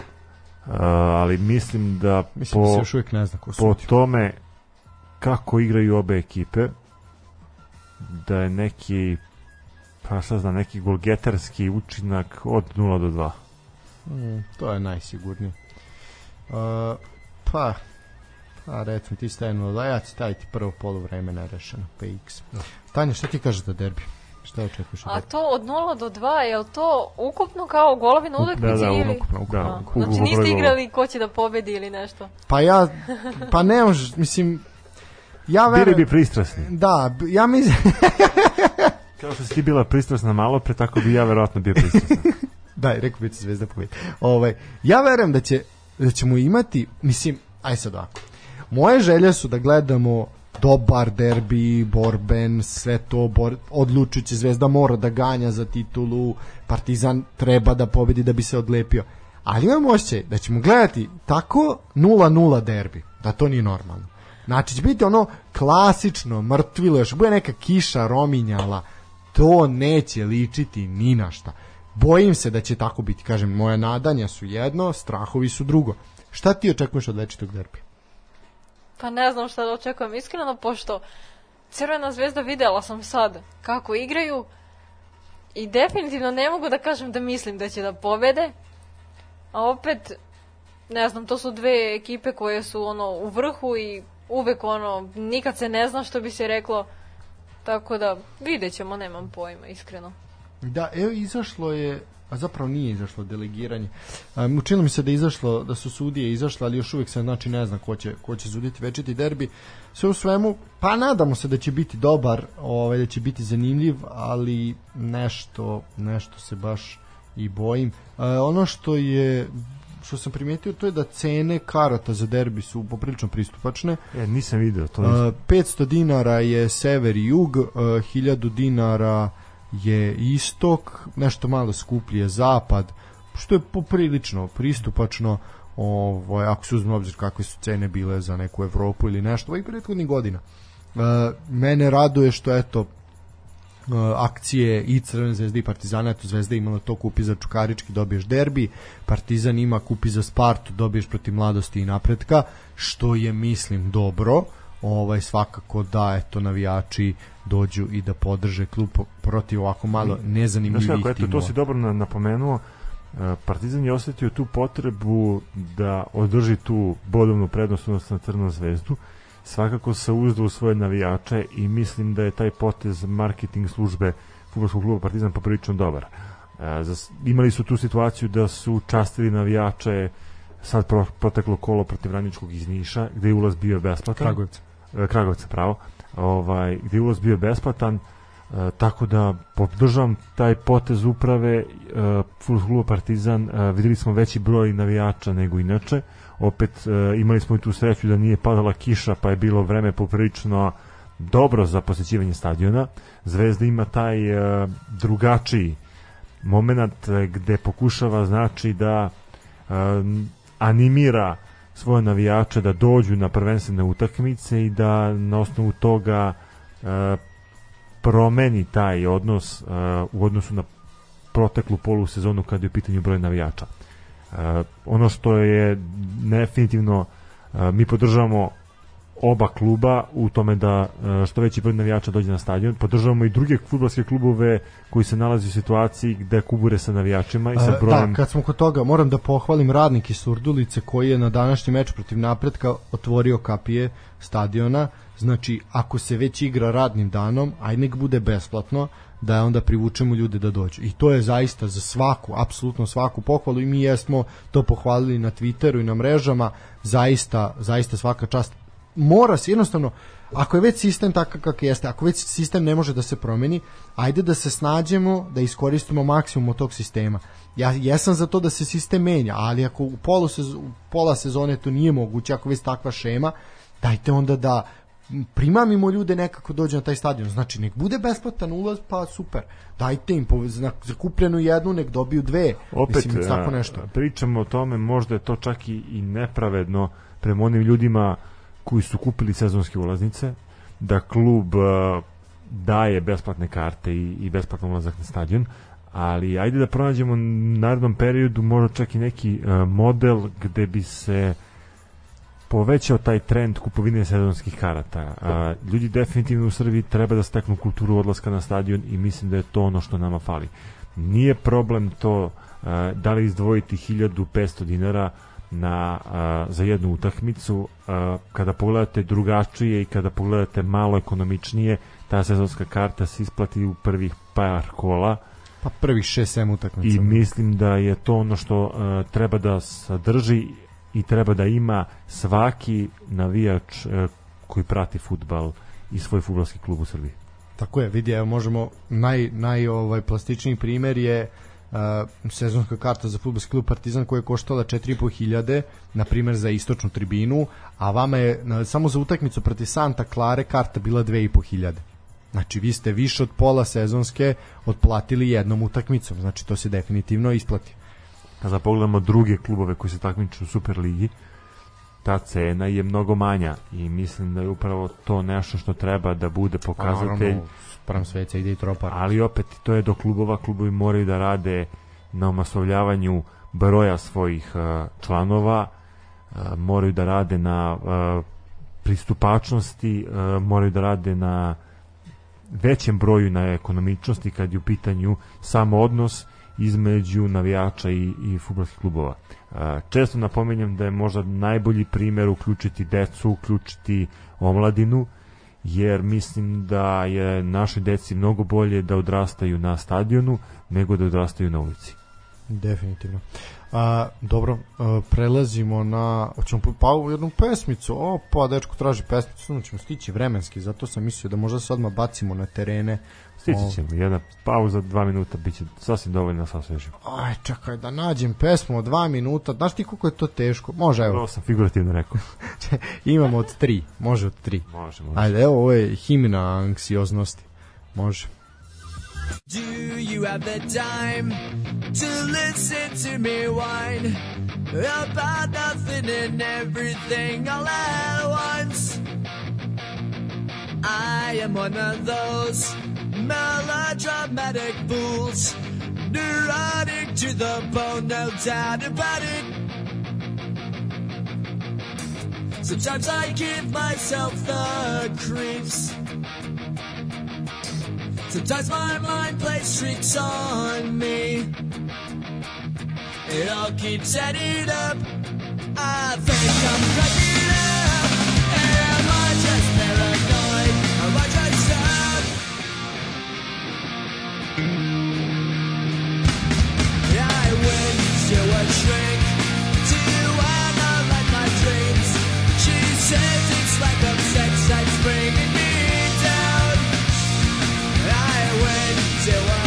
a, ali mislim da Mislim da se po, još uvijek ne zna ko po tome kako igraju obe ekipe da je neki pa šta znam, neki golgetarski učinak od 0 do 2. Mm, to je najsigurnije. Uh, pa, pa recimo ti stavimo da ja ću staviti prvo polu vreme nerešeno, PX. Tanja, šta ti kažeš za derbi? Šta očekuješ A to od 0 do 2, je li to ukupno kao golovi na utakmici da, ili? ukupno, ukupno, A, ukupno Znači niste igrali ko će da pobedi ili nešto? Pa ja, pa ne možeš, mislim, ja Bili verujem... bi pristrasni. Da, ja mislim... [laughs] Kao što si ti bila pristrasna malo pre, tako bi ja verovatno bio pristrasan. [laughs] da, rekao bi da će Zvezda pobedi. Ovaj, ja verujem da će da ćemo imati, mislim, aj sad ovako. Moje želje su da gledamo dobar derbi, borben, sve to, bor, odlučujući Zvezda mora da ganja za titulu, Partizan treba da pobedi da bi se odlepio. Ali imam osjećaj da ćemo gledati tako 0-0 derbi, da to nije normalno. Znači će biti ono klasično, mrtvilo, još bude neka kiša rominjala, to neće ličiti ni na šta. Bojim se da će tako biti, kažem, moja nadanja su jedno, strahovi su drugo. Šta ti očekuješ od večitog derbija? Pa ne znam šta da očekujem iskreno, pošto Crvena zvezda videla sam sad kako igraju i definitivno ne mogu da kažem da mislim da će da pobede, a opet, ne znam, to su dve ekipe koje su ono u vrhu i uvek ono, nikad se ne zna što bi se reklo, tako da vidjet ćemo, nemam pojma, iskreno. Da, evo izašlo je, a zapravo nije izašlo delegiranje. Um, učinilo mi se da je izašlo, da su sudije izašle, ali još uvijek se znači ne zna ko će, ko će suditi večiti derbi. Sve u svemu, pa nadamo se da će biti dobar, ovaj, da će biti zanimljiv, ali nešto, nešto se baš i bojim. Uh, ono što je što sam primetio to je da cene karata za derbi su poprilično pristupačne. E, nisam video to. Nisam. Uh, 500 dinara je sever i jug, uh, 1000 dinara je istok, nešto malo skuplji zapad, što je poprilično pristupačno ovaj, ako se uzme obzir kakve su cene bile za neku Evropu ili nešto, i prethodnih godina. Uh, mene raduje što eto uh, akcije i Crvene zvezde i Partizana, eto Zvezda imala to kupi za Čukarički, dobiješ derbi, Partizan ima kupi za Spartu, dobiješ protiv mladosti i napretka, što je mislim dobro, ovaj svakako da eto navijači dođu i da podrže klub protiv ovako malo nezanimljivih eto, timova. to si dobro na- napomenuo. E, Partizan je osetio tu potrebu da održi tu bodovnu prednost odnosno na Crnu zvezdu. Svakako se uzda u svoje navijače i mislim da je taj potez marketing službe futbolskog kluba Partizan poprilično dobar. E, za, imali su tu situaciju da su častili navijače sad pro, proteklo kolo protiv Radničkog iz Niša, gde je ulaz bio besplatan. Kragujevac. E, Kragovca, pravo, ovaj, gde ulaz bio besplatan, e, tako da podržavam taj potez uprave e, kluba Partizan, e, videli smo veći broj navijača nego inače, opet e, imali smo i tu sreću da nije padala kiša, pa je bilo vreme poprilično dobro za posećivanje stadiona. Zvezda ima taj e, drugačiji moment e, gde pokušava znači da e, animira svoje navijače da dođu na prvenstvene utakmice i da na osnovu toga e, promeni taj odnos e, u odnosu na proteklu polusezonu kada je u pitanju broj navijača. E, ono što je definitivno e, mi podržavamo oba kluba u tome da e, što veći broj navijača dođe na stadion. Podržavamo i druge fudbalske klubove koji se nalaze u situaciji gde kubure sa navijačima i sa E, brojem Da, kad smo kod toga, moram da pohvalim radnik iz Surdulice koji je na današnji meč protiv napretka otvorio kapije stadiona. Znači, ako se već igra radnim danom, aj nek bude besplatno, da onda privučemo ljude da dođu. I to je zaista za svaku, apsolutno svaku pohvalu i mi jesmo to pohvalili na Twitteru i na mrežama, zaista, zaista svaka čast. Mora se jednostavno, ako je već sistem takav kakav jeste, ako već sistem ne može da se promeni, ajde da se snađemo da iskoristimo maksimum od tog sistema. Ja jesam za to da se sistem menja, ali ako u, polu sez, u pola sezone to nije moguće, ako već takva šema, dajte onda da primamimo ljude nekako dođe na taj stadion. Znači, nek bude besplatan ulaz, pa super. Dajte im po, za, za kupljenu jednu, nek dobiju dve. opet Mislim, tako nešto. pričamo o tome možda je to čak i, i nepravedno prema onim ljudima koji su kupili sezonske ulaznice da klub a, daje besplatne karte i, i besplatan ulazak na stadion ali ajde da pronađemo u narednom periodu možda čak i neki a, model gde bi se povećao taj trend kupovine sezonskih karata. A, ljudi definitivno u Srbiji treba da steknu kulturu odlaska na stadion i mislim da je to ono što nama fali. Nije problem to da li izdvojiti 1500 dinara na, a, za jednu utakmicu a, kada pogledate drugačije i kada pogledate malo ekonomičnije ta sezonska karta se isplati u prvih par kola Pa prvih 6-7 utakmica. i mislim da je to ono što uh, treba da sadrži i treba da ima svaki navijač uh, koji prati futbal i svoj fudbalski klub u Srbiji. Tako je, vidi, evo možemo naj naj ovaj plastičniji primer je uh, sezonska karta za fudbalski klub Partizan koja je koštala 4.500 na primer za istočnu tribinu, a vama je na, samo za utakmicu protiv Santa Klare karta bila 2.500. Znači vi ste više od pola sezonske otplatili jednom utakmicom, znači to se definitivno isplati. Kada pogledamo druge klubove koji se takmiče u Superligi, ta cena je mnogo manja i mislim da je upravo to nešto što treba da bude pokazatelj Pram sveca ide i tropar. ali opet to je do klubova, klubovi moraju da rade na omasovljavanju broja svojih uh, članova, uh, moraju da rade na uh, pristupačnosti, uh, moraju da rade na većem broju na ekonomičnosti kad je u pitanju samo odnos između navijača i, i futbolskih klubova. Uh, često napominjem da je možda najbolji primer uključiti decu, uključiti omladinu, jer mislim da je našoj deci mnogo bolje da odrastaju na stadionu nego da odrastaju na ulici. Definitivno. A, dobro, a, prelazimo na hoćemo po- pa ovu jednu pesmicu. O, pa dečko traži pesmicu, samo ćemo stići vremenski, zato sam mislio da možda se odmah bacimo na terene. Stići ćemo, jedna pauza, dva minuta, bit će sasvim dovoljno sa osvežimo. Aj, čekaj da nađem pesmu od dva minuta. Znaš ti koliko je to teško? Može, evo. Ovo sam figurativno rekao. [laughs] Imamo od tri. Može od tri. Može, može. Ajde, evo, ovo je himna anksioznosti. Može. Do you have the time to listen to me whine about nothing and everything all at once? I am one of those melodramatic fools, neurotic to the bone, no doubt about it. Sometimes I give myself the creeps. Sometimes my mind plays tricks on me. It all keeps adding up. I think I'm cracking up. Am I just paranoid? Am I just sad? I went to a shrink to analyze my dreams. She says it's like a sex that's bringing went to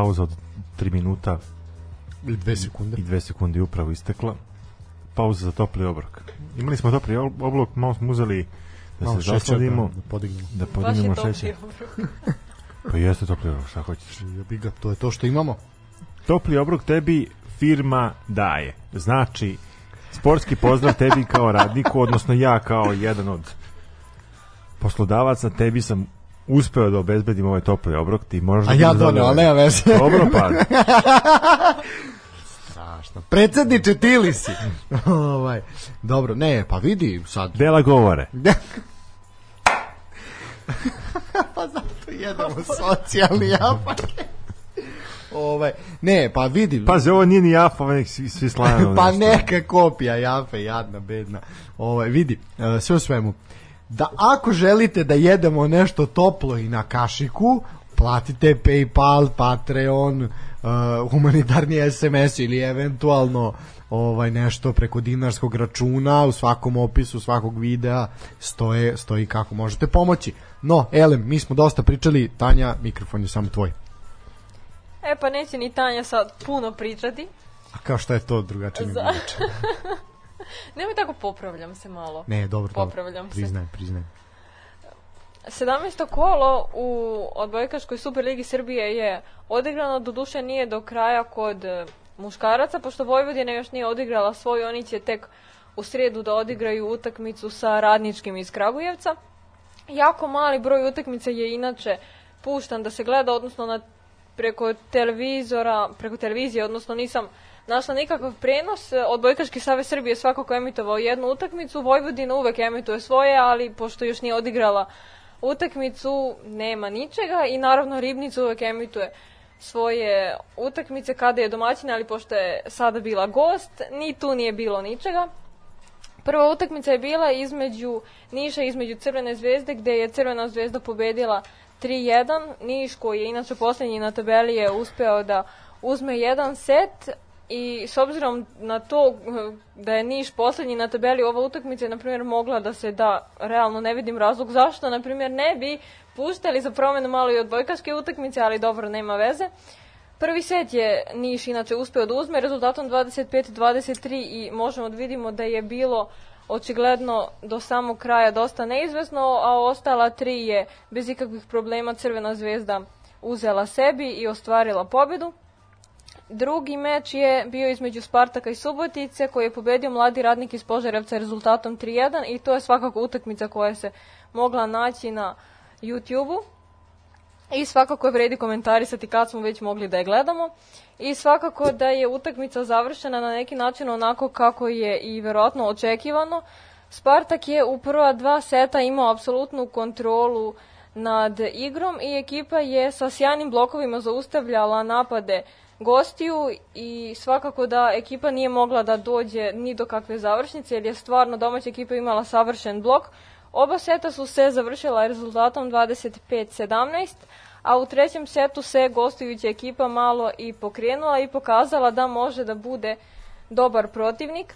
pauza od 3 minuta Ili dve sekunde. i 2 sekunde je upravo istekla. Pauza za topli obrok. Imali smo topli ob- obrok, malo smo uzeli da Malo se zasladimo, da, da podignemo. da podignemo šećer. [laughs] Pa jeste topli obrok, šta hoćeš? Jebi ga, to je to što imamo. Topli obrok tebi firma daje. Znači, sportski pozdrav tebi kao radniku, odnosno ja kao jedan od poslodavaca, tebi sam uspeo da obezbedim ovaj topli obrok, ti možeš A da ja budeš doneo, ali nema veze. [laughs] Dobro pa. [laughs] Strašno. Predsedniče, ti li si? [laughs] ovaj, dobro, ne, pa vidi sad. Dela govore. pa zato jedemo socijalni japak. ovaj, ne, pa vidi. Pazi, ovo nije ni jafa, nek svi, svi slavno. pa neka kopija jafe, jadna, bedna. Ovaj, vidi, e, sve u svemu. Da ako želite da jedemo nešto toplo i na kašiku, platite Paypal, Patreon, uh, humanitarni SMS ili eventualno ovaj nešto preko dinarskog računa u svakom opisu svakog videa stoje, stoji kako možete pomoći. No, Elem, mi smo dosta pričali, Tanja, mikrofon je samo tvoj. E pa neće ni Tanja sad puno pričati. A kao šta je to drugačije nego Za-? [laughs] [laughs] Nemoj tako popravljam se malo. Ne, dobro, dobro. Popravljam se. Priznaj, priznaj. 17. kolo u odbojkaškoj Superligi Srbije je odigrano, doduše nije do kraja kod e, muškaraca, pošto Vojvodina još nije odigrala svoj, oni će tek u sredu da odigraju utakmicu sa radničkim iz Kragujevca. Jako mali broj utakmica je inače puštan da se gleda, odnosno na preko televizora, preko televizije, odnosno nisam našla nikakav prenos. E, Odbojkaški savez Srbije je svakako emitovao jednu utakmicu, Vojvodina uvek emituje svoje, ali pošto još nije odigrala utakmicu, nema ničega i naravno Ribnica uvek emituje svoje utakmice kada je domaćina, ali pošto je sada bila gost, ni tu nije bilo ničega. Prva utakmica je bila između Niša između Crvene zvezde, gde je Crvena zvezda pobedila 3-1. Niš, koji je inače poslednji na tabeli, je uspeo da uzme jedan set i s obzirom na to eh, da je Niš poslednji na tabeli, ova utakmica je, na primjer, mogla da se da, realno ne vidim razlog zašto, na primjer, ne bi puštali za promenu malo i odbojkaške utakmice, ali dobro, nema veze. Prvi set je Niš inače uspeo da uzme rezultatom 25-23 i možemo da vidimo da je bilo očigledno do samog kraja dosta neizvesno, a ostala tri je bez ikakvih problema Crvena zvezda uzela sebi i ostvarila pobedu. Drugi meč je bio između Spartaka i Subotice koji je pobedio mladi radnik iz Požarevca rezultatom 3-1 i to je svakako utakmica koja se mogla naći na YouTube-u. I svakako je vredi komentarisati kad smo već mogli da je gledamo. I svakako da je utakmica završena na neki način onako kako je i verovatno očekivano. Spartak je u prva dva seta imao apsolutnu kontrolu nad igrom i ekipa je sa sjajnim blokovima zaustavljala napade gostiju i svakako da ekipa nije mogla da dođe ni do kakve završnice jer je stvarno domaća ekipa imala savršen blok. Oba seta su se završila rezultatom 25-17, a u trećem setu se gostujuća ekipa malo i pokrenula i pokazala da može da bude dobar protivnik.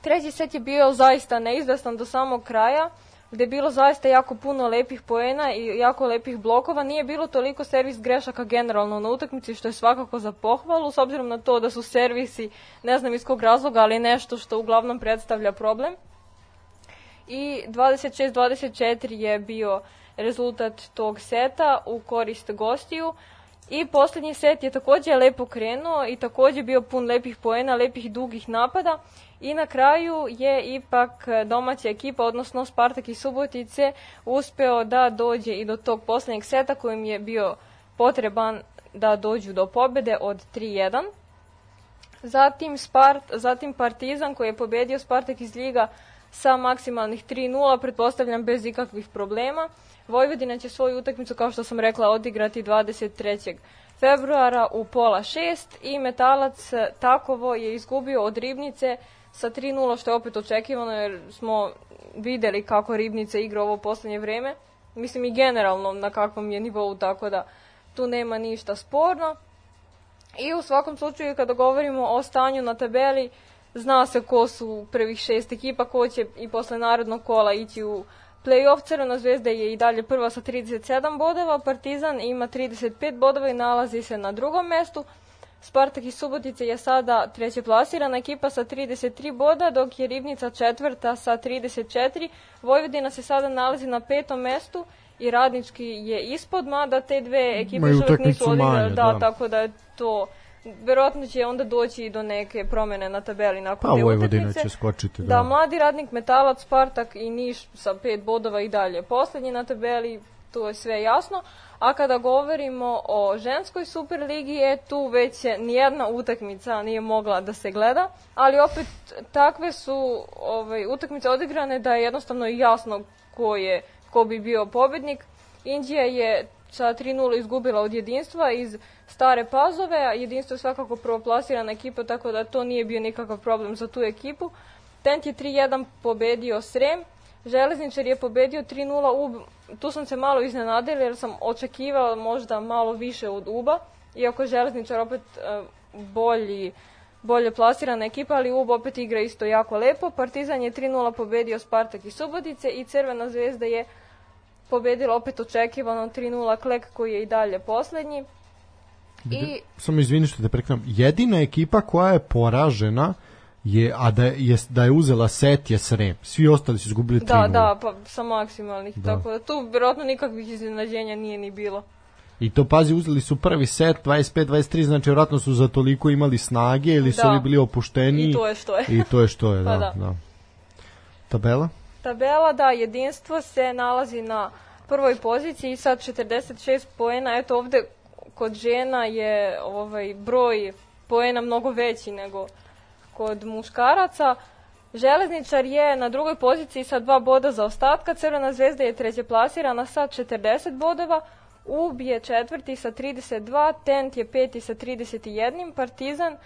Treći set je bio zaista neizvestan do samog kraja, gde je bilo zaista jako puno lepih poena i jako lepih blokova. Nije bilo toliko servis grešaka generalno na utakmici, što je svakako za pohvalu, s obzirom na to da su servisi, ne znam iz kog razloga, ali nešto što uglavnom predstavlja problem. I 26-24 je bio rezultat tog seta u korist gostiju. I poslednji set je takođe lepo krenuo i takođe bio pun lepih poena, lepih dugih napada. I na kraju je ipak domaća ekipa, odnosno Spartak i Subotice, uspeo da dođe i do tog poslednjeg seta kojim je bio potreban da dođu do pobede od 3-1. Zatim, Spart, zatim Partizan koji je pobedio Spartak iz Liga sa maksimalnih 3-0, pretpostavljam bez ikakvih problema. Vojvodina će svoju utakmicu, kao što sam rekla, odigrati 23. februara u pola 6 i Metalac eh, Takovo je izgubio od Ribnice sa 3-0, što je opet očekivano jer smo videli kako Ribnica igra ovo poslednje vreme. Mislim i generalno na kakvom je nivou, tako da tu nema ništa sporno. I u svakom slučaju kada govorimo o stanju na tabeli, zna se ko su prvih šest ekipa, ko će i posle narodnog kola ići u Playoff Crvena zvezda je i dalje prva sa 37 bodova, Partizan ima 35 bodova i nalazi se na drugom mestu. Spartak iz Subotice je sada treće plasirana ekipa sa 33 boda, dok je Ribnica četvrta sa 34. Vojvodina se sada nalazi na petom mestu i Radnički je ispod, mada te dve ekipe još uvek nisu odigrale. da, da. tako da je to verovatno će onda doći i do neke promene na tabeli nakon Pa te Vojvodina utakmice. će skočiti, Da. da. mladi radnik Metalac, Spartak i Niš sa pet bodova i dalje poslednji na tabeli, to je sve jasno. A kada govorimo o ženskoj superligi, je tu već nijedna utakmica nije mogla da se gleda, ali opet takve su ovaj, utakmice odigrane da je jednostavno jasno ko, je, ko bi bio pobednik. Indija je sa 3-0 izgubila od jedinstva iz stare pazove, a jedinstvo je svakako prvoplasirana ekipa, tako da to nije bio nikakav problem za tu ekipu. Tent je 3-1 pobedio Srem, Železničar je pobedio 3-0 UB, tu sam se malo iznenadila jer sam očekivala možda malo više od UBA, iako je Železničar opet e, bolji, bolje plasirana ekipa, ali UB opet igra isto jako lepo. Partizan je 3-0 pobedio Spartak i Subotice i Crvena zvezda je pobedila opet očekivano 3-0 Klek koji je i dalje poslednji. I Samo izvini što te prekram. Jedina ekipa koja je poražena je, a da je, da je uzela set je Srem. Svi ostali su izgubili 3 da, da, pa sa maksimalnih, Da. tako da tu vjerojatno nikakvih iznenađenja nije ni bilo. I to pazi, uzeli su prvi set 25-23, znači vjerojatno su za toliko imali snage ili su Da. oni bili opušteni. I to je što je. I to je što je, [laughs] Pa da, da. da. Tabela? Tabela, da, jedinstvo se nalazi na prvoj poziciji sa 46 poena. Eto ovde kod žena je ovaj broj poena mnogo veći nego kod muškaraca. Železničar je na drugoj poziciji sa dva boda za ostatka, Crvena zvezda je treće plasirana sa 40 bodova, UB je četvrti sa 32, Tent je peti sa 31, Partizan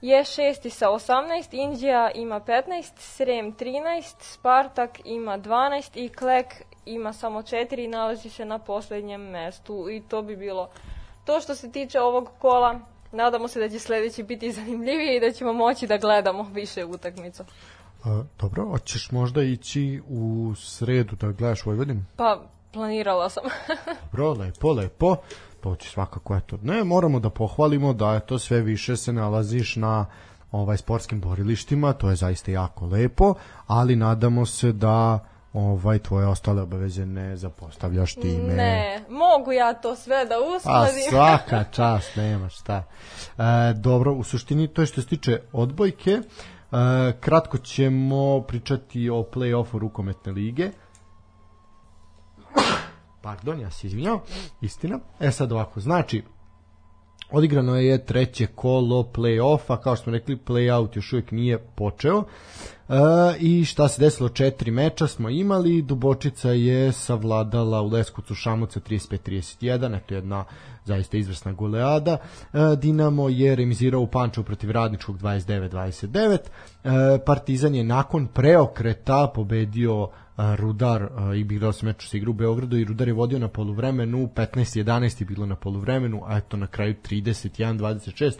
je šesti sa 18, Indija ima 15, Srem 13, Spartak ima 12 i Klek ima samo 4 i nalazi se na poslednjem mestu i to bi bilo to što se tiče ovog kola. Nadamo se da će sledeći biti zanimljivije i da ćemo moći da gledamo više utakmica. A, dobro, hoćeš možda ići u sredu da gledaš Vojvodinu? Pa, planirala sam. [laughs] Dobro, lepo, lepo. To će svakako, eto. Ne, moramo da pohvalimo da eto sve više se nalaziš na ovaj sportskim borilištima, to je zaista jako lepo, ali nadamo se da ovaj tvoje ostale obaveze ne zapostavljaš time. Ne, mogu ja to sve da A uskladim. [laughs] svaka čast, nema šta. E, dobro, u suštini to je što se tiče odbojke. E, kratko ćemo pričati o play-offu rukometne lige. [coughs] Pardon, ja se izvinjam. Istina. E sad ovako, znači, Odigrano je treće kolo play-offa, kao što smo rekli, play-out još uvijek nije počeo. E, I šta se desilo, četiri meča smo imali, Dubočica je savladala u Leskovcu Šamuca 35-31, eto jedna zaista izvrsna goleada. E, Dinamo je remizirao u Pančevu protiv Radničkog 29-29. E, Partizan je nakon preokreta pobedio Rudar igrao se meč sa igru u Beogradu i Rudar je vodio na poluvremenu 15-11 je bilo na poluvremenu a eto na kraju 31-26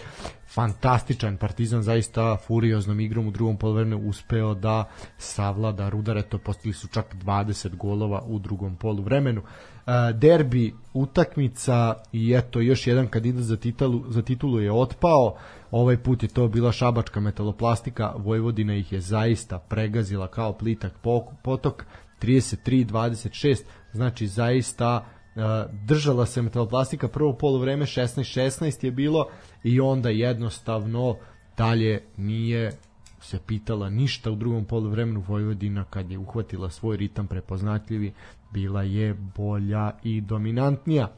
fantastičan Partizan zaista furioznom igrom u drugom poluvremenu uspeo da savlada Rudar eto postigli su čak 20 golova u drugom poluvremenu. Derbi utakmica i eto još jedan kandidat za titulu, za titulu je otpao ovaj put je to bila šabačka metaloplastika Vojvodina ih je zaista pregazila kao plitak potok 33-26 znači zaista uh, držala se metaloplastika prvo polovreme 16-16 je bilo i onda jednostavno dalje nije se pitala ništa u drugom poluvremenu Vojvodina kad je uhvatila svoj ritam prepoznatljivi bila je bolja i dominantnija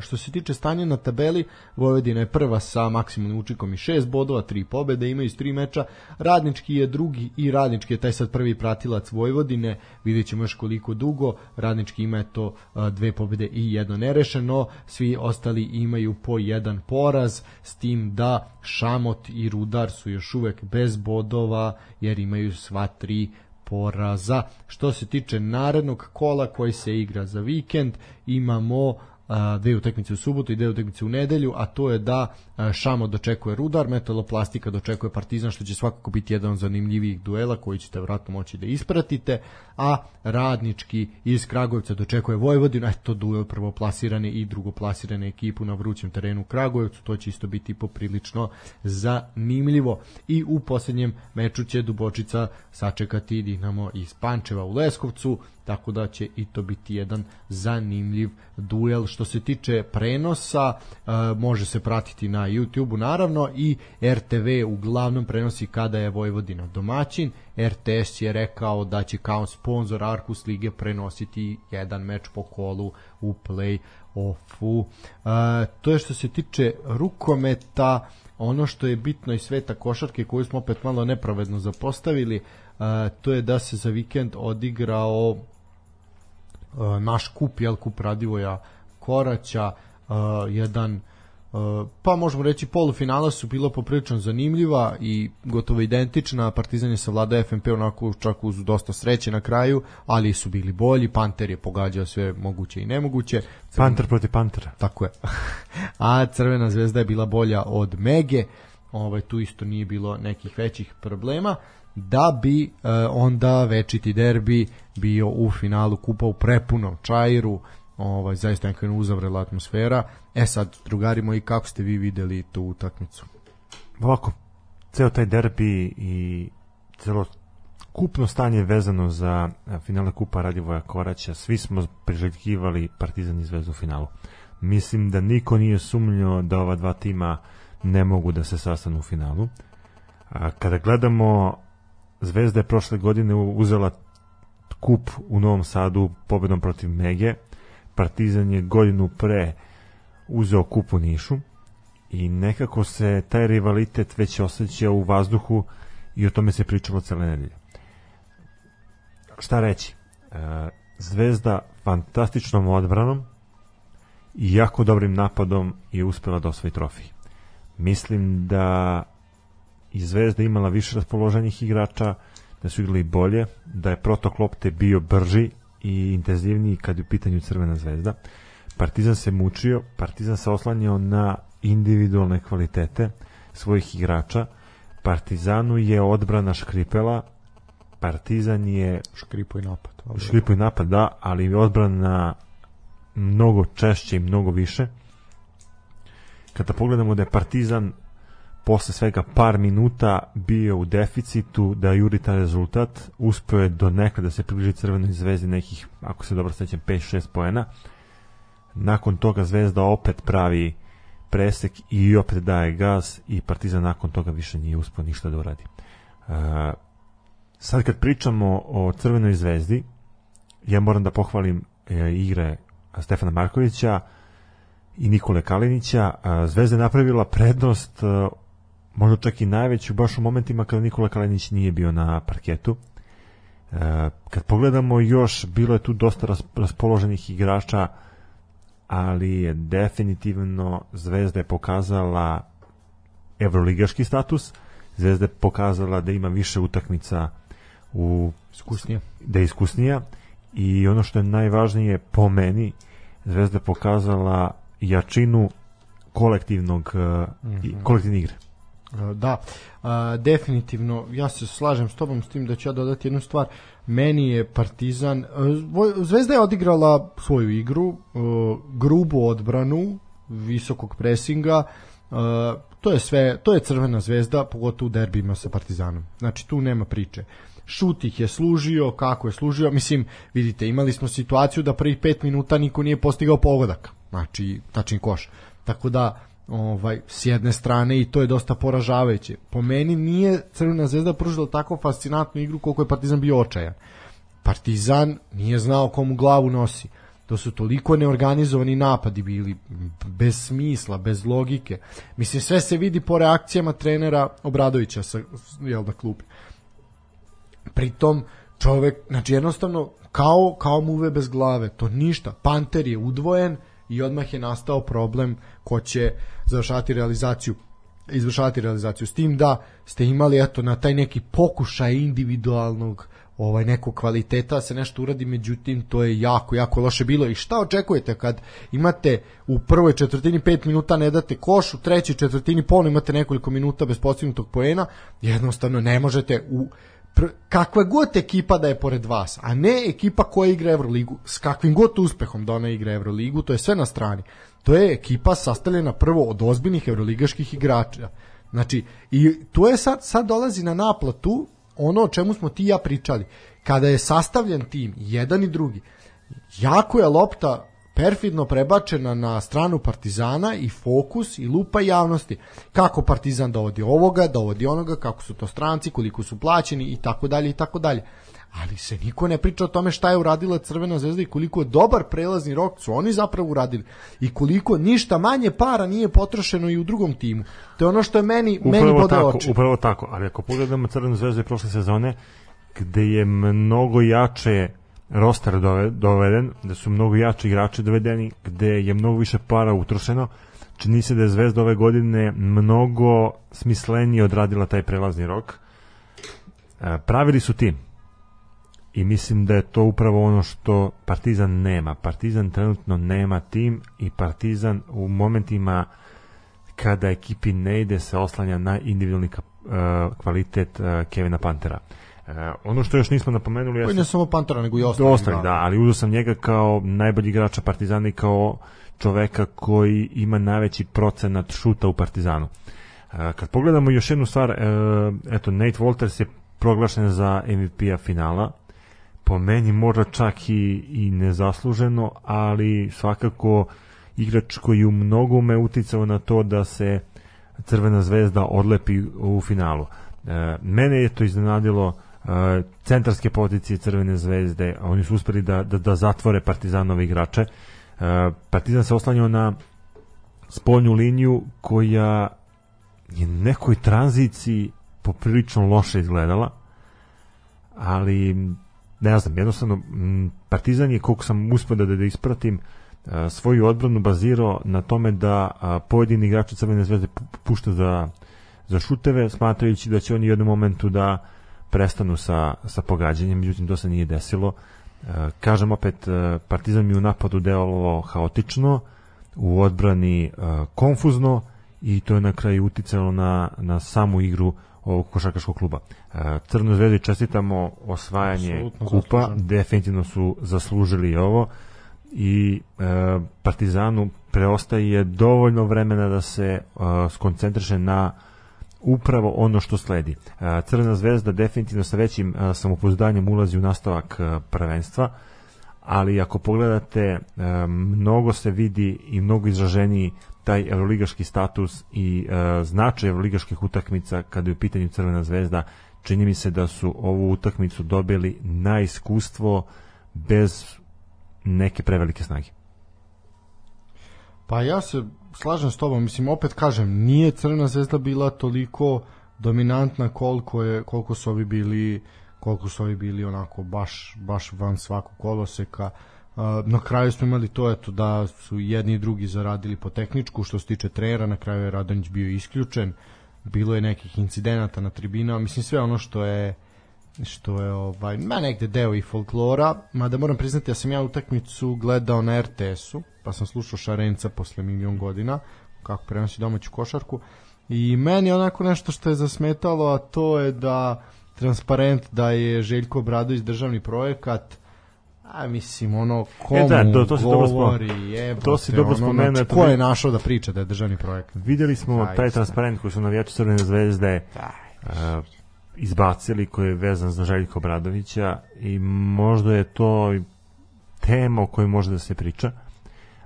što se tiče stanja na tabeli, Vojvodina je prva sa maksimalnim učinkom i 6 bodova, 3 pobede, imaju iz 3 meča. Radnički je drugi i Radnički je taj sad prvi pratilac Vojvodine, vidjet ćemo još koliko dugo. Radnički ima to uh, dve pobede i jedno nerešeno, svi ostali imaju po jedan poraz, s tim da Šamot i Rudar su još uvek bez bodova, jer imaju sva tri poraza. Što se tiče narednog kola koji se igra za vikend, imamo a, dve utakmice u subotu i dve utakmice u nedelju, a to je da Šamo dočekuje Rudar, Metaloplastika dočekuje Partizan, što će svakako biti jedan od zanimljivijih duela koji ćete vratno moći da ispratite, a Radnički iz Kragujevca dočekuje Vojvodinu, eto duel prvoplasirane i drugoplasirane ekipu na vrućem terenu u Kragujevcu, to će isto biti poprilično zanimljivo. I u posljednjem meču će Dubočica sačekati Dinamo iz Pančeva u Leskovcu, tako da će i to biti jedan zanimljiv duel. Što se tiče prenosa, e, može se pratiti na YouTube-u naravno i RTV uglavnom prenosi kada je Vojvodina domaćin. RTS je rekao da će kao sponsor Arkus Lige prenositi jedan meč po kolu u play-offu. E, to je što se tiče rukometa, ono što je bitno iz sveta košarke koju smo opet malo nepravedno zapostavili, e, to je da se za vikend odigrao naš kup, jel, kup Radivoja Koraća, e, jedan e, pa možemo reći polufinala su bilo poprilično zanimljiva i gotovo identična, Partizan je savladao FNP onako čak uz dosta sreće na kraju, ali su bili bolji, Panter je pogađao sve moguće i nemoguće. Panter protiv Pantera. Tako je. [laughs] A Crvena zvezda je bila bolja od Mege. Ovaj tu isto nije bilo nekih većih problema da bi e, onda večiti derbi bio u finalu kupa u prepunom čairu ovaj zaista neka uzavrela atmosfera e sad drugari moji kako ste vi videli tu utakmicu Ovako, ceo taj derbi i celo kupno stanje vezano za a, finale kupa Radivoja Koraća, svi smo priželjkivali Partizan i Zvezdu u finalu. Mislim da niko nije sumnjao da ova dva tima ne mogu da se sastanu u finalu. A, kada gledamo Zvezda je prošle godine uzela kup u Novom Sadu pobedom protiv Mege. Partizan je godinu pre uzeo kup u Nišu i nekako se taj rivalitet već osjeća u vazduhu i o tome se pričalo cele nedelje. Šta reći? E, Zvezda fantastičnom odbranom i jako dobrim napadom je uspela da osvoji trofej. Mislim da i Zvezda imala više raspoloženih igrača, da su igrali bolje, da je protok lopte bio brži i intenzivniji kad je u pitanju Crvena zvezda. Partizan se mučio, Partizan se oslanjao na individualne kvalitete svojih igrača. Partizanu je odbrana škripela, Partizan je škripo i napad škripo i napad, da, ali je odbrana mnogo češće i mnogo više. Kada pogledamo da je Partizan posle svega par minuta bio u deficitu da juri taj rezultat, uspeo je do nekada da se približi Crvenoj zvezdi nekih, ako se dobro sećam, 5-6 poena. Nakon toga Zvezda opet pravi presek i opet daje gaz i Partizan nakon toga više nije uspeo ništa da uradi. Uh, sad kad pričamo o Crvenoj zvezdi, ja moram da pohvalim e, igre Stefana Markovića i Nikole Kalinića. A, Zvezda je napravila prednost e, možda čak i najveću baš u momentima kada Nikola Kalinić nije bio na parketu. E, kad pogledamo još, bilo je tu dosta ras, raspoloženih igrača, ali je definitivno Zvezda je pokazala evroligaški status, Zvezda je pokazala da ima više utakmica u iskusnije da je iskusnija i ono što je najvažnije po meni Zvezda je pokazala jačinu kolektivnog mm -hmm. kolektivne igre. Da, a, definitivno, ja se slažem s tobom s tim da ću ja dodati jednu stvar. Meni je Partizan, Zvezda je odigrala svoju igru, grubu odbranu, visokog presinga, to je sve, to je crvena zvezda, pogotovo u derbima sa Partizanom. Znači tu nema priče šut ih je služio, kako je služio, mislim, vidite, imali smo situaciju da prvih 5 minuta niko nije postigao pogodak, znači tačni koš. Tako da, ovaj, s jedne strane i to je dosta poražavajuće. Po meni nije Crvena zvezda pružila tako fascinantnu igru koliko je Partizan bio očajan. Partizan nije znao komu glavu nosi. To su toliko neorganizovani napadi bili, bez smisla, bez logike. Mislim, sve se vidi po reakcijama trenera Obradovića sa, jel da, klupi pritom čovek, znači jednostavno kao, kao muve bez glave, to ništa. Panter je udvojen i odmah je nastao problem ko će završati realizaciju izvršavati realizaciju s tim da ste imali eto na taj neki pokušaj individualnog ovaj nekog kvaliteta da se nešto uradi, međutim to je jako, jako loše bilo i šta očekujete kad imate u prvoj četvrtini 5 minuta ne date koš, u trećoj četvrtini ponovno imate nekoliko minuta bez postignutog poena, jednostavno ne možete u kakva god ekipa da je pored vas, a ne ekipa koja igra Euroligu, s kakvim god uspehom da ona igra Euroligu, to je sve na strani. To je ekipa sastavljena prvo od ozbiljnih euroligaških igrača. Znači, i tu je sad, sad dolazi na naplatu ono o čemu smo ti ja pričali. Kada je sastavljen tim, jedan i drugi, jako je lopta perfidno prebačena na stranu Partizana i fokus i lupa javnosti. Kako Partizan dovodi ovoga, dovodi onoga, kako su to stranci, koliko su plaćeni i tako dalje i tako dalje. Ali se niko ne priča o tome šta je uradila Crvena zvezda i koliko je dobar prelazni rok su oni zapravo uradili i koliko ništa manje para nije potrošeno i u drugom timu. To je ono što je meni, meni Upravo bode tako, oči. upravo tako, ali ako pogledamo Crvenu zvezdu i prošle sezone, gde je mnogo jače roster dove- doveden, da su mnogo jači igrači dovedeni, gde je mnogo više para utrošeno, čini se da je Zvezda ove godine mnogo smislenije odradila taj prelazni rok. E, Pravili su tim i mislim da je to upravo ono što Partizan nema. Partizan trenutno nema tim i Partizan u momentima kada ekipi ne ide se oslanja na individualni e, kvalitet e, Kevina Pantera. E, ono što još nismo napomenuli Koji jeste ne samo Pantera, nego i do ostali. ostalih, da, ali uzeo sam njega kao najbolji igrača Partizana i kao čoveka koji ima najveći procenat šuta u Partizanu. Kad pogledamo još jednu stvar, eto, Nate Walters je proglašen za MVP-a finala, po meni možda čak i, i nezasluženo, ali svakako igrač koji u mnogome uticao na to da se Crvena zvezda odlepi u finalu. E, mene je to iznenadilo e, centarske pozicije Crvene zvezde, oni su uspeli da, da, da zatvore Partizanove igrače. E, Partizan se oslanjao na spoljnu liniju koja je nekoj tranziciji poprilično loše izgledala, ali ne znam, jednostavno Partizan je, koliko sam uspio da, da ispratim, a, svoju odbranu bazirao na tome da pojedini igrači Crvene zvezde pu- pušta za, za šuteve, smatrajući da će oni u jednom momentu da prestanu sa, sa pogađanjem, međutim to se nije desilo. Kažem opet, Partizan mi u napadu delovalo haotično, u odbrani konfuzno i to je na kraju uticalo na, na samu igru ovog košarkaškog kluba. Crnoj zvezdi čestitamo osvajanje Apsolutno kupa, zasluženo. definitivno su zaslužili ovo i e, Partizanu preostaje dovoljno vremena da se e, skoncentriše na upravo ono što sledi. E, Crvena zvezda definitivno sa većim e, samopouzdanjem ulazi u nastavak e, prvenstva, ali ako pogledate e, mnogo se vidi i mnogo izraženiji taj evroligaški status i e, značaj evroligaških utakmica kada je u pitanju Crvena zvezda čini mi se da su ovu utakmicu dobili na iskustvo bez neke prevelike snage. Pa ja se slažem s tobom, mislim opet kažem, nije Crvena zvezda bila toliko dominantna koliko je koliko su ovi bili koliko su ovi bili onako baš baš van svakog koloseka. Uh, na kraju smo imali to eto da su jedni i drugi zaradili po tehničku što se tiče trenera, na kraju je Radonjić bio isključen. Bilo je nekih incidenata na tribinama, mislim sve ono što je što je ovaj, ma negde deo i folklora, mada moram priznati da sam ja utakmicu gledao na RTS-u, pa sam slušao Šarenca posle milion godina, kako prenosi domaću košarku, i meni onako nešto što je zasmetalo, a to je da transparent da je Željko Obradović državni projekat, a mislim ono komu E da, to- to dobro govori, spomenuo. jebote, To si dobro ono, spomenuo, znači, eto, ko je našao da priča da je državni projekat? Videli smo Zaista. taj transparent koji su navijači Crvene zvezde uh, izbacili koji je vezan za Željko Bradovića i možda je to tema o kojoj može da se priča.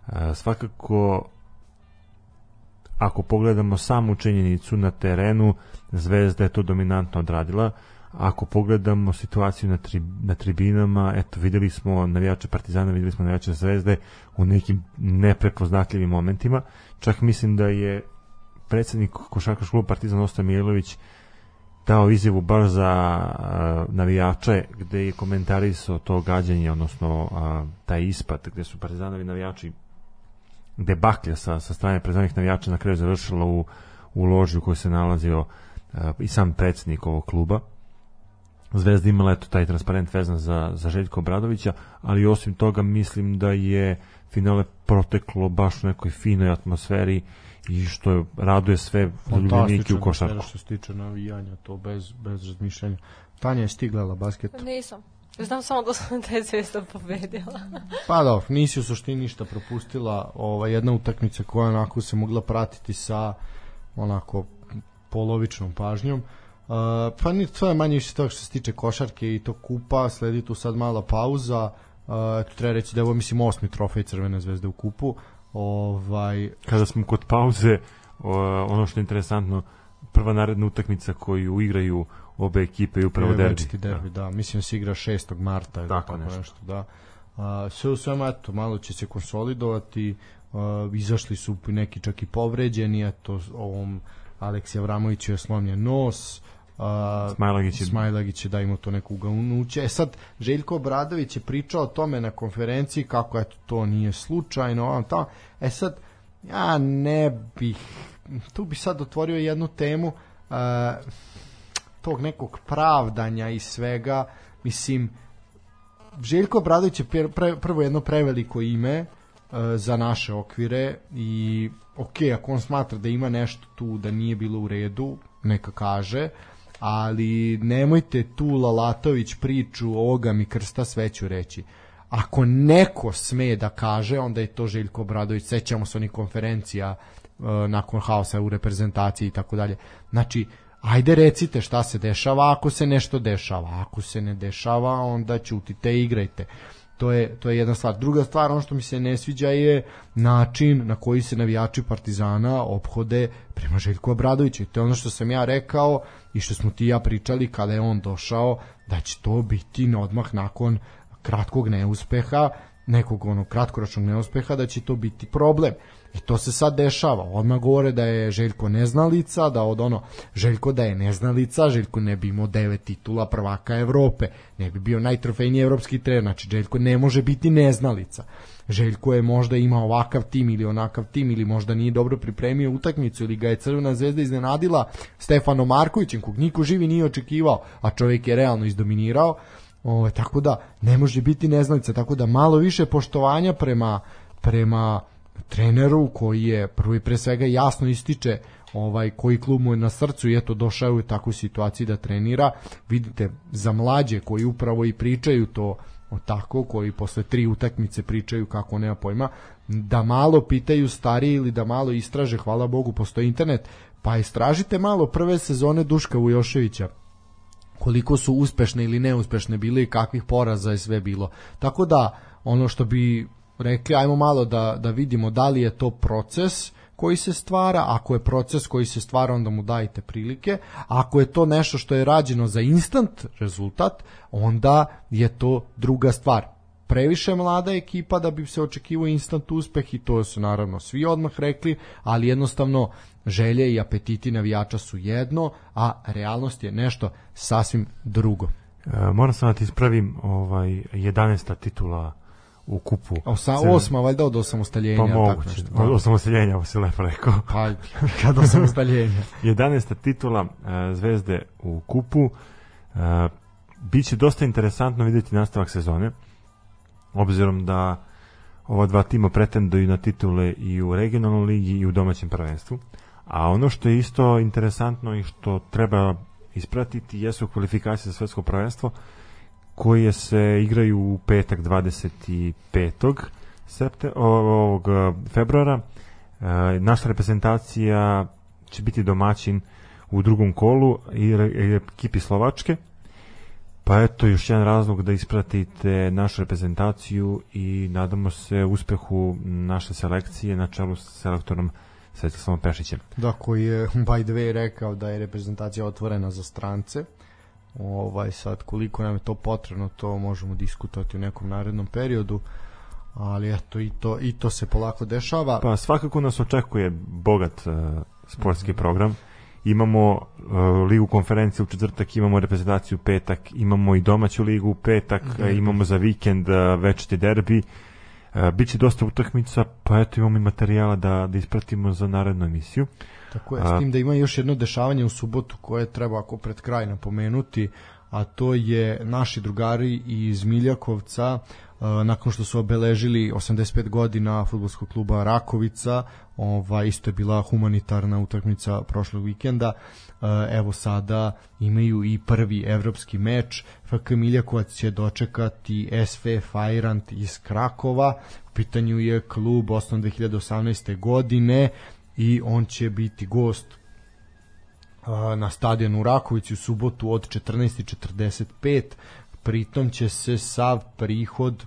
Uh, svakako ako pogledamo samu činjenicu na terenu, Zvezda je to dominantno odradila. Ako pogledamo situaciju na, tri, na tribinama, eto, videli smo navijače Partizana, videli smo navijače Zvezde u nekim neprepoznatljivim momentima. Čak mislim da je predsednik košarkaškog kluba Partizan Osta Mijailović dao izjavu baš za a, navijače gde je komentarisao to gađanje, odnosno a, taj ispad gde su Partizanovi navijači debaklja sa, sa strane Partizanovih navijača na kraju završila u, u loži u kojoj se nalazio a, i sam predsednik ovog kluba Zvezda imala eto taj transparent vezan za, za Željko Obradovića, ali osim toga mislim da je finale proteklo baš u nekoj finoj atmosferi i što je, raduje sve zaljubljenike u košarku. što se tiče navijanja, to bez, bez razmišljanja. Tanja je stigla basket. Nisam. Znam samo da sam [laughs] da je Zvezda pobedila. Pa dobro, nisi u suštini ništa propustila. Ova jedna utakmica koja onako se mogla pratiti sa onako polovičnom pažnjom. Uh, pa ni to je manje više toga što se tiče košarke i to kupa, sledi tu sad mala pauza. Uh, eto, treba reći da je ovo mislim osmi trofej Crvene zvezde u kupu. Ovaj, Kada smo kod pauze, o, ono što je interesantno, prva naredna utakmica koju igraju obe ekipe je upravo derbi. Večiti derbi, da. Mislim da se igra 6. marta ili Tako tako, nešto. nešto. da. A, sve u svemu, eto, malo će se konsolidovati, a, izašli su neki čak i povređeni, eto, ovom Aleksija Vramović je slomljen nos, a, Smajlagić je- Smajlagić je da ima to neko ugavnuće. E sad, Željko Obradović je pričao o tome na konferenciji kako eto, to nije slučajno, on tamo. E sad, ja ne bih, tu bi sad otvorio jednu temu, a, tog nekog pravdanja i svega, mislim, Željko Obradović je pre, pre, prvo jedno preveliko ime e, za naše okvire i ok, ako on smatra da ima nešto tu da nije bilo u redu, neka kaže, ali nemojte tu Lalatović priču ovoga mi krsta sveću reći. Ako neko sme da kaže, onda je to Željko Obradović. Sećamo se onih konferencija e, nakon haosa u reprezentaciji i tako dalje. Znači, ajde recite šta se dešava ako se nešto dešava. Ako se ne dešava, onda ćutite i igrajte. To je, to je jedna stvar. Druga stvar, ono što mi se ne sviđa je način na koji se navijači Partizana ophode prema Željku Obradoviću. To je ono što sam ja rekao i što smo ti ja pričali kada je on došao, da će to biti na odmah nakon kratkog neuspeha, nekog onog kratkoročnog neuspeha, da će to biti problem. I to se sad dešava. Odmah govore da je Željko neznalica, da od ono, Željko da je neznalica, Željko ne bi imao devet titula prvaka Evrope, ne bi bio najtrofejniji evropski trener, znači Željko ne može biti neznalica. Željko je možda imao ovakav tim ili onakav tim ili možda nije dobro pripremio utakmicu ili ga je Crvena zvezda iznenadila Stefano Markovićem kog niko živi nije očekivao, a čovjek je realno izdominirao. Ovaj tako da ne može biti neznalica, tako da malo više poštovanja prema prema treneru koji je prvo i pre svega jasno ističe ovaj koji klub mu je na srcu i eto došao je u takvu situaciju da trenira. Vidite za mlađe koji upravo i pričaju to o tako, koji posle tri utakmice pričaju kako nema pojma, da malo pitaju stariji ili da malo istraže, hvala Bogu, postoji internet, pa istražite malo prve sezone Duška Vujoševića koliko su uspešne ili neuspešne bile i kakvih poraza je sve bilo. Tako da, ono što bi rekli, ajmo malo da, da vidimo da li je to proces koji se stvara, ako je proces koji se stvara, onda mu dajte prilike, ako je to nešto što je rađeno za instant rezultat, onda je to druga stvar. Previše mlada ekipa da bi se očekivao instant uspeh i to su naravno svi odmah rekli, ali jednostavno želje i apetiti navijača su jedno, a realnost je nešto sasvim drugo. E, moram samo da ti ispravim ovaj, 11. titula u kupu. Osa, Crvene- osma, valjda od osamostaljenja. Pa tako moguće. nešto. Od osamostaljenja, ovo si lepo rekao. Pa, [laughs] kad osamostaljenja. [laughs] 11. titula e, Zvezde u kupu. E, Biće dosta interesantno vidjeti nastavak sezone, obzirom da ova dva tima pretenduju na titule i u regionalnoj ligi i u domaćem prvenstvu. A ono što je isto interesantno i što treba ispratiti jesu kvalifikacije za svetsko prvenstvo koje se igraju u petak 25. Septe, ovog e, februara. E, naša reprezentacija će biti domaćin u drugom kolu i ekipi Slovačke. Pa eto još jedan razlog da ispratite našu reprezentaciju i nadamo se uspehu naše selekcije na čelu sa selektorom Svetislavom Pešićem. Da, koji je by the way rekao da je reprezentacija otvorena za strance. Ovaj sad koliko nam je to potrebno, to možemo diskutovati u nekom narednom periodu. Ali eto i to i to se polako dešava. Pa svakako nas očekuje bogat uh, sportski program. Imamo uh, ligu konferencije u četvrtak, imamo reprezentaciju u petak, imamo i domaću ligu u petak, Derbi. uh, imamo za vikend uh, večiti derbi. Uh, Biće dosta utakmica, pa eto imamo i materijala da, da ispratimo za narednu emisiju. Tako je, A- s tim da ima još jedno dešavanje u subotu koje treba ako pred kraj napomenuti, a to je naši drugari iz Miljakovca nakon što su obeležili 85 godina futbolskog kluba Rakovica, ovaj isto je bila humanitarna utakmica prošlog vikenda. Evo sada imaju i prvi evropski meč. FK Miljakovac će dočekati SV Fajrant iz Krakova. U pitanju je klub osnovan 2018. godine i on će biti gost na stadionu u Rakovici u subotu od 14.45 pritom će se sav prihod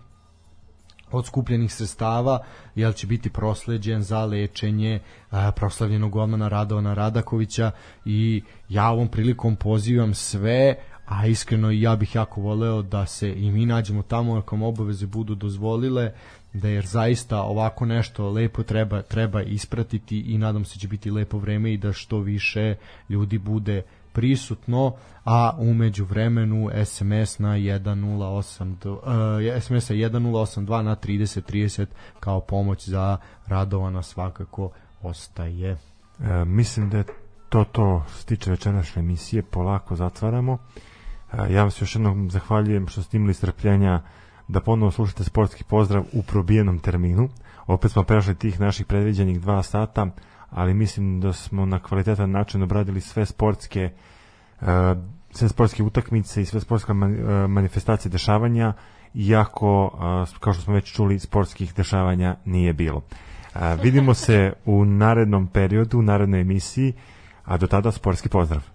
od skupljenih sredstava jel će biti prosleđen za lečenje proslavljenog golmana Radovana Radakovića i ja ovom prilikom pozivam sve a iskreno ja bih jako voleo da se i mi nađemo tamo ako obaveze budu dozvolile da jer zaista ovako nešto lepo treba treba ispratiti i nadam se da će biti lepo vreme i da što više ljudi bude prisutno, a umeđu vremenu SMS na 108 uh, SMS 1082 na 3030 kao pomoć za Radovana svakako ostaje. E, mislim da je to to što se tiče večerašnje emisije, polako zatvaramo. E, ja vam se još jednom zahvaljujem što ste imali strpljenja da ponovo slušate sportski pozdrav u probijenom terminu. Opet smo prešli tih naših predviđenih dva sata, ali mislim da smo na kvalitetan način obradili sve sportske uh, sve sportske utakmice i sve sportske uh, manifestacije dešavanja, iako, uh, kao što smo već čuli, sportskih dešavanja nije bilo. Vidimo se u narednom periodu, u narednoj emisiji, a do tada sportski pozdrav.